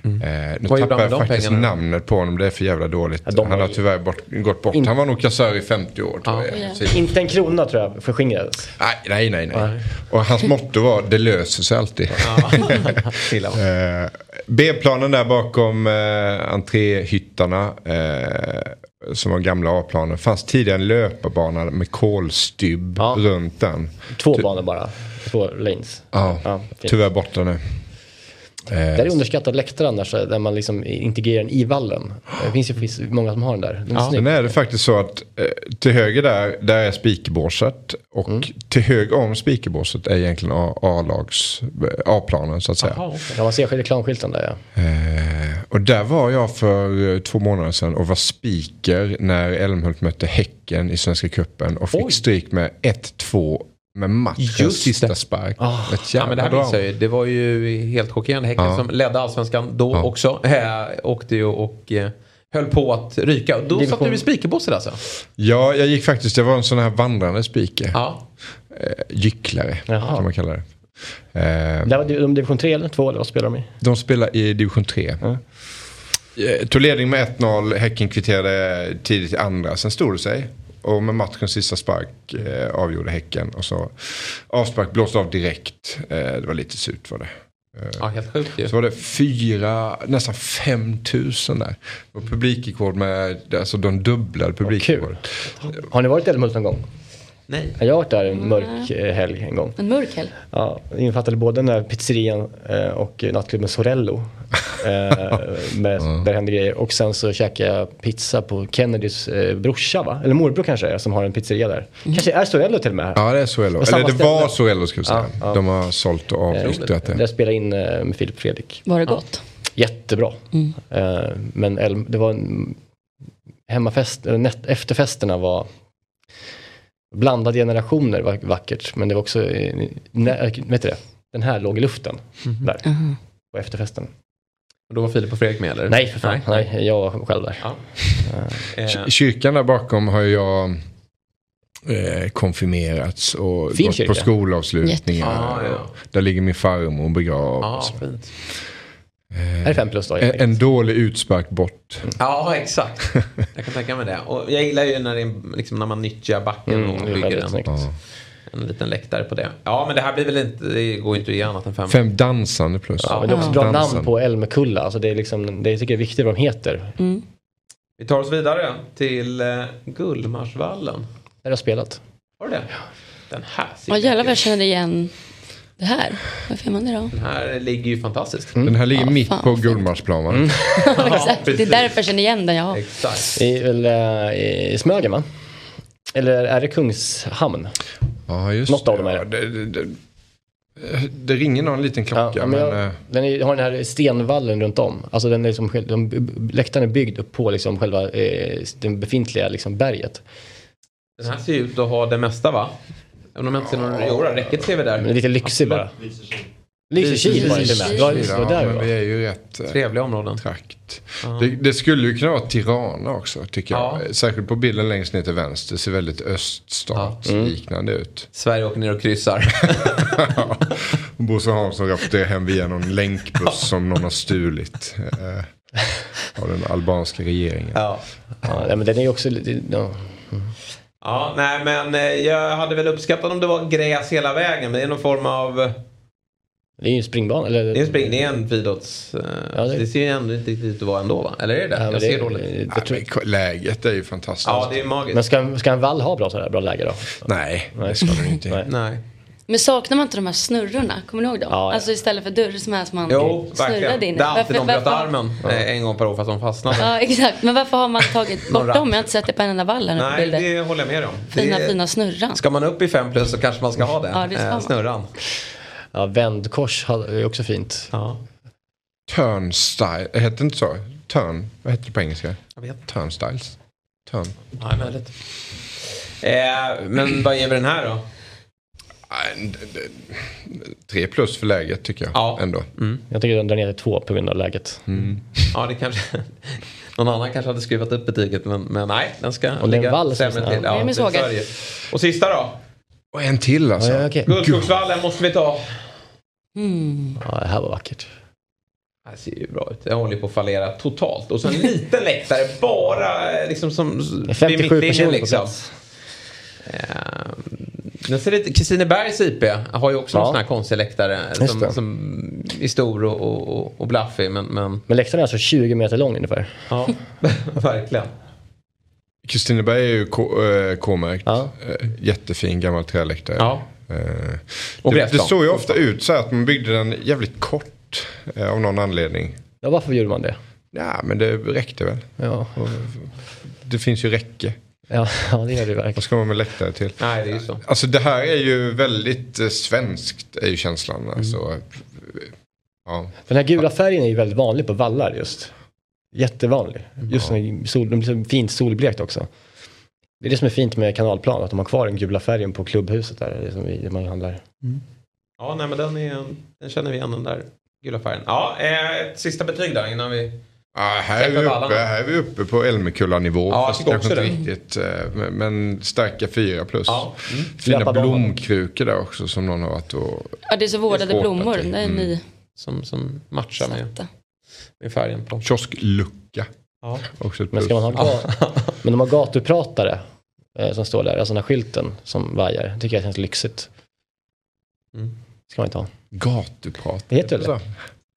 Eh, nu Vad tappar jag faktiskt pengarna? namnet på honom, det är för jävla dåligt. Ja, han har tyvärr bort, gått bort. In- Han var nog kassör i 50 år tror jag. Ja. Så- Inte en krona tror jag förskingrades. Nej, nej, nej. nej. Och hans motto var det löser sig alltid. Eh, B-planen där bakom eh, entréhyttarna. Eh, som var gamla A-planen. Fanns tidigare en löparbana med kolstybb Ja. runt den. Två banor bara. Två lanes. Ja, Ja, tyvärr borta nu. Det är underskattad läktare annars, där man liksom integrerar den i vallen. Det finns ju finns många som har den där. Den är snygg. Sen är det faktiskt så att eh, till höger där, där är spikerbåset. Och Mm. till höger om spikerbåset är egentligen A-lags, A-planen så att säga. Jaha, Ja, man ser reklamskylten där ja. Eh, och där var jag för eh, två månader sedan och var speaker när Älmhult mötte Häcken i Svenska Cupen och fick Oj. stryk med 1-2 med matchens Just sista det. spark. Ett Ja, men det här minns jag ju. Det var ju helt chockerande. Häcken Ja. som ledde allsvenskan då Ja. också. Äh, åkte ju och eh, höll på att ryka. Då Division- satt du i speakerbåset alltså? Ja, jag gick faktiskt, jag var en sån här vandrande speaker. Ja. Eh, gycklare Jaha. kan man kalla det. Eh, Där var de division 3 eller 2 eller vad spelar de i? de spelar i division 3. Ja. Eh, Tog ledning med 1-0, Häcken kvitterade tidigt i andra, sen stod det sig. Och med matchens sista spark eh, avgjorde Häcken. Och så avspark blåste av direkt. Eh, det var lite surt var det. Eh, ja, helt sjukt ju. Så var det fyra, nästan 5000 där. Och publikrekord med, alltså de dubblade publikrekord. Har ni varit i Älmhult någon gång? Nej. Ja, Jag har varit där en mörk eh, helg en gång. En mörk helg. Ja, det innefattade både den här pizzerian eh, och nattklubben Sorello. Eh, med, Där det hände grejer. Och sen så käkade jag pizza på Kennedys eh, brorsa va? Eller morbror kanske är som har en pizzeria där. Kanske är Sorello till och med här. Ja det är samma Eller det ställe. var Soello ska vi säga. Ja, ja. De har sålt och avyttrat Där det. jag spelade in eh, med Filip Fredrik. Var det gott? Jättebra. Eh, men det var en hemmafest, eller net, efterfesterna var blandade generationer var vackert. Men det var också, eh, nä, vet du det? Den här låg i luften där Aha. på efterfesten. Och då var Filip och Fredrik med eller? Nej för fan, nej, jag var själv där. Ja. Eh, K- Kyrkan där bakom har jag eh, konfirmerats och Fin gått kyrka. på skolavslutningar. Ah, ja. Där ligger min farmor begravd. Ja, Här är fem plus då. En, en dålig utspark bort. Ja, exakt. Jag kan tänka mig det. Och jag gillar ju när, det liksom, när man nyttjar backen Mm, och det bygger väldigt en, snyggt. Ja. en liten läktare på det. Ja, men det här blir väl inte, det går ju inte att ge annat än fem. Fem dansande plus. Ja, men det är också bra Dansen. namn på Älmekulla. Alltså det är liksom, det jag tycker jag är viktigt vad de heter. Vi tar oss vidare till eh, Gullmarsvallen. Där har jag spelat. Har du det? Den här Ja jävlar vad jag känner igen det här. Varför gör man det då? Den här ligger ju fantastiskt. Den här ligger Ja, mitt fan, på. Gullmarsplan va? Exakt, det är precis. därför jag känner igen den jag har. Exakt. Det är väl eh, i Smögen va? Eller är det Kungshamn? Ja, just Något av dem är det. Ja, det, det, det. Det ringer någon liten klocka. Ja, men, men jag, eh, den är, har den här stenvallen runt om. Alltså den är liksom, de, läktaren är byggd upp på liksom själva eh, den befintliga liksom berget. Den här ser ut att ha det mesta va? Om jag inte ser någon... Jo, räcket ser vi där. Men är lite lyxig bara. Lysekil var det till och med. Ja, där men vi det. är ju rätt eh, Trevliga områden. trakt. Det, det skulle ju kunna vara Tirana också tycker jag. Ja. Särskilt på bilden längst ner till vänster. Det ser väldigt öststatsliknande ut. Sverige åker ner och kryssar. Och Bosse Hansson rapporterar hem via någon länkbuss som någon har stulit. Eh, av den albanska regeringen. ja. Men den är ju också. Ja. Ja, nej men eh, jag hade väl uppskattat om det var gräs hela vägen. Men det är någon form av... Det är ju en springbana. Eller, Det är en spring, det är en friidrotts... eh, Ja, det- det... ser ju ändå inte riktigt ut att vara ändå va? Eller är det? Ja, jag det- ser dåligt. Nej, jag tror, läget är ju fantastiskt. Ja, det är magiskt. men ska, ska en vall ha bra, sådär, bra läge då? Nej, det ska du inte. Nej. Nej. Men saknar man inte de här snurrorna? Kommer ni ihåg dem? Ja, ja. Alltså istället för dörr som är som man Jo, snurrade verkligen. in. Det är alltid de bröt armen eh, en gång per år fast de fastnade. Ja exakt, men varför har man tagit bort dem? Jag har inte sett det på en enda vall här nu på Nej, bilder. det håller jag med om. Fina Det- fina snurran. Ska man upp i fem plus så kanske man ska ha det. Ja, det ska eh. Snurran. Ja, vändkors har- är också fint. Ja. Turnstyle, heter det inte så? Turn, vad heter det på engelska? Jag vet. Turnstiles? Turn. Nej, möjligt. Eh, men vad ger vi den här då? Tre plus för läget tycker jag Ja. ändå. Jag tycker den drar ner till två på grund av läget. Ja, det kanske... Någon annan kanske hade skruvat upp betyget men, men nej, den ska Och ligga sämre ja. till. Det ju. Och sista då? Och en till alltså. Ja, okej. Guldskogsvallen måste vi ta. Mm. Ja, det här var vackert. Det här ser ju bra ut. Jag håller på att fallera totalt. Och så en liten läktare bara eh, liksom som... Det är vid 57 mittlinjen, personer på liksom. plats. Ehm, Den ser lite, Kristinebergs IP har ju också Ja. en sån här konstig läktare som, det. som är stor och, och, och, blaffig. Men, men Men läktaren är alltså 20 meter lång ungefär. ja, verkligen. Kristineberg är ju eh, K-märkt. Ja. Eh, Jättefin gammal träläktare. Ja. Eh, Och det, det såg ju ofta ut så här att man byggde den jävligt kort. Av någon anledning. Ja, varför gjorde man det? Ja men det räckte väl. Ja, Det finns ju räcke. Ja, ja det gör det verkligen. Vad ska man med läktare till? Nej, det är ju så. Alltså det här är ju väldigt eh, svenskt är ju känslan. Mm. Alltså, ja. Den här gula färgen är ju väldigt vanlig på vallar just. Jättevanlig. Just Ja. när sol, de blir så fint solblekt också. Det är det som är fint med kanalplan, att de har kvar den gula färgen på klubbhuset där, det som vi, där man handlar. Ja, nej men den, är, den känner vi igen den där gula färgen. Ja, eh, ett sista betyg då innan vi... Ja, här, är vi uppe, här är vi uppe på Älmekulla-nivå. Ja, fast kanske också inte det. riktigt. eh, Men, men starka fyra plus. Ja. Mm. Fina Löpa banan. blomkrukor där också som någon har varit och... Ja, det är så vårdade blommor. Det är mm. ni Som, som matchar med, med färgen på. Kiosklucka. Ja. Också ett Men plus. ska man ha Men de har gatupratare eh, som står där, alltså den här skylten som vajar. tycker jag känns lyxigt. Mm. Ska man inte ha. Gatuprat. Det heter det.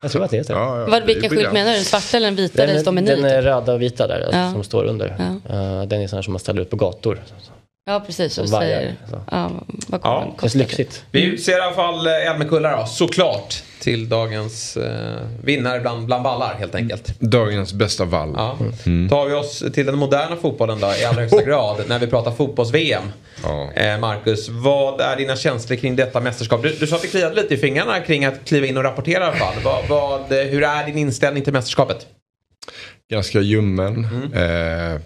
Jag tror att det heter. Ja, ja, Vad, det vilka skylt menar du? Den svarta eller den vita där det står Den, meny? den är röda och vita där, alltså, Ja. som står under. Ja. Eh, den är sån här som man ställer ut på gator. Ja, precis. Och säger, Så. ja, vad Ja. kommer den Känns lyxigt. Vi utser i alla fall eh, Älmekulla då, såklart. Till dagens eh, vinnare bland, bland ballar helt enkelt. Dagens bästa vall. Ja. Tar vi oss till den moderna fotbollen då i allra högsta grad när vi pratar fotbolls-VM. Ja. Eh, Marcus, vad är dina känslor kring detta mästerskap? Du, du sa att det kliade lite i fingrarna kring att kliva in och rapportera i alla fall. Vad, vad, eh, hur är din inställning till mästerskapet? Ganska ljummen. Mm. Eh,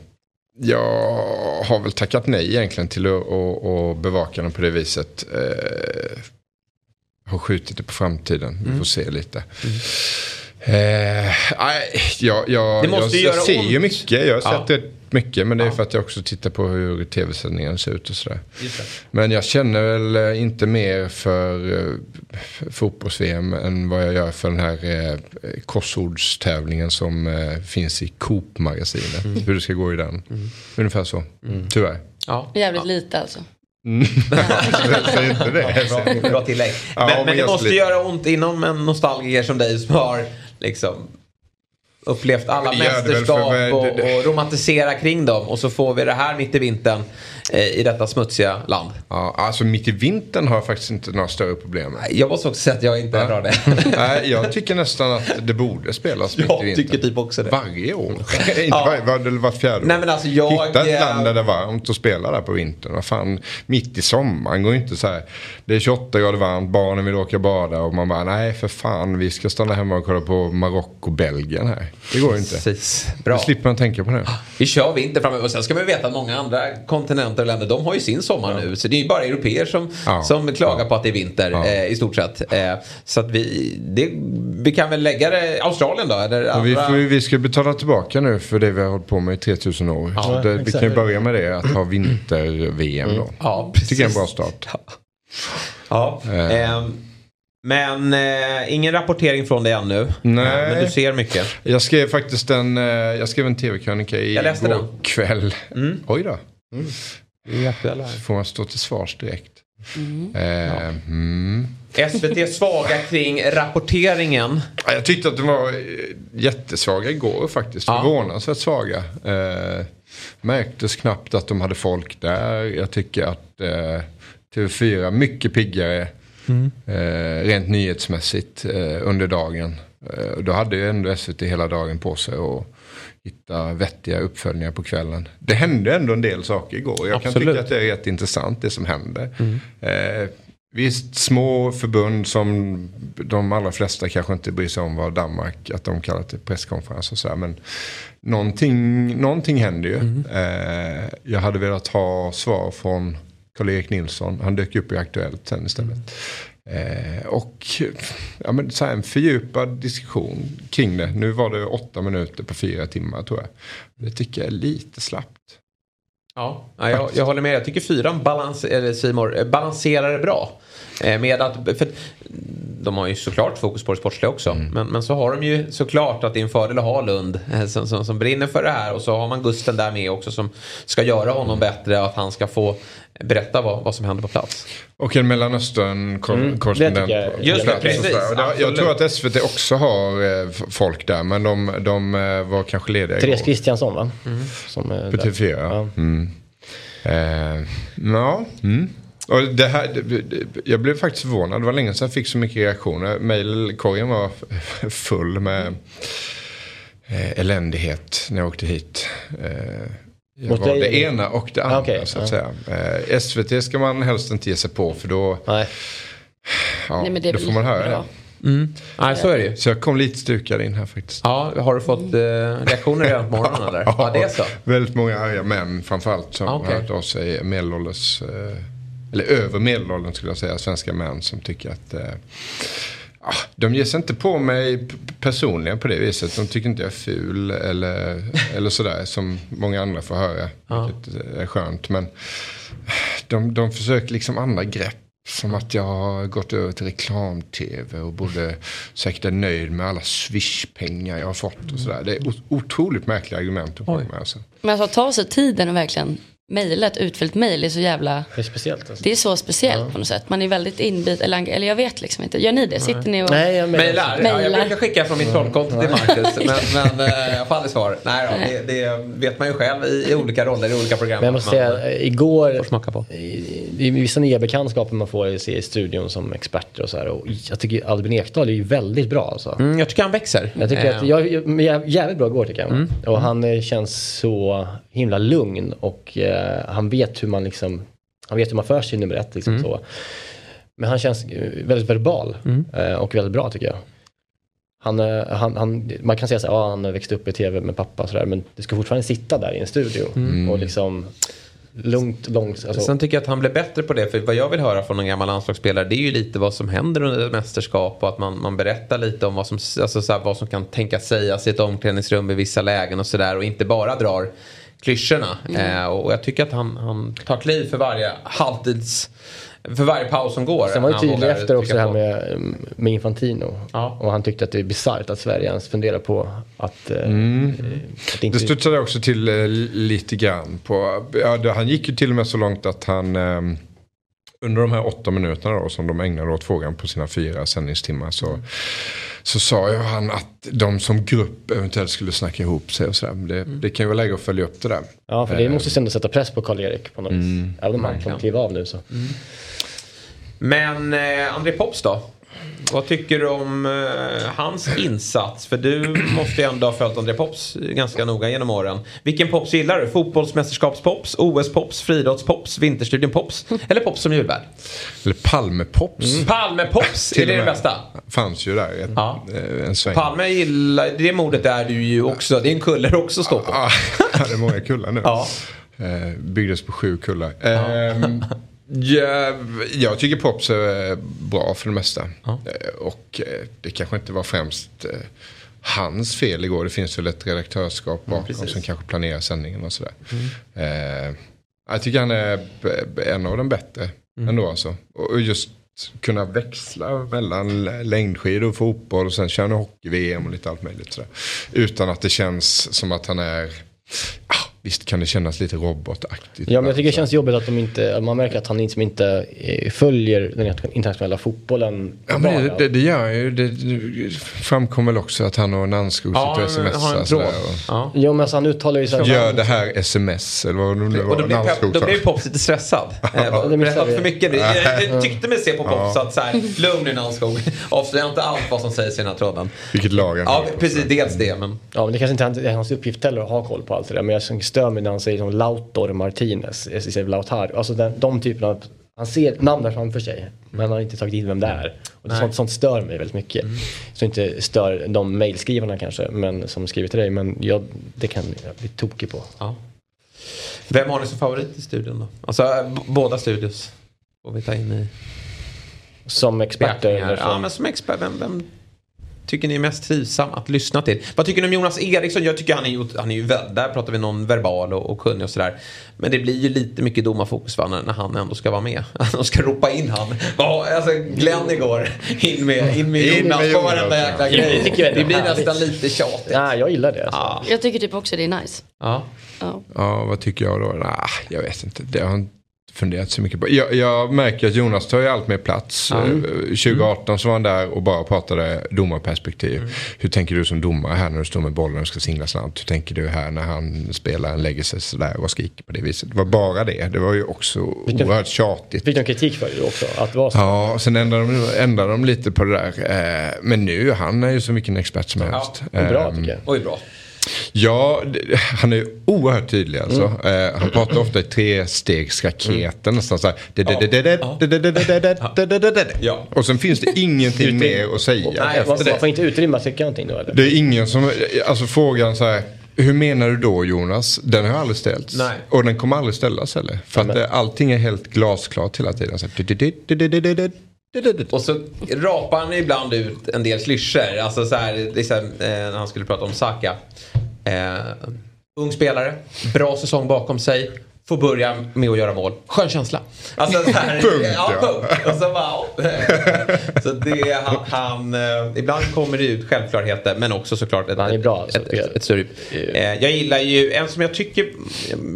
jag har väl tackat nej egentligen till att, att, att bevaka den på det viset. Eh, har skjutit det på framtiden. Vi Mm. får se lite. Eh, jag, jag, Det måste jag, jag ser ont. ju mycket. Jag har Ja. sett det mycket. Men det är Ja. för att jag också tittar på hur tv-sändningen ser ut och sådär. Men jag känner väl eh, inte mer för eh, fotbolls-VM än vad jag gör för den här eh, korsordstävlingen som eh, finns i Coop-magasinet. Mm. Hur det ska gå i den. Ungefär så. Tyvärr. Ja. Jävligt lite alltså. Säg inte det. Bra, bra tillägg. Ja, men, men men det måste lite. göra ont inom en nostalgiker som dig som har liksom upplevt alla väl mästerskap och, och romantisera kring dem. Och så får vi det här mitt i vintern i detta smutsiga land. Ja, alltså mitt i vintern har jag faktiskt inte några större problem. Jag måste också säga att jag inte drar det. Nej, jag tycker nästan att det borde spelas mitt i Jag vintern. tycker typ också det. Varje år. inte Ja. varje, var, eller vart fjärde år. Nej, men alltså jag- Hitta ett land där det är varmt och spela där på vintern. Vad fan, mitt i sommaren går ju inte så här. Det är 28 grader varmt, barnen vill åka och bada och man bara nej för fan vi ska stanna hemma och kolla på Marocko-Belgien här. Det går ju inte. Precis. Då Bra. slipper man tänka på det. Vi kör vinter framöver. Och sen ska man veta att många andra kontinenter och länder de har ju sin sommar nu. Så det är ju bara europeer som, Ja. som klagar på att det är vinter Ja. eh, i stort sett. Eh, så att vi, det, vi kan väl lägga det Australien då? Eller Och vi, andra... får, vi ska betala tillbaka nu för det vi har hållit på med i 3000 år. Ja, Så det, vi kan ju börja med det, att ha vinter-VM då. Ja, precis. Tycker jag är en bra start. Ja. Eh. Eh, men eh, ingen rapportering från dig ännu. Nej. Men du ser mycket. Jag skrev faktiskt en, eh, jag skrev en tv-krönika igår kväll. Mm. Oj då. Vi är aktuella här. Får man stå till svars direkt. Eh, mm. SVT svaga kring rapporteringen. Ja, Jag tyckte att de var eh, jättesvaga igår faktiskt. Ja. Förvånansvärt svaga. Eh, märktes knappt att de hade folk där. Jag tycker att eh, TV4 mycket piggare. Eh, rent nyhetsmässigt eh, under dagen. Eh, då hade ju ändå SVT hela dagen på sig att hitta vettiga uppföljningar på kvällen. Det hände ändå en del saker igår. Jag kan Absolut. tycka att det är rätt intressant det som händer. Eh, visst, små förbund som de allra flesta kanske inte bryr sig om vad Danmark, att de kallar till presskonferens och sådär. Men någonting, någonting händer ju. Eh, jag hade velat ha svar från Karl-Erik Nilsson. Han dök upp i Aktuellt sen istället. Eh, och ja, men så en fördjupad diskussion kring det. Nu var det åtta minuter på fyra timmar tror jag. Det tycker jag är lite slappt. Ja, ja jag, jag håller med. Jag tycker fyran balans, eller Simor, eh, balanserar det bra. Eh, med att, för de har ju såklart fokus på det sportsliga också. Mm. Men, men så har de ju såklart att det är en fördel att ha Lund eh, som, som, som brinner för det här. Och så har man Gusten där med också som ska göra honom bättre. och Att han ska få berätta vad, vad som händer på plats. Och en Mellanöstern-korrespondent. Mm, jag- Just det, precis. Absolut. Jag tror att SVT också har eh, folk där. Men de, de eh, var kanske lediga Therese igår. Kristiansson va? Som, är På där. TV4. Ja. Mm. Eh, ja. Mm. Och det här, jag blev faktiskt förvånad. Det var länge sedan jag fick så mycket reaktioner. Mailkorgen var full med eh, eländighet när jag åkte hit. Jag Mot var dig, det eller? ena och det Ah, andra okej, så att ja. säga. Eh, SVT ska man helst inte ge sig på för då, Nej. ja, Nej, men det då får man höra bra. det. Mm. Nej, så är det ju. Så jag kom lite stukad in här faktiskt. Ja, har du fått eh, reaktioner redan på morgonen eller? Ja, det är så. Väldigt många arga män framförallt som Ah, okej. har hört av sig medelålders, eh, eller över medelåldern skulle jag säga, svenska män som tycker att eh, ah, de ger sig inte på mig personligen på det viset. De tycker inte jag är ful eller, eller sådär som många andra får höra. Vilket är skönt. Men de, de försöker liksom andra grepp. Som att jag har gått över till reklam-tv och borde säkert är nöjd med alla swish-pengar jag har fått och sådär. Det är otroligt märkliga argument att komma med. Alltså. Men alltså att ta sig tiden och verkligen mejla ett utfyllt mejl är så jävla... Det är speciellt alltså. Det är så speciellt på något sätt. Man är väldigt inbit, eller, eller jag vet liksom inte. Gör ni det? Sitter ni och... Nej, jag. Mejlar. Ja, jag brukar skicka från mitt trollkonto till Marcus. Men, men eh, jag får aldrig svar. Nej, då, det, det vet man ju själv i, i olika roller, i olika program. Men jag måste Man säga, igår, får smaka på. i, i vissa nya bekantskaper man får se i studion som experter och så här. Och jag tycker Albin Ekdal är ju väldigt bra alltså. Mm, jag tycker han växer. Jag tycker att Eh, jag, jag jävligt bra igår tycker jag. Mm. Och han eh, känns så himla lugn och eh, han vet hur man liksom, han vet hur man för sig nummer ett liksom Mm. så. Men han känns väldigt verbal eh, och väldigt bra tycker jag. Han, eh, han, han, man kan säga här, ja, han har växt upp i tv med pappa och sådär men du ska fortfarande sitta där i en studio och liksom lugnt, långt. Alltså, Sen tycker jag att han blir bättre på det. För vad jag vill höra från en gammal landslagsspelare det är ju lite vad som händer under ett mästerskap. Och att man, man berättar lite om vad som, alltså så här, vad som kan tänkas sägas i ett omklädningsrum i vissa lägen och sådär. Och inte bara drar klyschorna. Eh, och jag tycker att han, han tar kliv för varje halvtids... För varje paus som går. Sen var tydligt vågar efter också det här med, med Infantino. Ja. Och han tyckte att det är bisarrt att Sverige ens funderar på att, eh, Mm. att inte... Det studsade också till eh, lite grann på, ja, det, han gick ju till och med så långt att han eh, under de här åtta minuterna då, som de ägnade åt frågan på sina fyra sändningstimmar så, så sa ju han att de som grupp eventuellt skulle snacka ihop sig och sådär. Det, det kan ju vara läge att följa upp det där. Ja, för det måste ju ändå sätta press på Karl-Erik på något vis. Även om han kommer kliva av nu så. Men eh, André Pops då? Vad tycker du om eh, hans insats? För du måste ju ändå ha följt André Pops ganska noga genom åren. Vilken Pops gillar du? Fotbollsmästerskapspops, OS-pops, friidrottspops, Vinterstudien-pops eller Pops som julvärd? Eller Palmepops. Palme-Pops, är det det bästa? Fanns ju där ett, Ja. eh, en sväng. Palme gillar, det modet är du ju också, det är en kulle du också står på. Ah, det är många kullar nu. Ja. Eh, byggdes på sju kullar. Ehm, ja, jag tycker Pops är bra för det mesta. Eh, och eh, det kanske inte var främst eh, hans fel igår. Det finns väl ett redaktörskap bakom precis. som kanske planerar sändningen och sådär. Eh, jag tycker han är en av de bättre ändå alltså. Och just kunna växla mellan längdskidor och fotboll och sen köra hockey-VM och lite allt möjligt sådär. Utan att det känns som att han är, ah, visst kan det kännas lite robotaktigt. Ja, men jag tycker det känns jobbigt att de inte, man märker att han liksom inte eh, följer den internationella fotbollen. Ja, men det, det, det gör ju. Det, det framkom väl också att han och Nannskog Ja, sitter och smsar. sådär och- Ja. Jo, men alltså han uttalar ju så här. Gör det här sms eller vad det nu Och var Nannskog då blev Pops lite stressad. Eh, det Berättat för mycket. Jag, jag tyckte mig se på Pops att så här, lugn nu Nannskog. Avslöja inte allt vad som sägs i den här tråden. Vilket lag han Ja, precis. Dels det, men... Ja, men det kanske inte är hans uppgift heller att ha koll på allt det där. Men jag stör mig när han säger som Lautor Martinez, istället Lautaro. Alltså den, de typerna av, han ser namnet framför sig, men han har inte tagit in vem det är. Och det, sånt, sånt stör mig väldigt mycket. Så inte stör de mejlskrivarna kanske, men, som skriver till dig. Men jag, det kan jag bli tokig på. Ja. Vem har ni som favorit i studion då? Alltså b- båda studios. Får vi ta in i Som experter. Ja, men som expert. Vem, vem tycker ni är mest trivsam att lyssna till? Vad tycker ni om Jonas Eriksson? Jag tycker han är ju, han är ju väl, där pratar vi någon verbal och, och kunnig och sådär. Men det blir ju lite mycket domarfokus va, när, när han ändå ska vara med. De ska ropa in han. Ja, alltså Glenn igår, in med, in med Jonas på varenda jäkla Det grej. Det blir nästan lite tjatigt. Ja, jag gillar det. Alltså. Ja. Jag tycker typ också det är nice. Ja. Ja. Ja, vad tycker jag då? Nah, jag vet inte. Det har inte funderat så mycket på. Jag, jag märker att Jonas tar ju allt mer plats. Eh, 2018 så var han där och bara pratade domarperspektiv. Hur tänker du som domare här när du står med bollen och ska singla slant? Hur tänker du här när han spelar, lägger sig sådär och skriker på det viset? Det var bara det. Det var ju också oerhört tjatigt. Fick de kritik för det också? Att det var så? Ja, sen ändrade de, ändrade de lite på det där. Eh, Men nu, han är ju så mycket en expert som helst. Är bra Ehm, tycker jag. Oj, bra. Ja, han är oerhört tydlig alltså. Eh, han pratar ofta i trestegsraketen nästan så. Ja. Och sen finns det ingenting mer att säga Nej, Man, får inte utrymma tycka någonting då eller? Det är ingen som, alltså frågan så här. Hur menar du då Jonas? Den har aldrig ställts. Nej. Och den kommer aldrig ställas heller. För att eh, allting är helt glasklart hela tiden. Så här. Och så rapar han ibland ut en del klyschor. Alltså så här, liksom, eh, när han skulle prata om Saka. Eh, ung spelare, bra säsong bakom sig. Får börja med att göra mål. Skön känsla. Alltså, så här, Punkt, ja. ja. punkt. Och så ja. Så det, han, han, eh, ibland kommer det ut självklarheter men också såklart ett, Han är bra, alltså. ett, ett, ett större eh, Jag gillar ju en som jag tycker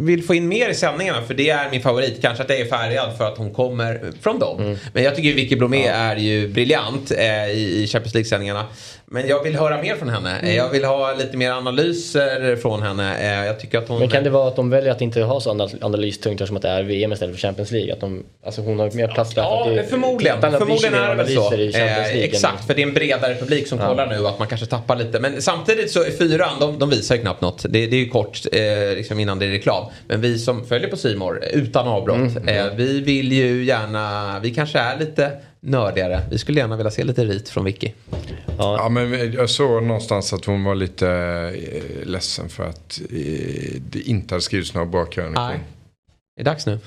vill få in mer i sändningarna för det är min favorit. Kanske att jag är färgad för att hon kommer från dem. Mm. Men jag tycker Vicky Blomé är ju briljant eh, i, i Champions League-sändningarna. Men jag vill höra mer från henne. Mm. Jag vill ha lite mer analyser från henne. Eh, jag tycker att hon... Men kan det vara att de väljer att inte ha så anal- analystungt eftersom att det är VM istället för Champions League? Att de, alltså hon har mer plats där. för Ja, att det- förmodligen. Förmodligen är det väl så. Eh, exakt, för det är en bredare publik som kollar nu och att man kanske tappar lite. Men samtidigt så är fyran, de, de visar ju knappt något. Det, det är ju kort eh, liksom innan det är reklam. Men vi som följer på Simor utan avbrott, eh, vi vill ju gärna, vi kanske är lite nördigare. Vi skulle gärna vilja se lite rit från Vicky. Ja, men jag såg någonstans att hon var lite eh, ledsen för att eh, det inte hade skrivits några bra krönikor. Nej. Är det dags nu?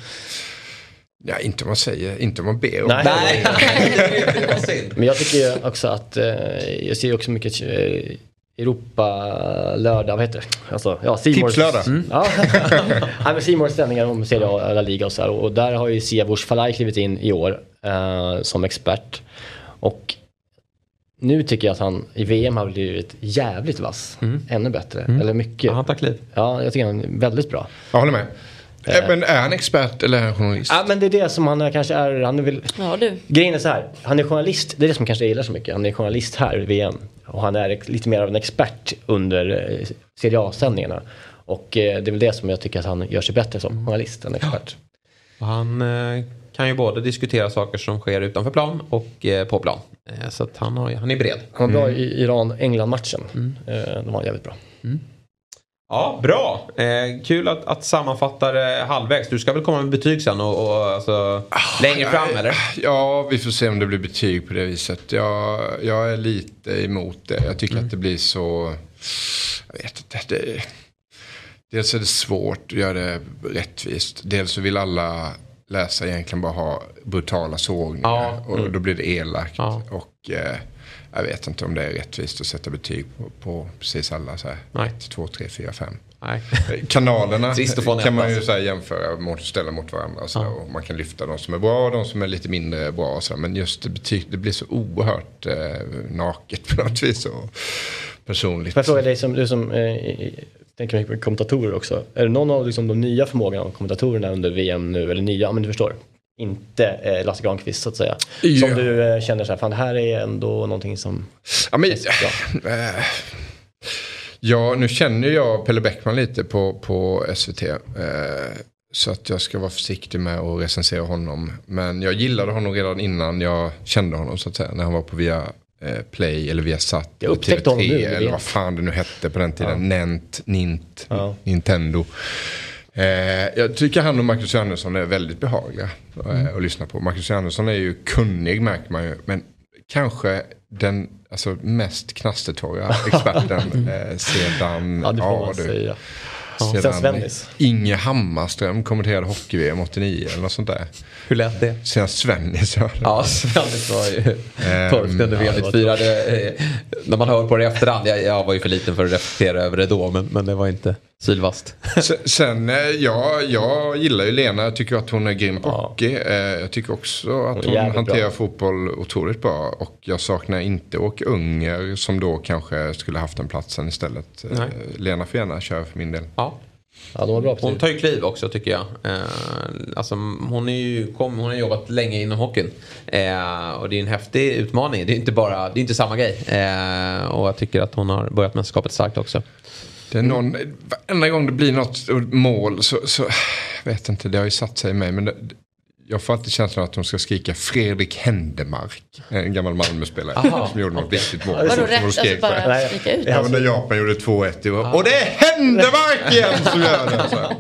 Ja, inte om man säger, inte om man ber om Nej. Nej, det synd. Men jag tycker ju också att, eh, jag ser också mycket eh, Europa-lördag, vad heter det? Alltså, ja, Tipslördag. Ja, ja men Simors sändningar om Serie A, La Liga och så här. Och där har ju Siavush Falai klivit in i år eh, som expert. Och nu tycker jag att han i VM har blivit jävligt vass. Ännu bättre, eller mycket. Ja, han tar kliv. Ja, jag tycker han är väldigt bra. Jag håller med. Eh, Men är han expert eller är han journalist? Ja, men det är det som han är, kanske är, han är väl Ja du. Grejen är så här, han är journalist, det är det som kanske jag gillar så mycket. Han är journalist här i VM. Och han är lite mer av en expert under eh, Serie A-sändningarna. Och eh, det är väl det som jag tycker att han gör sig bättre som journalist än expert. Och Han eh, kan ju både diskutera saker som sker utanför plan och eh, på plan. Eh, så att han, har, han är bred. Han var bra i Iran-England-matchen. Eh, de var jävligt bra. Ja, bra. Eh, kul att, att sammanfatta det halvvägs. Du ska väl komma med betyg sen och, och alltså, längre fram eller? Ja, vi får se om det blir betyg på det viset. Jag, jag är lite emot det. Jag tycker att det blir så... Jag vet inte. Det, dels är det svårt att göra det rättvist. Dels så vill alla läsare egentligen bara ha brutala sågningar. Ja. Och då blir det elakt. Ja. Och eh, jag vet inte om det är rättvist att sätta betyg på, på precis alla så här. Nej. 1, 2, 3, 4, 5. Nej. Kanalerna få en kan man ju så jämföra mot, ställa mot varandra. Och så där, och man kan lyfta de som är bra och de som är lite mindre bra. Och så. Men just det, betyg, det blir så oerhört eh, naket på något vis. Och personligt. Får jag fråga dig som, du som eh, tänker mycket på kommentatorer också. Är det någon av liksom, de nya förmågorna av kommentatorerna under VM nu, eller nya, men du förstår. Inte eh, Lasse Granqvist så att säga. Ja. Som du eh, känner så här, fan det här är ändå någonting som... Ja, men, Ja. eh, ja, nu känner jag Pelle Bäckman lite på, på SVT. Eh, så att jag ska vara försiktig med att recensera honom. Men jag gillade honom redan innan jag kände honom så att säga. När han var på via Play eller via Satt. Jag upptäckte honom nu, det Eller vad fan det nu hette på den tiden. Nent, Nint, Ja. Nintendo. Eh, jag tycker han och Marcus Johansson är väldigt behagliga eh, Mm. att lyssna på. Marcus Johansson är ju kunnig märker man ju. Men kanske den alltså, mest knastertorra experten eh, sedan... Ja, det får man du. säga. Sedan Svennis. Inge Hammarström kommenterade hockey-VM 89 eller något sånt där. Hur lät det? Sen Svennis hörde Ja, Svennis var ju Ehm, torsk under ja, VM 94. Det, eh, när man hör på det i efterhand, jag, jag var ju för liten för att reflektera över det då, men, men det var inte sylvast. Sen, eh, ja, jag gillar ju Lena. Jag tycker att hon är grym på hockey. Eh, Jag tycker också att hon jävligt hanterar bra. fotboll otroligt bra. Och jag saknar inte Åke Unger som då kanske skulle haft den platsen istället. Eh, Nej. Lena får gärna köra för min del. Ja. Ja, de var bra Hon tar ju kliv också tycker jag. Eh, alltså, hon, är ju, kom, hon har jobbat länge inom hockeyn. Eh, och det är en häftig utmaning. Det är inte, bara, det är inte samma grej. Eh, och jag tycker att hon har börjat mästerskapet starkt också. Det är någon, varenda gång det blir något mål så, så jag vet inte, det har ju satt sig i mig. Men det, jag får alltid känslan att de ska skrika Fredrik Händemark. En gammal Malmöspelare Aha, som gjorde något viktigt mål. Vadå rätt? de Alltså bara skrika ut? Ja, men när Japan gjorde 2-1 det var, och det är Händemark igen som gör det. Så. här.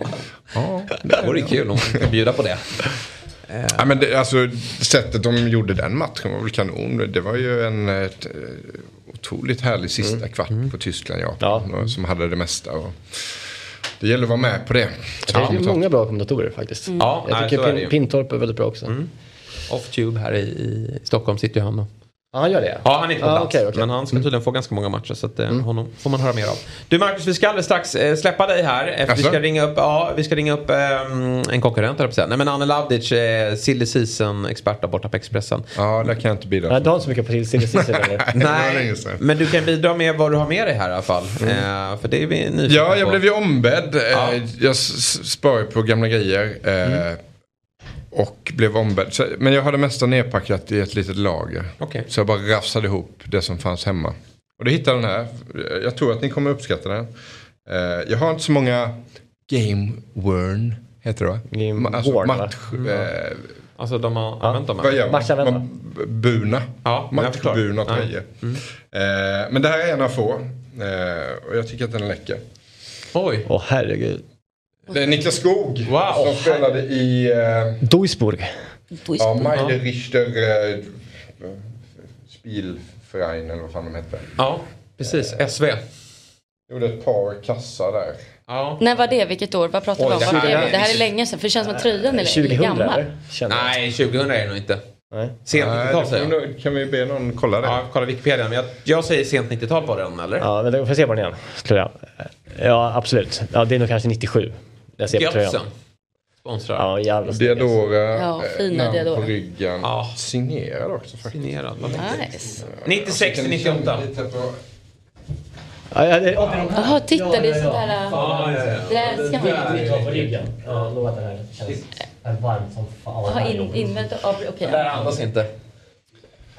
Ja, Det vore kul om kan bjuda på det. Ja, men det, alltså, sättet de gjorde den matchen var väl kanon. Det var ju en ett, otroligt härlig sista kvart på Tyskland-Japan. och Som hade det mesta. Och det gäller att vara med på det. Det är ju många bra kommentatorer faktiskt. Ja, Jag nej, tycker. Pin, Pintorp är väldigt bra också. Off-tube här i, i Stockholm sitter ju han då. Ja, han gör det? Ja, han är inte på Ah, plats. okej, okej. Men han ska tydligen få ganska många matcher. Så att, eh, honom får man höra mer av. Du Marcus, vi ska alldeles strax eh, släppa dig här. Eh, vi ska ringa upp, ja, vi ska ringa upp ehm, en konkurrent, på. Nej men Anne Lavdic, eh, silly season-expert där borta på Expressen. Ja, där kan jag inte bidra. Nej, du har inte så mycket på silly season eller? Nej, men du kan bidra med vad du har med dig här i alla fall. Eh, för det är vi nyfikna Ja, jag på. blev ju ombedd. Eh, Ja. Jag s- s- sparar ju på gamla grejer. Och blev ombedd. Så, men jag hade mesta nedpackat i ett litet lager. Okej. Så jag bara rafsade ihop det som fanns hemma. Och då hittade jag den här. Jag tror att ni kommer uppskatta den. Eh, Jag har inte så många game worn. Heter det va? Game alltså worn, match... Eh, Alltså de har använt dem vad gör man? Buna. Ja. Matchbuna Ja. tröjor. Eh, Men det här är en av få. Eh, Och jag tycker att den är läcker. Oj. Åh herregud. Det är Niklas Skog Wow. som spelade i uh, Duisburg. ja, Meile Richter uh, Spielverein eller vad fan de hette. Ja, precis. SV. Gjorde ett par kassar där. Ja. När var det? Vilket år? Vad pratar vi om? Det här är det här är länge sedan. För det känns som att tröjan är 2000 gammal. Nej, 2000 är det nog inte. Nej. Sent Nej, 90-tal det säger jag. kan vi be någon kolla det? Ja, kolla Wikipedia. Men jag, jag säger sent 90-tal på den, eller? Ja, men då får jag se på den igen. Tror jag. Ja, absolut. Ja, det är nog kanske 97. Jag ser på tröjan. Sponsrar. Ja, jävla snygg, alltså. Diadora, Ja, eh, fina namn Diadora. på ryggen. Ja. Signerad också faktiskt. Signerad. Nice. 96 till 98. Lite på- Ja, ja, det, ja, Jaha, titta det är sånt där... äh, Ja, ja, ja. Det där älskar man. på ryggen. Ja, lova att det här känns varmt som fan. Jaha, in, invänt ja, Okej. Det där andas inte.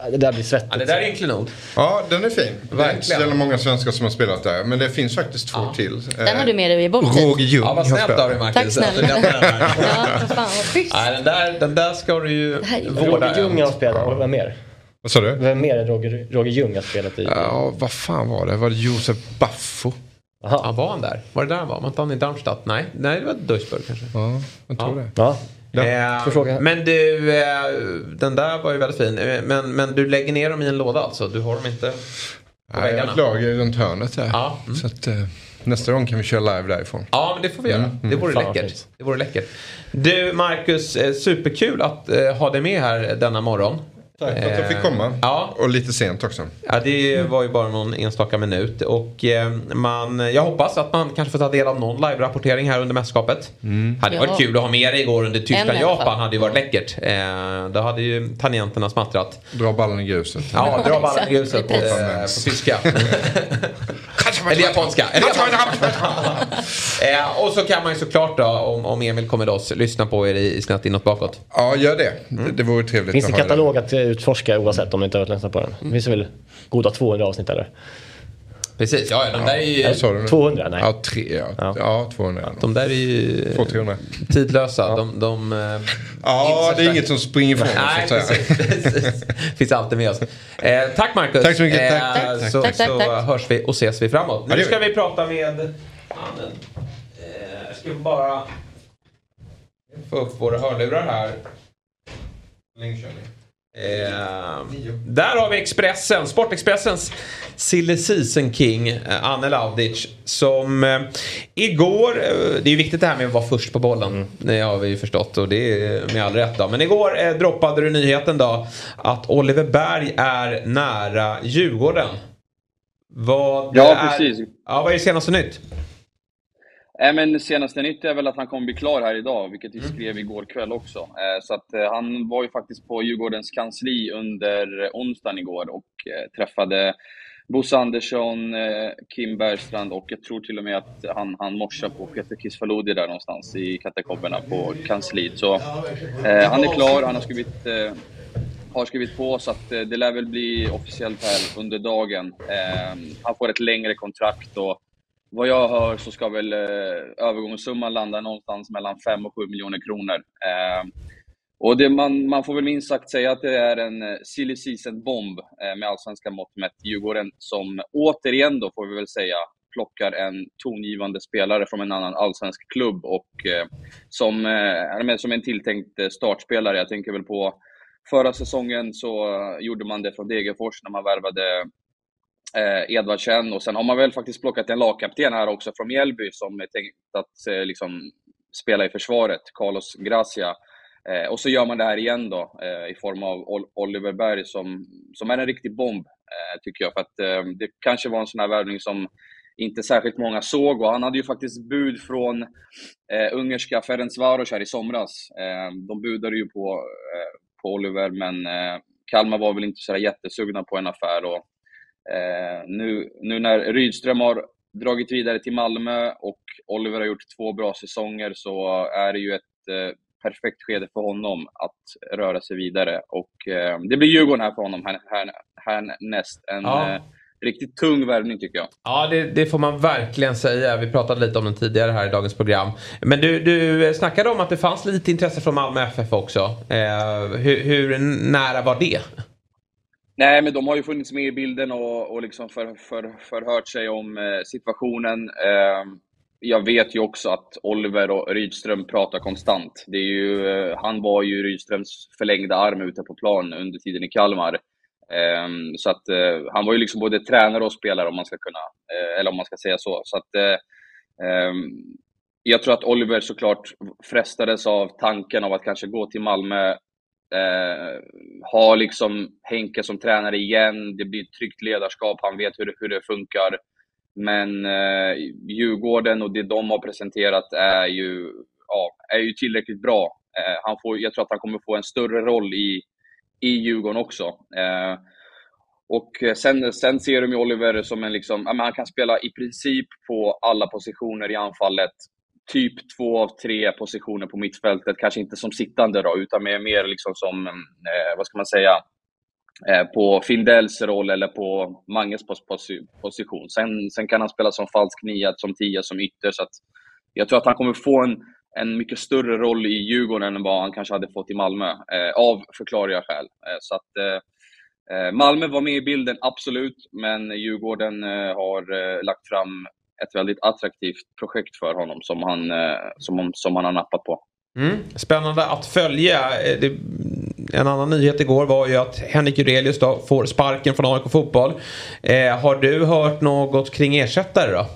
Ja, Det där blir svettigt. Ja, det där är en klenod. Ja, den är fin. Det är inte så jävla många svenskar som har spelat där. Men det finns faktiskt två till. Den har du med dig ger bort hit. Roger Ljung Ja, vad snällt av dig. Marcus. Tack snälla. Ja, vad fan vad schysst. Nej, den där, den där ska du ju vårda. Roger Ljung har spelat. Och vem mer? Vad sa du? Vem mer än Roger, Roger Ljung har spelat i? Ja, vad fan var det? Var det Josef Baffo? Ja, Jaha. var han där? Var det där han var? Var inte han i Darmstadt? Nej, nej det var Duisburg kanske. Ja, jag tror Ja. det. Ja. Eh, får fråga. men du, eh, den där var ju väldigt fin. Eh, Men, men du lägger ner dem i en låda alltså? Du har dem inte på Nej, jag väggarna? ett lager runt hörnet där. Ja, mm. Så att, eh, nästa gång kan vi köra live därifrån. Ja, men det får vi göra. Det vore Fan, vad läckert. Det vore läckert. Du, Marcus, eh, superkul att eh, ha dig med här denna morgon. Tack för att jag fick komma. Ja, Och lite sent också. Ja, det var ju bara någon enstaka minut. Och eh, man, jag hoppas att man kanske får ta del av någon live-rapportering här under mästerskapet. Hade Ja. varit kul att ha med dig igår under. Tyskland-Japan. hade ju varit läckert. Eh, då hade ju tangenterna smattrat. Dra ballen i gruset. Ja, dra ballen i gruset eh, på tyska. Eller japanska. Eller japanska. eh, och så kan man ju såklart då, om, om Emil kommer loss, lyssna på er i, snett inåt bakåt. Ja, gör det. Det, det vore trevligt Finns det en katalog att eh, utforska oavsett om ni inte har lyssnat på den? Det finns väl goda 200 avsnitt eller? Precis, ja, de där är ju, nu? 200? Nej. Ja, tre, ja. Ja. ja. 200. de där är ju 200-300. tidlösa. De, de, eh, Ja, det är Inte så inget som springer ifrån oss så Nej, att säga. precis. precis. Finns alltid med oss. Eh, tack Marcus. Tack så mycket. Eh, Tack, tack, tack. Så, Tack, så tack. hörs vi och ses vi framåt. Ja, Nu ska vi. prata med mannen. Eh, jag ska bara få upp våra hörlurar här. Länge kör ni? Eh, där har vi Expressen, Sportexpressens silly season king, eh, Anne Laudic. Som eh, igår, eh, det är ju viktigt det här med att vara först på bollen. Mm. Det har vi ju förstått och det är med all rätt. Då. Men igår eh, droppade du nyheten då att Oliver Berg är nära Djurgården. Vad ja, är, precis. Ja, vad är senaste nytt? Äh, men senaste nytt är väl att han kommer bli klar här idag, vilket vi mm. skrev igår kväll också. Eh, så att eh, han var ju faktiskt på Djurgårdens kansli under onsdagen igår och eh, träffade Bosse Andersson, eh, Kim Bergstrand och jag tror till och med att han, han morsar på Peter Kisfalodi där någonstans i katakomberna på kansliet. Så eh, han är klar, han har skrivit, eh, har skrivit på så att det lär väl bli officiellt här under dagen. han får ett längre kontrakt och vad jag hör så ska väl eh, övergångssumman landa någonstans mellan 5 och 7 miljoner kronor. Eh, och det, man, man får väl minst sagt säga att det är en eh, silly season-bomb eh, med allsvenska mått mätt. Djurgården som återigen då, får vi väl säga, plockar en tongivande spelare från en annan allsvensk klubb och eh, som, eh, som en tilltänkt eh, startspelare. Jag tänker väl på förra säsongen så eh, gjorde man det från Degerfors när man värvade eh, Edvardsen och sen har man väl faktiskt plockat en lagkapten här också från Mjällby som är tänkt att eh, liksom spela i försvaret, Carlos Gracia. Eh, och så gör man det här igen då eh, i form av Oliver Berg som, som är en riktig bomb, eh, tycker jag. För att eh, det kanske var en sån här värvning som inte särskilt många såg och han hade ju faktiskt bud från eh, ungerska Ferencvaros här i somras. Eh, de budade ju på, eh, på Oliver men eh, Kalmar var väl inte så jättesugna på en affär och nu, nu när Rydström har dragit vidare till Malmö och Oliver har gjort två bra säsonger så är det ju ett eh, perfekt skede för honom att röra sig vidare. Och eh, det blir Djurgården här för honom här, här, härnäst. En ja. eh, riktigt tung värvning tycker jag. Ja, det, det, får man verkligen säga. Vi pratade lite om den tidigare här i dagens program. Men du, du snackade om att det fanns lite intresse från Malmö FF också. Eh, hur, hur nära var det? Nej, men de har ju funnits med i bilden och, och liksom för, för, förhört sig om eh, situationen. Eh, jag vet ju också att Oliver och Rydström pratar konstant. Det är ju, eh, han var ju Rydströms förlängda arm ute på plan under tiden i Kalmar. Ehm, så att eh, han var ju liksom både tränare och spelare om man ska kunna, eh, eller om man ska säga så. Så att eh, ehm, jag tror att Oliver såklart frestades av tanken av att kanske gå till Malmö Eh, ha liksom Henke som tränare igen, det blir ett tryggt ledarskap, han vet hur, hur det funkar. Men eh, Djurgården och det de har presenterat är ju, ja, är ju tillräckligt bra. Eh, han får, jag tror att han kommer få en större roll i, i Djurgården också. Eh, och sen, sen ser de ju Oliver som en liksom, han kan spela i princip på alla positioner i anfallet typ två av tre positioner på mittfältet, kanske inte som sittande då, utan mer, mer liksom som, eh, vad ska man säga, eh, på Findells roll eller på Manges pos pos position. Sen, sen kan han spela som falsk nia, som tia, som ytter, så att jag tror att han kommer få en, en mycket större roll i Djurgården än vad han kanske hade fått i Malmö, eh, av förklarliga skäl. Eh, så att, eh, eh Malmö var med i bilden, absolut, men Djurgården eh, har eh, lagt fram ett väldigt attraktivt projekt för honom som han, eh, som, som han har nappat på. Mm. Spännande att följa. Eh, det, en annan nyhet igår var ju att Henrik Jurelius då får sparken från AIK Fotboll. Eh, har du hört något kring ersättare då?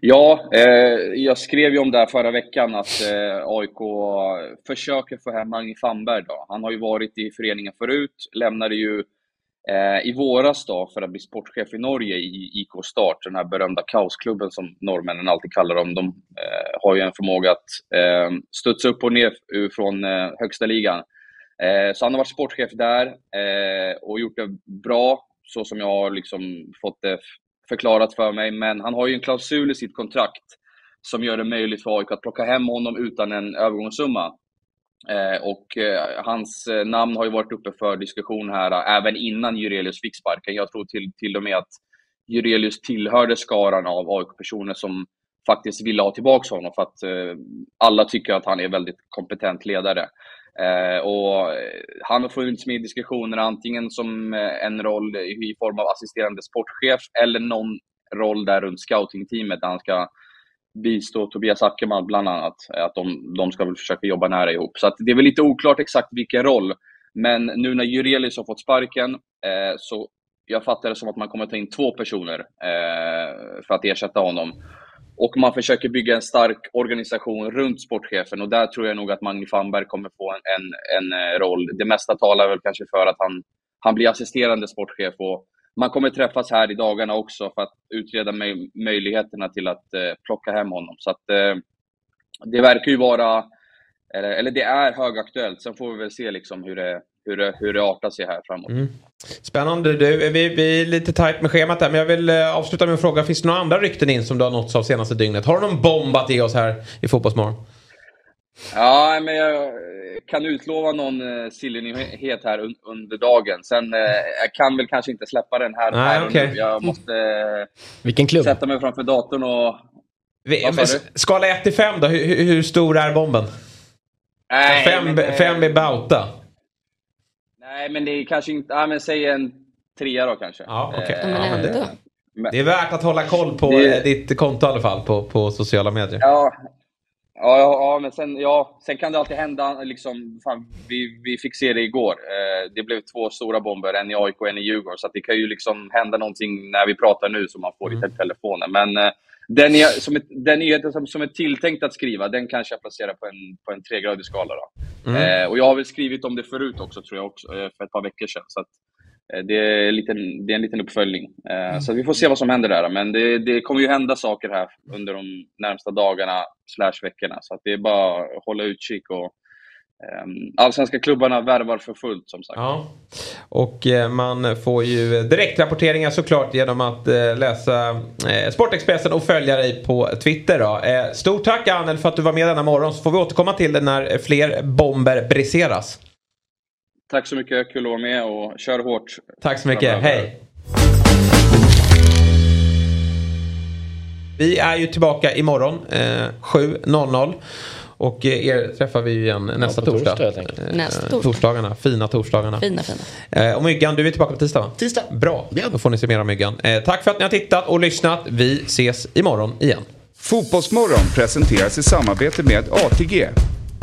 Ja, eh, jag skrev ju om det här förra veckan att eh, AIK försöker få hem Magnus Famberg. Då. Han har ju varit i föreningen förut, lämnade ju Eh, I våras då, för att bli sportchef i Norge i IK Start, den här berömda kaosklubben som norrmännen alltid kallar dem, de eh, har ju en förmåga att eh, studsa upp och ner från eh, högsta ligan. Eh, så han har varit sportchef där eh, och gjort det bra, så som jag har liksom fått det förklarat för mig. Men han har ju en klausul i sitt kontrakt som gör det möjligt för AIK att plocka hem honom utan en övergångssumma. Eh, och eh, hans eh, namn har ju varit uppe för diskussion här även innan Jurelius fick sparken. Jag tror till, till och med att Jurelius tillhörde skaran av AIK-personer som faktiskt ville ha tillbaka honom för att alla tycker att han är väldigt kompetent ledare. och han har funnits med i diskussionerna antingen som en roll i form av assisterande sportchef eller någon roll där runt scoutingteamet där han ska bistå Tobias Ackerman bland annat. Att de, de ska väl försöka jobba nära ihop. Så att det är väl lite oklart exakt vilken roll. Men nu när Jurelius har fått sparken eh, så jag fattar det som att man kommer ta in två personer eh, för att ersätta honom. Och man försöker bygga en stark organisation runt sportchefen och där tror jag nog att Magni Fanberg kommer få en, en, en eh, roll. Det mesta talar väl kanske för att han, han blir assisterande sportchef och man kommer träffas här i dagarna också för att utreda möj möjligheterna till att eh, plocka hem honom. Så att, eh, det verkar ju vara, eller, eller det är högaktuellt. Sen får vi väl se liksom hur, det, hur, det, hur det artar sig här framåt. Mm. Spännande. Du, vi, vi är lite tajt med schemat där, men jag vill eh, avsluta med en fråga. Finns det några andra rykten in som du har nåtts av senaste dygnet? Har du någon bomb att ge oss här i Fotbollsmorgon? Ja, men jag kan utlova någon uh, sillenighet här un under dagen. Sen uh, jag kan väl kanske inte släppa den här. Nej, här okay. Jag måste Vilken klubb? sätta mig framför datorn och... Vi, skala 1 till 5 då, hur, hur stor är bomben? Nej, fem, men, fem är Bauta. Nej, men det är kanske inte... Ja, men säg en trea då kanske. Ja, okay. men ändå. Det är värt att hålla koll på det... ditt konto i alla fall på, på sociala medier. Ja, Ja, ja, men sen, ja, sen kan det alltid hända. Liksom, fan, vi, vi fick se det igår. Eh, det blev två stora bomber, en i AIK och en i Djurgården. Så det kan ju liksom hända någonting när vi pratar nu som man får mm. i telefonen. Men eh, den, är, som ett, den nyheten som, som är tilltänkt att skriva, den kanske jag placerar på en, på en tregradig skala. Då. Mm. Eh, och jag har väl skrivit om det förut också, tror jag, också, eh, för ett par veckor sedan. Så att, det är, liten, det är en liten uppföljning. Eh, mm. Så vi får se vad som händer där. Men det, det, kommer ju hända saker här under de närmsta dagarna slash veckorna. Så det är bara att hålla utkik. Och, um, allsvenska klubbarna värvar för fullt som sagt. Ja. Och eh, man får ju direktrapporteringar såklart genom att läsa Sportexpressen och följa dig på Twitter. Då. Stort tack Anel för att du var med denna morgon. Så får vi återkomma till det när fler bomber briseras. Tack så mycket, kul att vara med och kör hårt. Tack så mycket, hej! Vi är ju tillbaka imorgon eh, 7.00. Och eh, er träffar vi igen nästa ja, torsdag. torsdag eh, nästa torsdag. Torsdagarna, fina torsdagarna. Fina, fina. Eh, och Myggan, du är tillbaka på tisdag va? Tisdag. Bra, yeah. då får ni se mer om Myggan. Eh, tack för att ni har tittat och lyssnat. Vi ses imorgon igen. Fotbollsmorgon presenteras i samarbete med ATG.